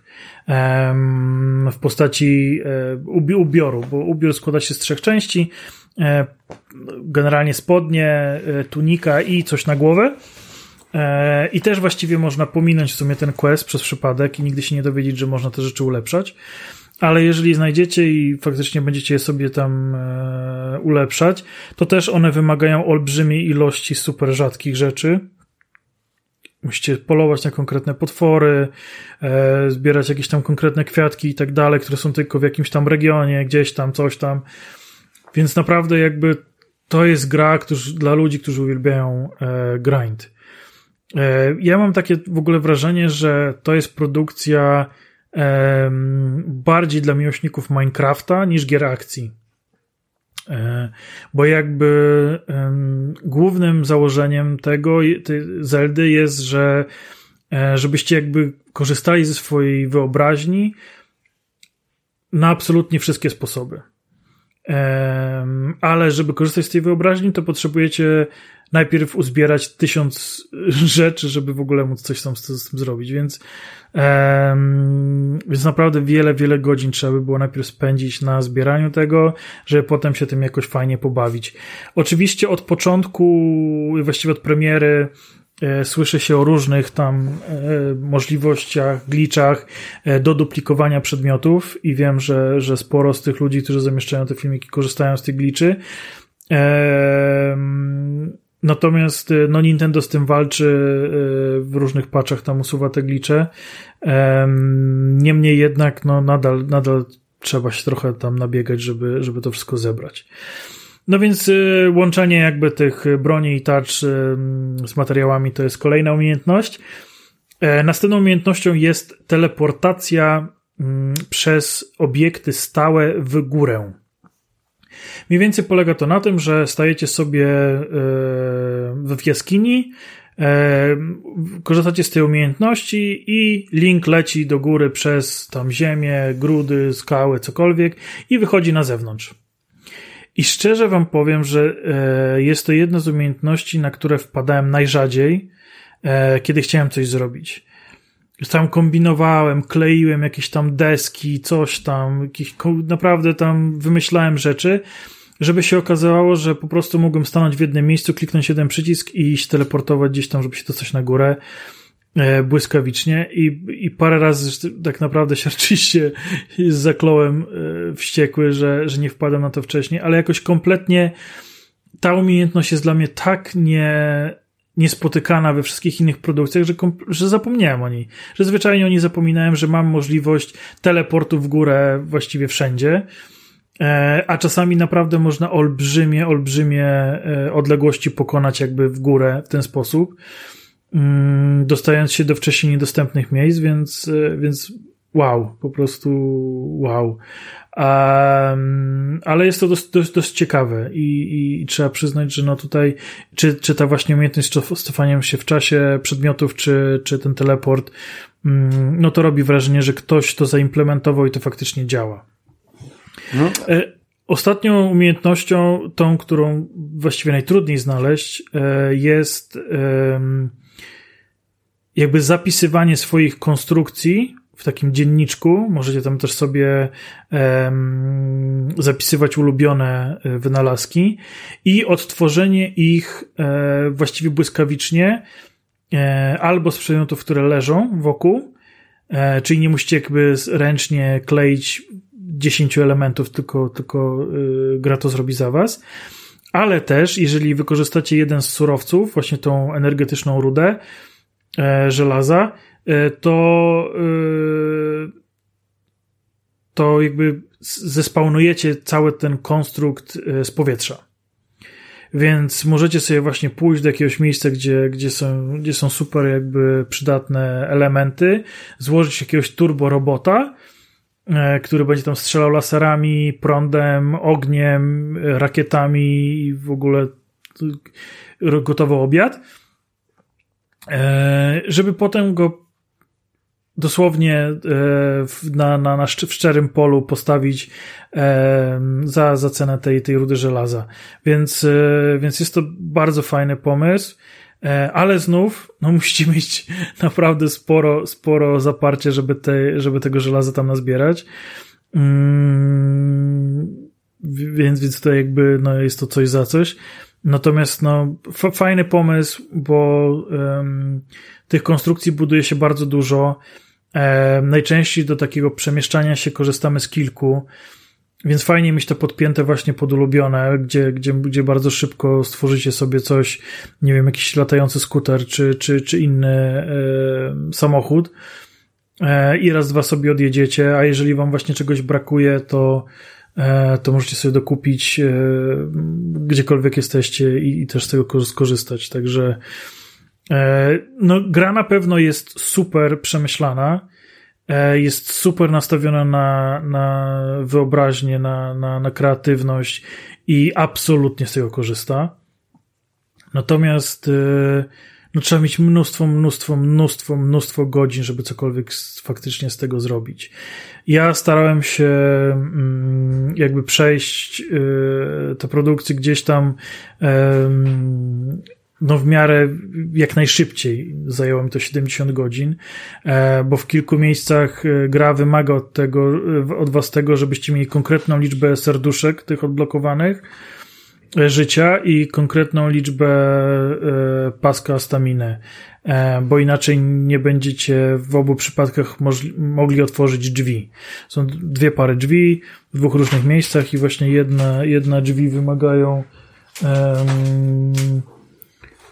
w postaci e, ubioru, bo ubiór składa się z trzech części. Generalnie spodnie, tunika i coś na głowę. I też właściwie można pominąć w sumie ten quest przez przypadek i nigdy się nie dowiedzieć, że można te rzeczy ulepszać ale jeżeli znajdziecie i faktycznie będziecie je sobie tam e, ulepszać, to też one wymagają olbrzymiej ilości super rzadkich rzeczy. Musicie polować na konkretne potwory, e, zbierać jakieś tam konkretne kwiatki i tak dalej, które są tylko w jakimś tam regionie, gdzieś tam, coś tam. Więc naprawdę jakby to jest gra którzy, dla ludzi, którzy uwielbiają e, grind. Ja mam takie w ogóle wrażenie, że to jest produkcja bardziej dla miłośników Minecrafta niż gier akcji. E, bo jakby głównym założeniem tego, Zeldy jest, że e, żebyście jakby korzystali ze swojej wyobraźni na absolutnie wszystkie sposoby. Ale żeby korzystać z tej wyobraźni, to potrzebujecie najpierw uzbierać tysiąc rzeczy, żeby w ogóle móc coś tam z, tym zrobić, więc um, więc naprawdę wiele, wiele godzin trzeba by było najpierw spędzić na zbieraniu tego, żeby potem się tym jakoś fajnie pobawić. Oczywiście od początku, właściwie od premiery Słyszy się o różnych tam e, możliwościach, glitchach e, do duplikowania przedmiotów i wiem, że, że sporo z tych ludzi, którzy zamieszczają te filmiki, korzystają z tych glitchy. Natomiast no, Nintendo z tym walczy w różnych patchach, tam usuwa te glicze. Niemniej jednak, no, nadal, nadal trzeba się trochę tam nabiegać, żeby, żeby to wszystko zebrać. No więc y, łączenie jakby tych broni i tarcz z materiałami to jest kolejna umiejętność. E, następną umiejętnością jest teleportacja mm, przez obiekty stałe w górę. Mniej więcej polega to na tym, że stajecie sobie e, w jaskini, e, korzystacie z tej umiejętności i link leci do góry przez tam ziemię, grudy, skały, cokolwiek i wychodzi na zewnątrz. I szczerze wam powiem, że e, jest to jedna z umiejętności, na które wpadałem najrzadziej, e, kiedy chciałem coś zrobić. Tam kombinowałem, kleiłem jakieś tam deski, coś tam, jakieś, naprawdę tam wymyślałem rzeczy, żeby się okazało, że po prostu mogłem stanąć w jednym miejscu, kliknąć jeden przycisk i iść teleportować gdzieś tam, żeby się dostać na górę błyskawicznie i, i parę razy tak naprawdę się oczywiście zakląłem e, wściekły, że, że nie wpadłem na to wcześniej, ale jakoś kompletnie ta umiejętność jest dla mnie tak nie, niespotykana we wszystkich innych produkcjach, że, że zapomniałem o niej. Że zwyczajnie o niej zapominałem, że mam możliwość teleportu w górę właściwie wszędzie. E, a czasami naprawdę można olbrzymie, olbrzymie e, odległości pokonać jakby w górę w ten sposób, dostając się do wcześniej niedostępnych miejsc, więc, e, więc wow, po prostu wow. Um, ale jest to dość, dość, dość ciekawe i, i, trzeba przyznać, że no tutaj, czy, czy ta właśnie umiejętność cofania się w czasie przedmiotów, czy, czy ten teleport, um, no to robi wrażenie, że ktoś to zaimplementował i to faktycznie działa. No. E, ostatnią umiejętnością, tą, którą właściwie najtrudniej znaleźć, e, jest jakby zapisywanie swoich konstrukcji w takim dzienniczku. Możecie tam też sobie um, zapisywać ulubione e, wynalazki i odtworzenie ich e, właściwie błyskawicznie e, albo z przedmiotów, które leżą wokół, e, czyli nie musicie jakby ręcznie kleić 10 elementów, tylko, tylko e, gra to zrobi za was. Ale też, jeżeli wykorzystacie jeden z surowców, właśnie tą energetyczną rudę żelaza, E, to e, to jakby zespawnujecie cały ten konstrukt e, z powietrza. Więc możecie sobie właśnie pójść do jakiegoś miejsca, gdzie, gdzie, są, gdzie są super jakby przydatne elementy, złożyć jakiegoś turbo robota, który będzie tam strzelał laserami, prądem, ogniem, rakietami i w ogóle gotowy obiad, żeby potem go dosłownie e, na, na, na w szczerym polu postawić e, za, za cenę tej, tej rudy żelaza. Więc, e, więc jest to bardzo fajny pomysł. Ale znów, no musicie mieć naprawdę sporo, sporo zaparcie, żeby, te, żeby tego żelaza tam nazbierać. Mm, więc, więc to jakby, no jest to coś za coś. Natomiast, no, fajny pomysł, bo um, tych konstrukcji buduje się bardzo dużo. E, najczęściej do takiego przemieszczania się korzystamy z kilku, więc fajnie mieć to podpięte właśnie pod ulubione, gdzie, gdzie, gdzie bardzo szybko stworzycie sobie coś, nie wiem, jakiś latający skuter czy, czy, czy inny e, samochód e, i raz, dwa sobie odjedziecie, a jeżeli wam właśnie czegoś brakuje, to to możecie sobie dokupić e, gdziekolwiek jesteście i, i też z tego skorzystać. Także E, no, gra na pewno jest super przemyślana, e, jest super nastawiona na, na wyobraźnię, na, na, na kreatywność i absolutnie z tego korzysta. Natomiast e, no, trzeba mieć mnóstwo, mnóstwo, mnóstwo, mnóstwo godzin, żeby cokolwiek faktycznie z tego zrobić. Ja starałem się mm, jakby przejść te produkcje gdzieś tam no w miarę jak najszybciej. Zajęło mi to 70 godzin, e, bo w kilku miejscach e, gra wymaga od tego, e, od was tego, żebyście mieli konkretną liczbę serduszek tych odblokowanych życia i konkretną liczbę paska staminy, bo inaczej nie będziecie w obu przypadkach mogli otworzyć drzwi. Są dwie pary drzwi w dwóch różnych miejscach i właśnie jedna, jedna drzwi wymagają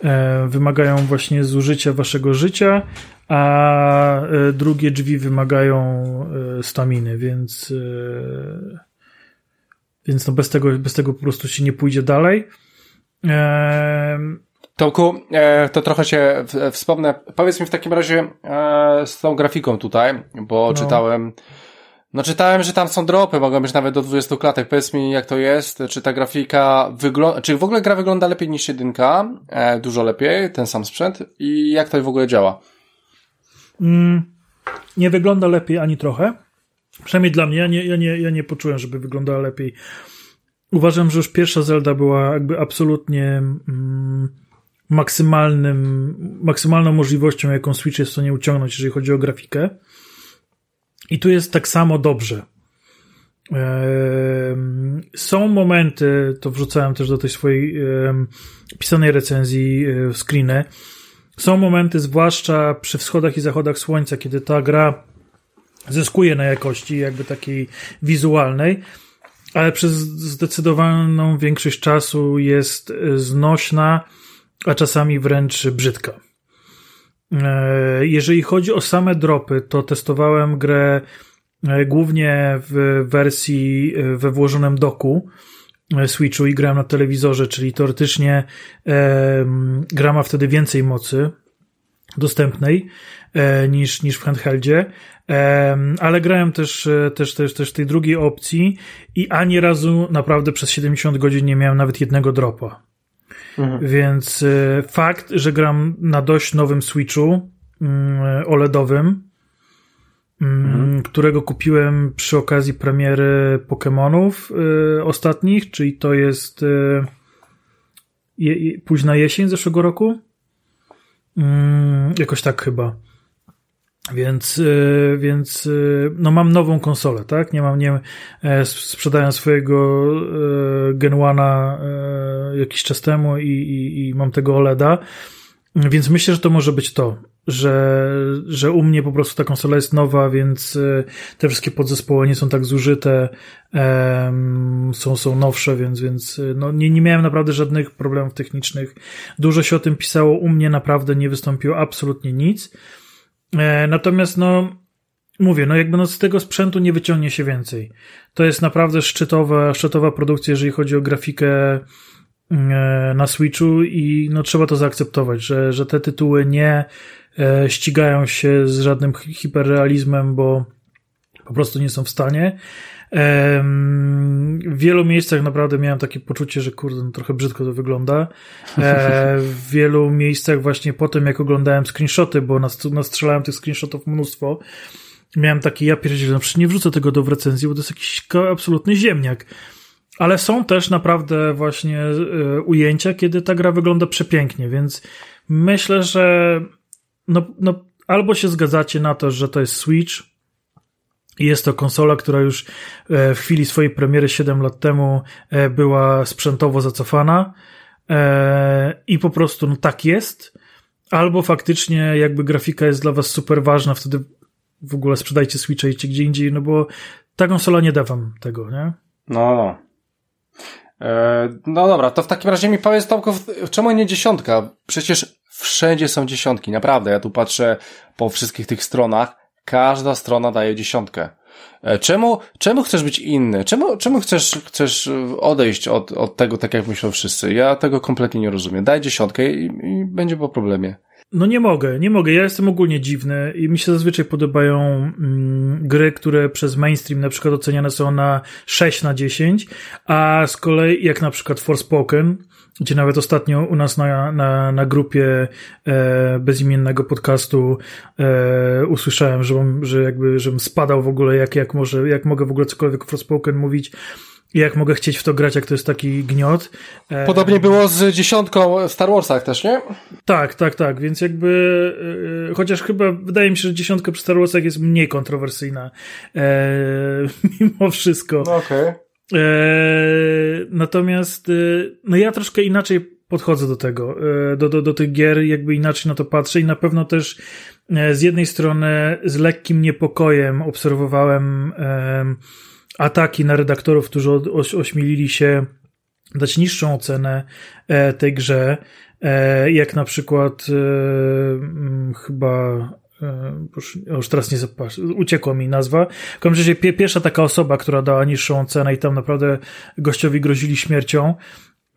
E, wymagają właśnie zużycia waszego życia, a e, drugie drzwi wymagają e, staminy, więc więc no bez tego, bez tego po prostu się nie pójdzie dalej. Tomku, to trochę się wspomnę. Powiedz mi w takim razie z tą grafiką tutaj, bo no. czytałem no czytałem, że tam są dropy, mogą być nawet do 20 klatek. Powiedz mi, jak to jest, czy ta grafika wygląda, czy w ogóle gra wygląda lepiej niż jedynka, e, dużo lepiej, ten sam sprzęt i jak to w ogóle działa? Mm, nie wygląda lepiej ani trochę. Przynajmniej dla mnie, ja nie, ja, nie, ja nie poczułem, żeby wyglądała lepiej. Uważam, że już pierwsza Zelda była jakby absolutnie mm, maksymalnym, maksymalną możliwością, jaką Switch jest w stanie uciągnąć, jeżeli chodzi o grafikę. I tu jest tak samo dobrze. Są momenty, to wrzucałem też do tej swojej pisanej recenzji e, screeny. Są momenty, zwłaszcza przy wschodach i zachodach słońca, kiedy ta gra zyskuje na jakości jakby takiej wizualnej, ale przez zdecydowaną większość czasu jest znośna, a czasami wręcz brzydka. E, jeżeli chodzi o same dropy, to testowałem grę e, głównie w wersji e, we włożonym doku Switchu i grałem na telewizorze, czyli teoretycznie gra ma wtedy więcej mocy dostępnej niż, niż w handheldzie, ale grałem też, też, też, też w tej drugiej opcji i ani razu naprawdę przez 70 godzin nie miałem nawet jednego dropa. Mhm. Więc y, fakt, że gram na dość nowym Switchu mm, OLEDowym, mm, mhm. którego kupiłem przy okazji premiery Pokémonów ostatnich, czyli to jest je, późna jesień zeszłego roku. Mm, jakoś tak chyba. Więc, y, więc y, no mam nową konsolę, tak? Nie mam, nie e, sprzedałem swojego e, Gen 1 e, jakiś czas temu i, i, i mam tego OLEDa, więc myślę, że to może być to, że, że u mnie po prostu ta konsola jest nowa, więc te wszystkie podzespoły nie są tak zużyte, są, są nowsze, więc, więc no, nie, nie miałem naprawdę żadnych problemów technicznych. Dużo się o tym pisało, u mnie naprawdę nie wystąpiło absolutnie nic. E, natomiast no, mówię, no jakby no z tego sprzętu nie wyciągnie się więcej. To jest naprawdę szczytowa, szczytowa produkcja, jeżeli chodzi o grafikę mm, e, na Switchu i no trzeba to zaakceptować, że, że te tytuły nie e, ścigają się z żadnym hiperrealizmem, bo po prostu nie są w stanie. W wielu miejscach naprawdę miałem takie poczucie, że kurde, no trochę brzydko to wygląda. E, w wielu miejscach właśnie po tym, jak oglądałem screenshoty, bo nastrzelałem tych screenshotów mnóstwo, miałem taki, ja pierdzielę, no przecież nie wrzucę tego do recenzji, bo to jest jakiś absolutny ziemniak. Ale są też naprawdę właśnie e, ujęcia, kiedy ta gra wygląda przepięknie, więc myślę, że no, no albo się zgadzacie na to, że to jest Switch, jest to konsola, która już e, w chwili swojej premiery 7 lat temu e, była sprzętowo zacofana e, i po prostu no tak jest. Albo faktycznie jakby grafika jest dla was super ważna, wtedy w ogóle sprzedajcie Switcha i gdzie indziej, no bo ta konsola nie da wam tego, nie? No, no. No dobra, to w takim razie mi powiedz Tomko, czemu nie dziesiątka? Przecież wszędzie są dziesiątki, naprawdę. Ja tu patrzę po wszystkich tych stronach Każda strona daje dziesiątkę. E, czemu, czemu chcesz być inny? Czemu, czemu chcesz, chcesz odejść od, od tego, tak jak myślą wszyscy? Ja tego kompletnie nie rozumiem. Daj dziesiątkę i, i będzie po problemie. No nie mogę, nie mogę. Ja jestem ogólnie dziwny i mi się zazwyczaj podobają mm, gry, które przez mainstream na przykład oceniane są na 6 na 10, a z kolei jak na przykład Forspoken, gdzie nawet ostatnio u nas na, na, na grupie e, bezimiennego podcastu e, usłyszałem, że, mam, że jakby, żebym spadał w ogóle, jak, jak, może, jak mogę w ogóle cokolwiek o Forspoken mówić, i jak mogę chcieć w to grać, jak to jest taki gniot. E, Podobnie było z dziesiątką w Star Warsach też, nie? Tak, tak, tak, więc jakby e, chociaż chyba wydaje mi się, że dziesiątka przy Star Warsach jest mniej kontrowersyjna e, mimo wszystko. No, okej. Okay. E, natomiast e, no ja troszkę inaczej podchodzę do tego, e, do, do, do tych gier, jakby inaczej na to patrzę i na pewno też z jednej strony z lekkim niepokojem obserwowałem ataki na redaktorów, którzy ośmielili się dać niższą ocenę tej grze, jak na przykład chyba E, już teraz nie zapatrzę, uciekła mi nazwa. W każdym razie pierwsza taka osoba, która dała niższą cenę i tam naprawdę gościowi grozili śmiercią.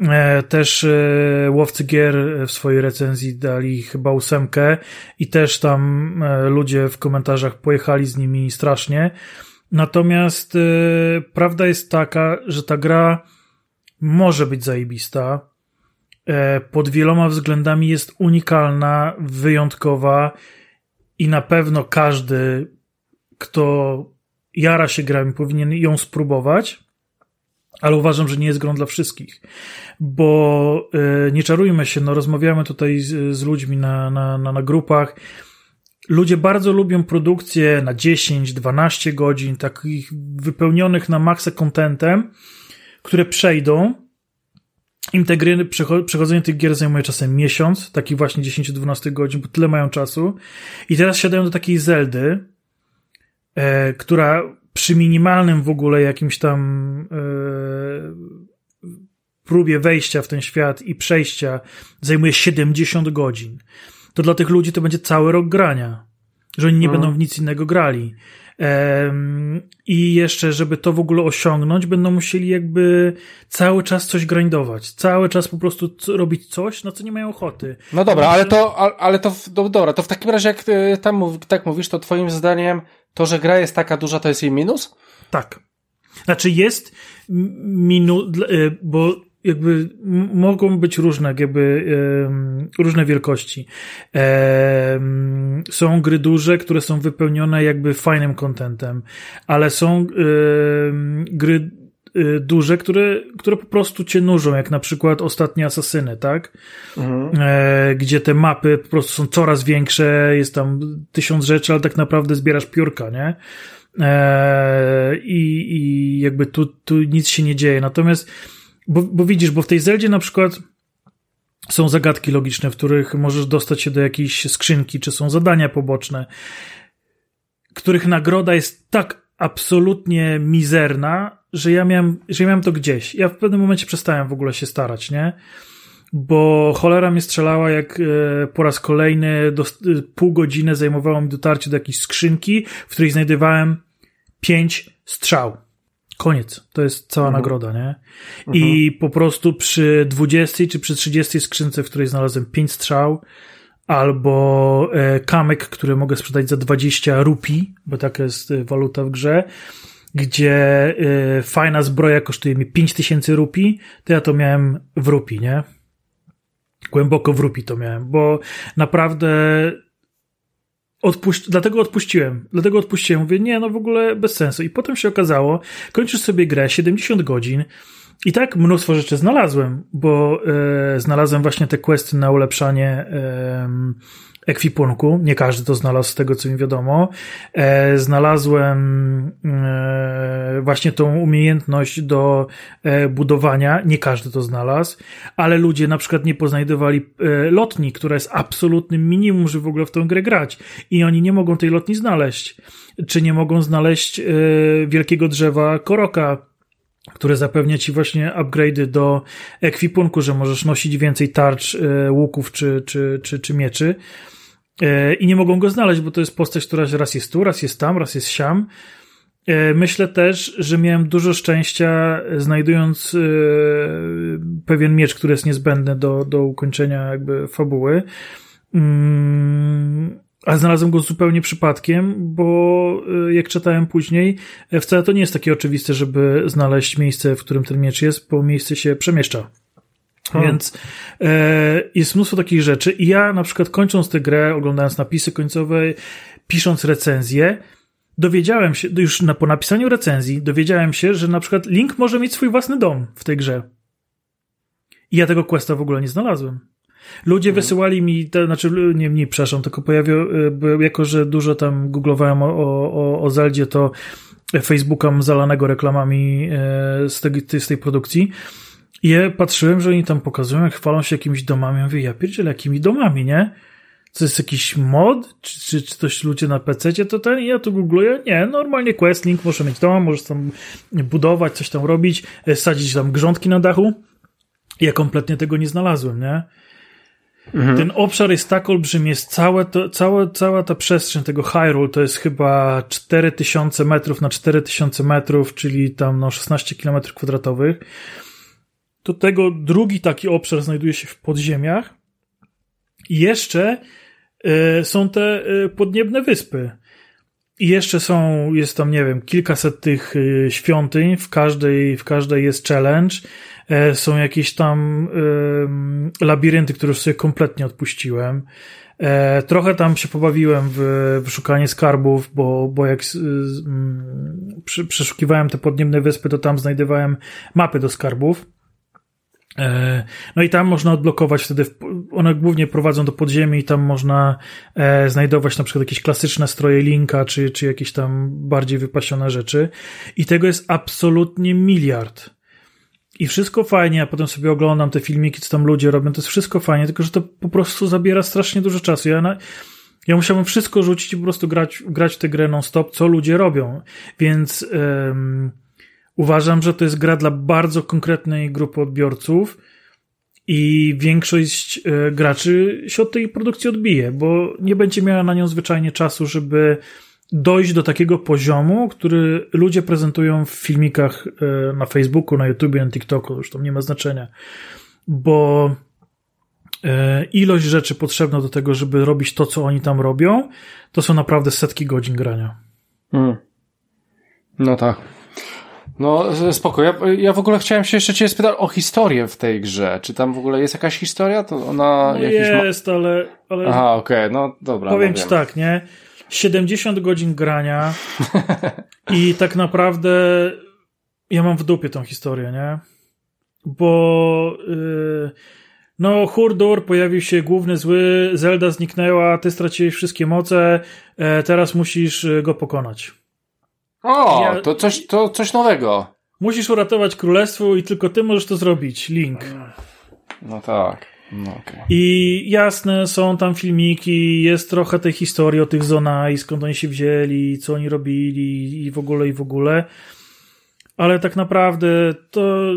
E, też e, łowcy gier w swojej recenzji dali chyba ósemkę i też tam ludzie w komentarzach pojechali z nimi strasznie. Natomiast prawda jest taka, że ta gra może być zajebista. Pod wieloma względami jest unikalna, wyjątkowa i na pewno każdy, kto jara się grami, powinien ją spróbować. ale uważam, że nie jest grą dla wszystkich, bo yy, nie czarujmy się, no rozmawiamy tutaj z, z ludźmi na, na, na, na grupach, Ludzie bardzo lubią produkcje na 10-12 godzin, takich wypełnionych na maksa contentem, które przejdą. Im te gry, przechodzenie tych gier zajmuje czasem miesiąc, takich właśnie 10-12 godzin, bo tyle mają czasu. I teraz siadają do takiej Zeldy, e, która przy minimalnym w ogóle jakimś tam e, próbie wejścia w ten świat i przejścia zajmuje 70 godzin to dla tych ludzi to będzie cały rok grania, że oni nie mhm. będą w nic innego grali. I jeszcze, żeby to w ogóle osiągnąć, będą musieli jakby cały czas coś grindować, cały czas po prostu robić coś, na co nie mają ochoty. No dobra, ale to, ale to, dobra, to w takim razie, jak tam tak mówisz, to twoim zdaniem to, że gra jest taka duża, to jest jej minus? Tak. Znaczy jest minus, y, bo jakby mogą być różne, jakby różne wielkości. są gry duże, które są wypełnione jakby fajnym contentem, ale są gry y, duże, które, które po prostu cię nużą, jak na przykład ostatnie Asasyny, tak? Mhm. E, gdzie te mapy po prostu są coraz większe, jest tam tysiąc rzeczy, ale tak naprawdę zbierasz piórka, nie? E, i, I jakby tu, tu nic się nie dzieje. Natomiast bo, bo widzisz, bo w tej Zeldzie na przykład są zagadki logiczne, w których możesz dostać się do jakiejś skrzynki, czy są zadania poboczne, których nagroda jest tak absolutnie mizerna, że ja miałem, że ja miałem to gdzieś. Ja w pewnym momencie przestałem w ogóle się starać, nie? Bo cholera mnie strzelała, jak e, po raz kolejny do, pół godziny zajmowało mi dotarcie do jakiejś skrzynki, w której znajdowałem pięć strzał. Koniec. To jest cała mhm. nagroda, nie? I mhm. po prostu przy 20 czy przy 30 skrzynce, w której znalazłem 5 strzał, albo e, kamek, który mogę sprzedać za 20 rupi, bo taka jest e, waluta w grze, gdzie e, fajna zbroja kosztuje mi 5000 rupi, to ja to miałem w rupi, nie? Głęboko w rupi to miałem, bo naprawdę Odpuść, dlatego odpuściłem. Dlatego odpuściłem. Mówię, nie, no w ogóle bez sensu. I potem się okazało, kończysz sobie grę 70 godzin i tak mnóstwo rzeczy znalazłem, bo e, znalazłem właśnie te questy na ulepszanie e, ekwipunku. Nie każdy to znalazł z tego, co mi wiadomo. E, znalazłem e, właśnie tą umiejętność do e, budowania. Nie każdy to znalazł, ale ludzie na przykład nie poznajdowali e, lotni, która jest absolutnym minimum, żeby w ogóle w tę grę grać. I oni nie mogą tej lotni znaleźć. Czy nie mogą znaleźć e, wielkiego drzewa koroka, które zapewnia ci właśnie upgrade'y do ekwipunku, że możesz nosić więcej tarcz, e, łuków czy, czy, czy, czy mieczy. E, i nie mogą go znaleźć, bo to jest postać, która raz jest tu, raz jest tam, raz jest siam. E, myślę też, że miałem dużo szczęścia znajdując e, pewien miecz, który jest niezbędny do, do ukończenia jakby fabuły. Mm, a znalazłem go zupełnie przypadkiem, bo jak czytałem później, wcale to nie jest takie oczywiste, żeby znaleźć miejsce, w którym ten miecz jest, bo miejsce się przemieszcza. Hmm. Więc e, jest mnóstwo takich rzeczy i ja na przykład kończąc tę grę, oglądając napisy końcowe, pisząc recenzję, dowiedziałem się, już na, po napisaniu recenzji, dowiedziałem się, że na przykład Link może mieć swój własny dom w tej grze. I ja tego questa w ogóle nie znalazłem. Ludzie hmm. wysyłali mi, te, znaczy nie, nie, przepraszam, tylko pojawił, e, jako że dużo tam googlowałem o, o, o Zeldzie, to Facebooka zalanego reklamami e, z, tej, z tej produkcji i ja patrzyłem, że oni tam pokazują, jak chwalą się jakimiś domami. Ja mówię, ja pierdzielę, jakimi domami, nie? Co jest jakiś mod? Czy, czy, czy coś ludzie na PC to ten? I ja tu googluję. Nie, normalnie Questlink może mieć dom, możesz tam budować, coś tam robić, e, sadzić tam grządki na dachu. Ja kompletnie tego nie znalazłem, nie? Mhm. Ten obszar jest tak olbrzymi, jest całe to, całe, cała ta przestrzeń tego Hyrule to jest chyba 4000 metrów na 4000 metrów, czyli tam no 16 km kwadratowych. Do tego drugi taki obszar znajduje się w podziemiach. I jeszcze y, są te y, podniebne wyspy. I jeszcze są, jest tam, nie wiem, kilkaset tych y, świątyń, w każdej, w każdej jest challenge. są jakieś tam labirynty, które już sobie kompletnie odpuściłem. E, trochę tam się pobawiłem w, w szukanie skarbów, bo, bo jak przy, przeszukiwałem te podniebne wyspy, to tam znajdowałem mapy do skarbów. E, no i tam można odblokować wtedy, one głównie prowadzą do podziemi i tam można e, znajdować na przykład jakieś klasyczne stroje Linka, czy, czy jakieś tam bardziej wypasione rzeczy. I tego jest absolutnie miliard. I wszystko fajnie, a potem sobie oglądam te filmiki, co tam ludzie robią, to jest wszystko fajnie, tylko że to po prostu zabiera strasznie dużo czasu. Ja, na, ja musiałbym wszystko rzucić i po prostu grać, grać tę grę non-stop, co ludzie robią. Więc uważam, że to jest gra dla bardzo konkretnej grupy odbiorców i większość e, graczy się od tej produkcji odbije, bo nie będzie miała na nią zwyczajnie czasu, żeby dojść do takiego poziomu, który ludzie prezentują w filmikach e, na Facebooku, na YouTubie, na TikToku, już to nie ma znaczenia, bo e, ilość rzeczy potrzebna do tego, żeby robić to, co oni tam robią, to są naprawdę setki godzin grania. Hmm. No tak. No spoko. Ja, ja w ogóle chciałem się jeszcze cię spytać o historię w tej grze. Czy tam w ogóle jest jakaś historia? To ona no jest, ma... ale, ale... Aha, okej, okay. no dobra. Powiem no ci tak, nie? 70 godzin grania i tak naprawdę ja mam w dupie tą historię, nie? Bo yy, no Hurdur, pojawił się główny zły, Zelda zniknęła, ty straciłeś wszystkie moce, e, teraz musisz e, go pokonać. O, ja, to, coś, to coś nowego. Musisz uratować królestwo i tylko ty możesz to zrobić, Link. No tak. No, okay. I jasne, są tam filmiki, jest trochę tej historii o tych Zonai, skąd oni się wzięli, co oni robili i w ogóle, i w ogóle. Ale tak naprawdę to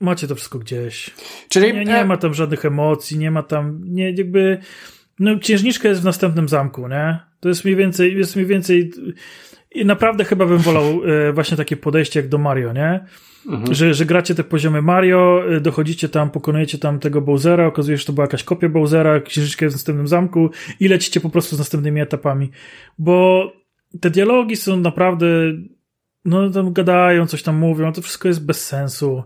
macie to wszystko gdzieś. Czyli nie, nie e- ma tam żadnych emocji, nie ma tam, nie, jakby, no księżniczka jest w następnym zamku, nie? To jest mniej więcej, jest mniej więcej, i naprawdę chyba bym wolał e, właśnie takie podejście jak do Mario, nie? Mhm. Że, że gracie te poziomy Mario, y, dochodzicie tam, pokonujecie tam tego Bowsera, okazuje się, że to była jakaś kopia Bowsera, księżyczka jest w następnym zamku i lecicie po prostu z następnymi etapami. Bo te dialogi są naprawdę, no tam gadają, coś tam mówią, to wszystko jest bez sensu.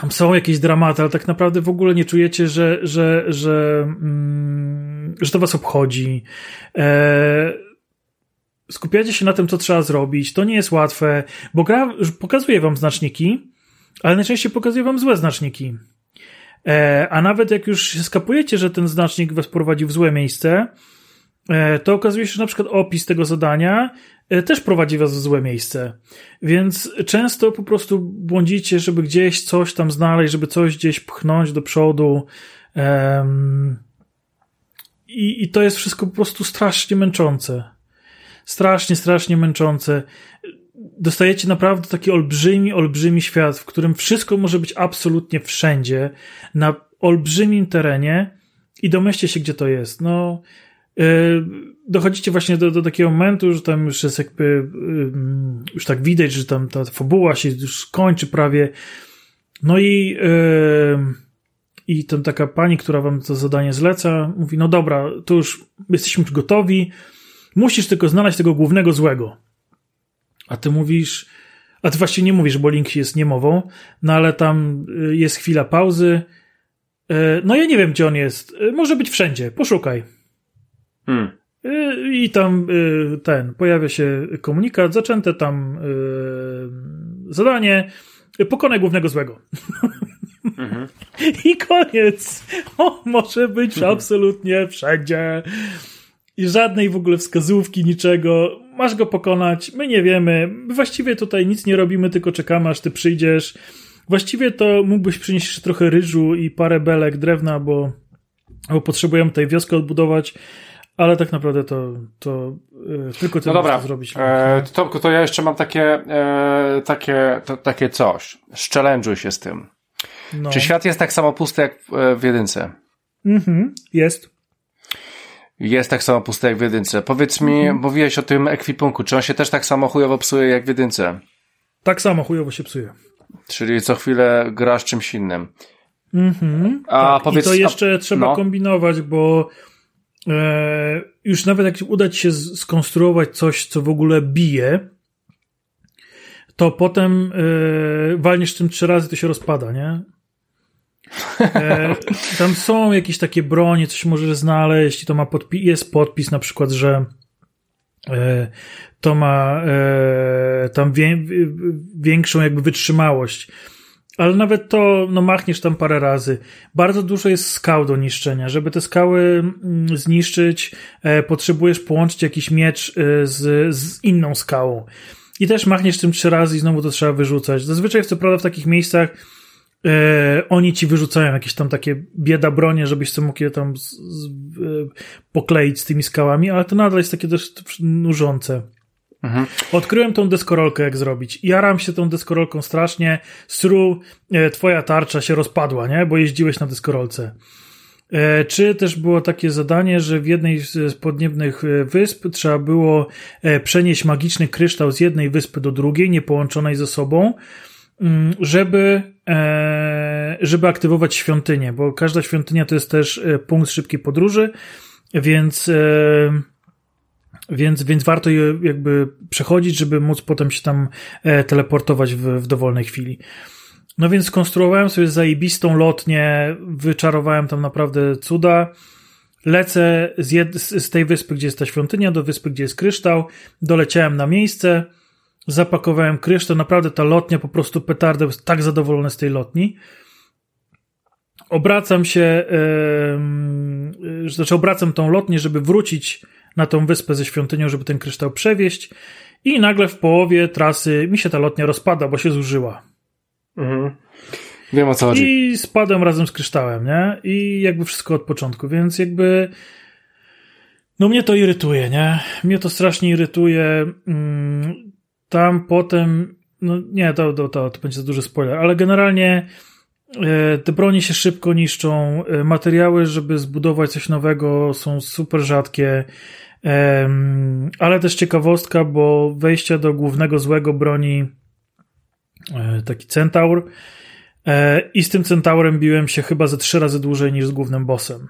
Tam są jakieś dramaty, ale tak naprawdę w ogóle nie czujecie, że, że, że, mm, że to was obchodzi. Eee, skupiacie się na tym, co trzeba zrobić. To nie jest łatwe, bo gra pokazuje wam znaczniki, ale najczęściej pokazuje wam złe znaczniki. E, a nawet jak już skapujecie, że ten znacznik was prowadzi w złe miejsce, e, to okazuje się, że na przykład opis tego zadania e, też prowadzi was w złe miejsce. Więc często po prostu błądzicie, żeby gdzieś coś tam znaleźć, żeby coś gdzieś pchnąć do przodu. I, I to jest wszystko po prostu strasznie męczące strasznie, strasznie męczące. Dostajecie naprawdę taki olbrzymi, olbrzymi świat, w którym wszystko może być absolutnie wszędzie, na olbrzymim terenie i domyślcie się, gdzie to jest. No, yy, dochodzicie właśnie do, do takiego momentu, że tam już jest jakby, yy, już tak widać, że tam ta fabuła się już kończy prawie. No i, yy, i tam taka pani, która wam to zadanie zleca, mówi, no dobra, to już jesteśmy gotowi, Musisz tylko znaleźć tego głównego złego. A ty mówisz, a ty właściwie nie mówisz, bo link jest niemową, no ale tam y, jest chwila pauzy. Y, no ja nie wiem, gdzie on jest. Y, może być wszędzie. Poszukaj. Hmm. I tam ten, pojawia się komunikat, zaczęte tam zadanie, pokonaj głównego złego. Mhm. I koniec. O, może być absolutnie wszędzie i żadnej w ogóle wskazówki, niczego. Masz go pokonać, my nie wiemy. Właściwie tutaj nic nie robimy, tylko czekamy, aż ty przyjdziesz. Właściwie to mógłbyś przynieść jeszcze trochę ryżu i parę belek drewna, bo, bo potrzebujemy tej wioskę odbudować. Ale tak naprawdę to, to yy, tylko ty no dobra. zrobić. E, Tomku, to ja jeszcze mam takie, e, takie, to, takie coś. Szczelęczuj się z tym. No. Czy świat jest tak samo pusty jak w, e, w jedynce? Mhm, jest. Jest tak samo pusty jak w jedynce. Powiedz mi, mhm. mówiłeś o tym ekwipunku, czy on się też tak samo chujowo psuje jak w jedynce? Tak samo chujowo się psuje. Czyli co chwilę grasz czymś innym. Mhm. A tak. powiedz, I to jeszcze a, trzeba no. kombinować, bo e, już nawet jak uda ci się skonstruować coś, co w ogóle bije, to potem e, walniesz tym trzy razy, to się rozpada, nie? E, tam są jakieś takie bronie, coś możesz znaleźć i to ma podpis, jest podpis na przykład, że e, to ma e, tam wie, większą jakby wytrzymałość. Ale nawet to, no machniesz tam parę razy. Bardzo dużo jest skał do niszczenia. Żeby te skały mm, zniszczyć, e, potrzebujesz połączyć jakiś miecz e, z, z inną skałą. I też machniesz tym trzy razy i znowu to trzeba wyrzucać. Zazwyczaj, co prawda, w takich miejscach oni ci wyrzucają jakieś tam takie bieda bronie, żebyś sobie mógł je tam z, z, e, pokleić z tymi skałami, ale to nadal jest takie też nużące. Mhm. Odkryłem tą deskorolkę, jak zrobić. Jaram się tą deskorolką strasznie. Sru, e, twoja tarcza się rozpadła, nie? Bo jeździłeś na deskorolce. E, czy też było takie zadanie, że w jednej z podniebnych e, wysp trzeba było przenieść magiczny kryształ z jednej wyspy do drugiej, nie połączonej ze sobą, żeby, żeby aktywować świątynię, bo każda świątynia to jest też punkt szybkiej podróży, więc więc, więc warto je jakby przechodzić, żeby móc potem się tam e, teleportować w, w dowolnej chwili. No więc skonstruowałem sobie zajebistą lotnię, wyczarowałem tam naprawdę cuda. Lecę z, jed- z tej wyspy, gdzie jest ta świątynia, do wyspy, gdzie jest kryształ. Doleciałem na miejsce, zapakowałem kryształ. Naprawdę ta lotnia po prostu petarda, jest tak zadowolony z tej lotni. Obracam się, yy, znaczy obracam tą lotnię, żeby wrócić na tą wyspę ze świątynią, żeby ten kryształ przewieźć i nagle w połowie trasy mi się ta lotnia rozpada, bo się zużyła. Mhm. Wiem o co chodzi. I spadłem razem z kryształem, nie? I jakby wszystko od początku, więc jakby no mnie to irytuje, nie? Mnie to strasznie irytuje. Mm, tam potem, no nie, to, to, to, to będzie za duży spoiler, ale generalnie e, te bronie się szybko niszczą, e, materiały, żeby zbudować coś nowego są super rzadkie. Ale też ciekawostka, bo wejście do głównego złego broni e, taki centaur i z tym centaurem biłem się chyba ze trzy razy dłużej niż z głównym bossem.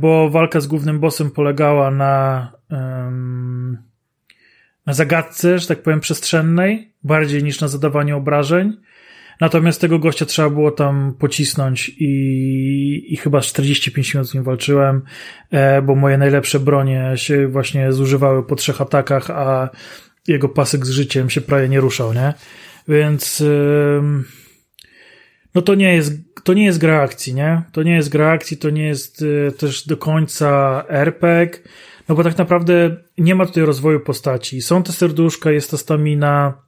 Bo walka z głównym bossem polegała na, na zagadce, że tak powiem, przestrzennej, bardziej niż na zadawaniu obrażeń. Natomiast tego gościa trzeba było tam pocisnąć i, i chyba 45 minut z nim walczyłem, e, bo moje najlepsze bronie się właśnie zużywały po trzech atakach, a jego pasek z życiem się prawie nie ruszał, nie? Więc no to nie jest, to nie jest gra akcji, nie? To nie jest gra akcji, to nie jest e, też do końca RPG, no bo tak naprawdę nie ma tutaj rozwoju postaci. Są te serduszka, jest ta stamina,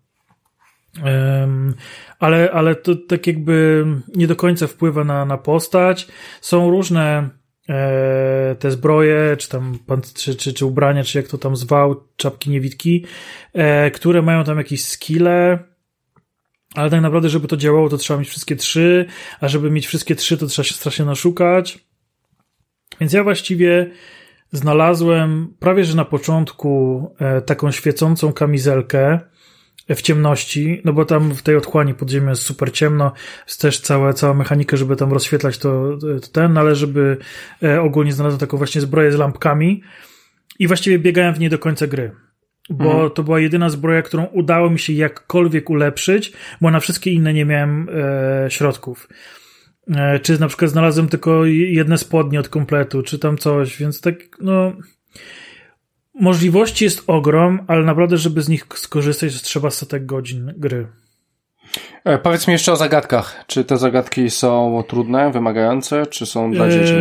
ale, ale to tak jakby nie do końca wpływa na, na postać. Są różne e, te zbroje, czy tam czy, czy, czy ubrania, czy jak to tam zwał, czapki niewidki, e, które mają tam jakieś skille, ale tak naprawdę, żeby to działało, to trzeba mieć wszystkie trzy, a żeby mieć wszystkie trzy, to trzeba się strasznie naszukać. Więc ja właściwie znalazłem prawie że na początku e, taką świecącą kamizelkę, w ciemności, no bo tam w tej otchłani podziemia jest super ciemno, jest też cała, cała mechanika, żeby tam rozświetlać to, to ten, no ale żeby e, ogólnie znalazłem taką właśnie zbroję z lampkami i właściwie biegałem w niej do końca gry. Bo mhm. to była jedyna zbroja, którą udało mi się jakkolwiek ulepszyć, bo na wszystkie inne nie miałem e, środków. E, czy na przykład znalazłem tylko jedne spodnie od kompletu, czy tam coś, więc tak, no Możliwości jest ogrom, ale naprawdę, żeby z nich skorzystać, trzeba setek godzin gry. E, powiedz mi jeszcze o zagadkach. Czy te zagadki są trudne, wymagające, czy są dla e, dzieci?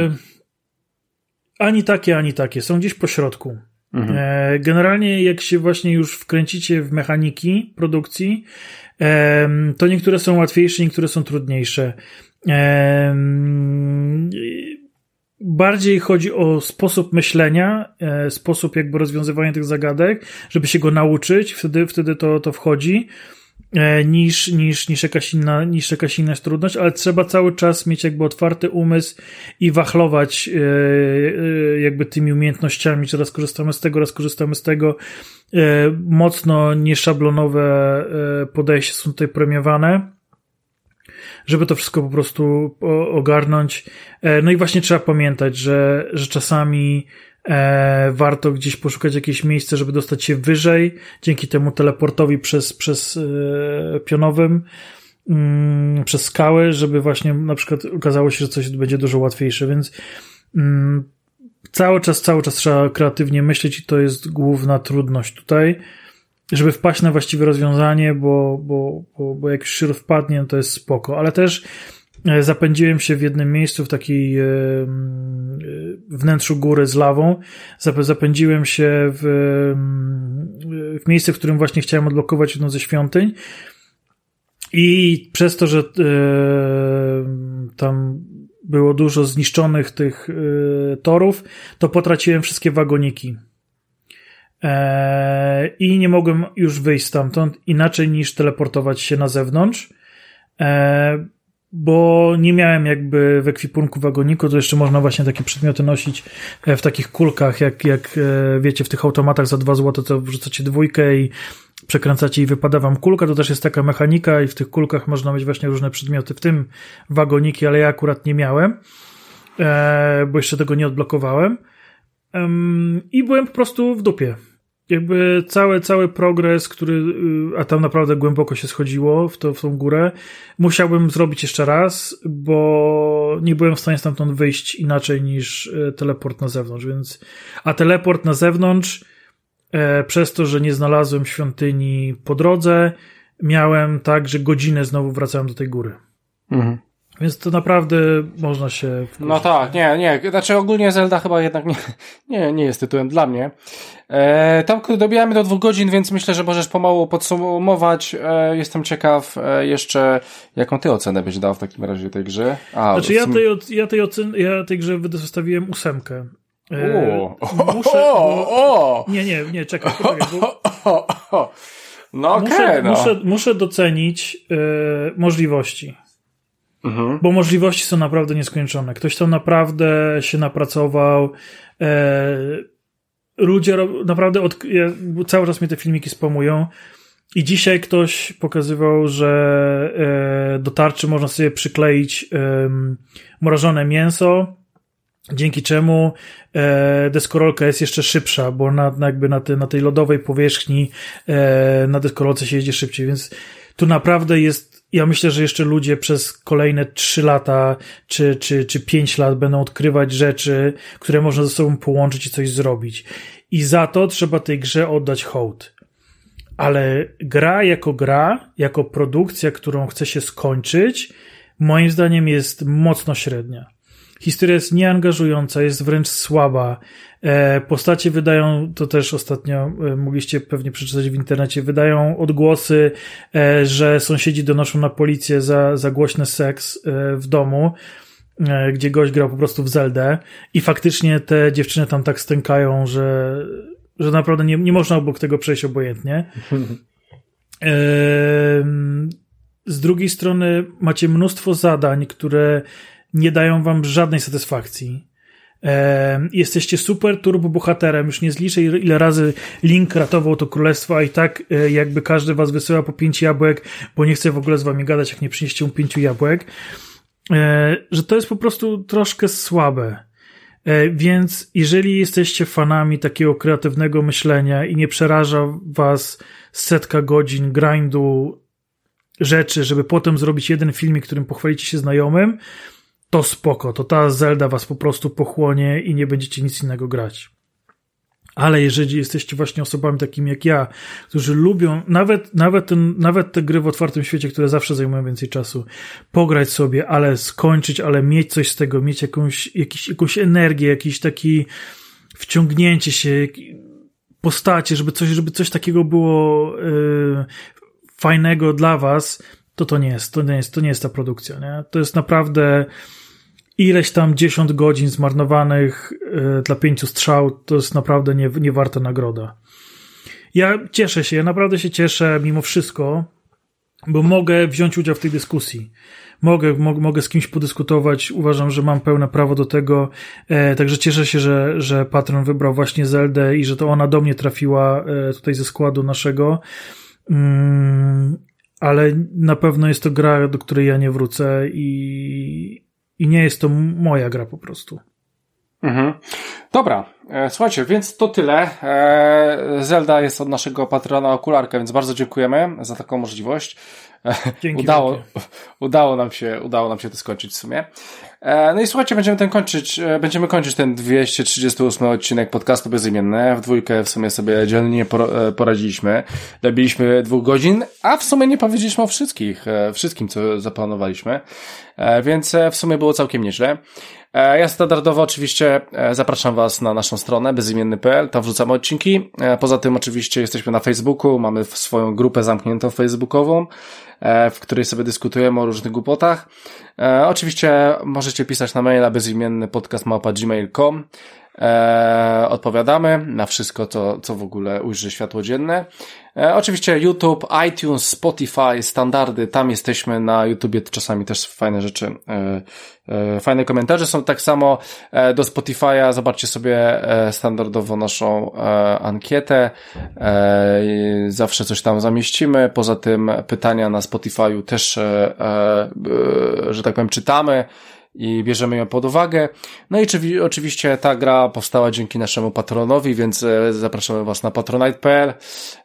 Ani takie, ani takie. Są gdzieś po środku. Mhm. E, generalnie, jak się właśnie już wkręcicie w mechaniki produkcji, e, to niektóre są łatwiejsze, niektóre są trudniejsze. Bardziej chodzi o sposób myślenia, e, sposób jakby rozwiązywania tych zagadek, żeby się go nauczyć, wtedy, wtedy to, to wchodzi, e, niż, niż, niż, jakaś inna, niż jakaś inna trudność, ale trzeba cały czas mieć jakby otwarty umysł i wachlować e, jakby tymi umiejętnościami, czy raz korzystamy z tego, raz korzystamy z tego. Mocno nieszablonowe podejście są tutaj premiowane żeby to wszystko po prostu ogarnąć. E, no i właśnie trzeba pamiętać, że, że czasami e, warto gdzieś poszukać jakieś miejsce, żeby dostać się wyżej, dzięki temu teleportowi przez, przez e, pionowym. mm, przez skały, żeby właśnie na przykład okazało się, że coś będzie dużo łatwiejsze, więc mm, cały czas, cały czas trzeba kreatywnie myśleć i to jest główna trudność tutaj, żeby wpaść na właściwe rozwiązanie, bo, bo, bo, bo jak już się wpadnie, to jest spoko, ale też e, zapędziłem się w jednym miejscu w takiej e, e, wnętrzu góry z lawą. Zapędziłem się w, w miejsce, w którym właśnie chciałem odblokować jedną ze świątyń. I przez to, że tam było dużo zniszczonych tych torów, to potraciłem wszystkie wagoniki. E, I nie mogłem już wyjść stamtąd inaczej niż teleportować się na zewnątrz, e, bo nie miałem jakby w ekwipunku wagoniku, to jeszcze można właśnie takie przedmioty nosić e, w takich kulkach, jak, jak e, wiecie, w tych automatach za dwa złote to wrzucacie dwójkę i przekręcacie i wypada wam kulka, to też jest taka mechanika i w tych kulkach można mieć właśnie różne przedmioty, w tym wagoniki, ale ja akurat nie miałem, e, bo jeszcze tego nie odblokowałem. I byłem po prostu w dupie. Jakby cały, cały progres, który, y, a tam naprawdę głęboko się schodziło w, to, w tą górę, musiałbym zrobić jeszcze raz, bo nie byłem w stanie stamtąd wyjść inaczej niż e, teleport na zewnątrz, więc, a teleport na zewnątrz E, przez to, że nie znalazłem świątyni po drodze, miałem tak, że godzinę znowu wracałem do tej góry. Mhm. Więc to naprawdę można się. Wkurzyć. No tak, nie, nie. Znaczy ogólnie Zelda chyba jednak nie, nie, nie jest tytułem dla mnie. E, tam dobijamy do dwóch godzin, więc myślę, że możesz pomału podsumować. E, jestem ciekaw e, jeszcze, jaką ty ocenę byś dał w takim razie tej grze. A, znaczy ja tej, ja tej, ocen, ja tej grze wystawiłem ósemkę. O, muszę, o, o, Nie, nie, nie, czekaj, bo... No muszę, okay, no. muszę, muszę docenić e, możliwości. Mhm. Bo możliwości są naprawdę nieskończone. Ktoś tam naprawdę się napracował. E, ludzie naprawdę od, ja, cały czas mnie te filmiki spamują. I dzisiaj ktoś pokazywał, że e, do tarczy można sobie przykleić e, mrożone mięso dzięki czemu e, deskorolka jest jeszcze szybsza, bo na, jakby na, te, na tej lodowej powierzchni e, na deskorolce się jedzie szybciej, więc tu naprawdę jest, ja myślę, że jeszcze ludzie przez kolejne 3 lata czy, czy, czy 5 lat będą odkrywać rzeczy, które można ze sobą połączyć i coś zrobić. I za to trzeba tej grze oddać hołd. Ale gra jako gra, jako produkcja, którą chce się skończyć, moim zdaniem jest mocno średnia. Historia jest nieangażująca, jest wręcz słaba. E, postacie wydają, to też ostatnio e, mogliście pewnie przeczytać w internecie, wydają odgłosy, e, że sąsiedzi donoszą na policję za, za głośny seks w domu gdzie gość grał po prostu w Zeldę i faktycznie te dziewczyny tam tak stękają, że, że naprawdę nie, nie można obok tego przejść obojętnie. Z drugiej strony macie mnóstwo zadań, które nie dają wam żadnej satysfakcji. Jesteście super turbo bohaterem, już nie zliczę ile razy Link ratował to królestwo, a i tak e, jakby każdy was wysyła po pięć jabłek, bo nie chce w ogóle z wami gadać, jak nie przynieście mu pięciu jabłek, e, że to jest po prostu troszkę słabe. E, więc jeżeli jesteście fanami takiego kreatywnego myślenia i nie przeraża was setka godzin grindu rzeczy, żeby potem zrobić jeden filmik, którym pochwalicie się znajomym, to spoko, to ta Zelda was po prostu pochłonie i nie będziecie nic innego grać. Ale jeżeli jesteście właśnie osobami takimi jak ja, którzy lubią nawet, nawet, nawet te gry w otwartym świecie, które zawsze zajmują więcej czasu, pograć sobie, ale skończyć, ale mieć coś z tego, mieć jakąś, jakiś, jakąś energię, jakiś taki wciągnięcie się, postacie, żeby coś, żeby coś takiego było yy, fajnego dla was, to to nie jest, to nie jest, to nie jest ta produkcja, nie? To jest naprawdę, ileś tam 10 godzin zmarnowanych e, dla pięciu strzał, to jest naprawdę nie, nie warta nagroda. Ja cieszę się, ja naprawdę się cieszę mimo wszystko, bo mogę wziąć udział w tej dyskusji. Mogę, mogę, mogę z kimś podyskutować, uważam, że mam pełne prawo do tego, e, także cieszę się, że, że patron wybrał właśnie Zeldę i że to ona do mnie trafiła e, tutaj ze składu naszego. Mm, ale na pewno jest to gra, do której ja nie wrócę i, i nie jest to moja gra po prostu. Mhm. Dobra, e, słuchajcie, więc to tyle. E, Zelda jest od naszego patrona okularka, więc bardzo dziękujemy za taką możliwość. Dzięki udało, udało, nam się, udało nam się to skończyć w sumie. E, no i słuchajcie, będziemy ten kończyć, e, będziemy kończyć ten 238 odcinek podcastu Bezimienne. W dwójkę w sumie sobie dzielnie e, poradziliśmy. Dobiliśmy dwóch godzin, a w sumie nie powiedzieliśmy o wszystkich, wszystkim, co zaplanowaliśmy. Więc w sumie było całkiem nieźle. Ja standardowo oczywiście zapraszam Was na naszą stronę bezimienny.pl, tam wrzucamy odcinki. Poza tym oczywiście jesteśmy na Facebooku, mamy swoją grupę zamkniętą facebookową. W której sobie dyskutujemy o różnych głupotach. E, oczywiście możecie pisać na maila bezimienny podcast gmail.com. E, odpowiadamy na wszystko, co, co w ogóle ujrzy światło dzienne. E, oczywiście YouTube, iTunes, Spotify, standardy, tam jesteśmy na YouTubie, czasami też fajne rzeczy, e, e, fajne komentarze są. Tak samo do Spotify'a, zobaczcie sobie standardowo naszą ankietę, zawsze coś tam zamieścimy, poza tym pytania na Spotify'u też, że tak powiem, czytamy, i bierzemy ją pod uwagę. No i oczywiście ta gra powstała dzięki naszemu patronowi, więc e, zapraszamy Was na patronite.pl.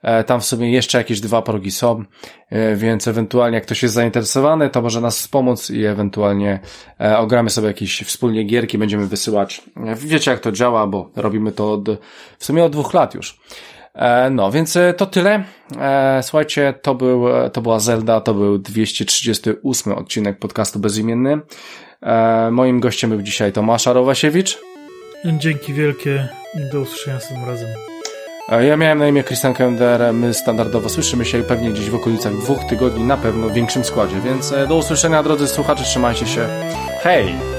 E, tam w sumie jeszcze jakieś dwa progi są, e, więc ewentualnie jak ktoś jest zainteresowany, to może nas wspomóc i ewentualnie ogramy sobie jakieś wspólnie gierki, będziemy wysyłać. Wiecie jak to działa, bo robimy to od, w sumie od dwóch lat już. No, więc to tyle. Słuchajcie, to, był, to była Zelda, to był 238 odcinek podcastu Bezimienny. E, moim gościem był dzisiaj Tomasz Arowasiewicz. Dzięki wielkie i do usłyszenia następnym razem. E, ja miałem na imię Christian Kender, my standardowo słyszymy się pewnie gdzieś w okolicach dwóch tygodni, na pewno w większym składzie, więc e, do usłyszenia drodzy słuchacze, trzymajcie się. Hej!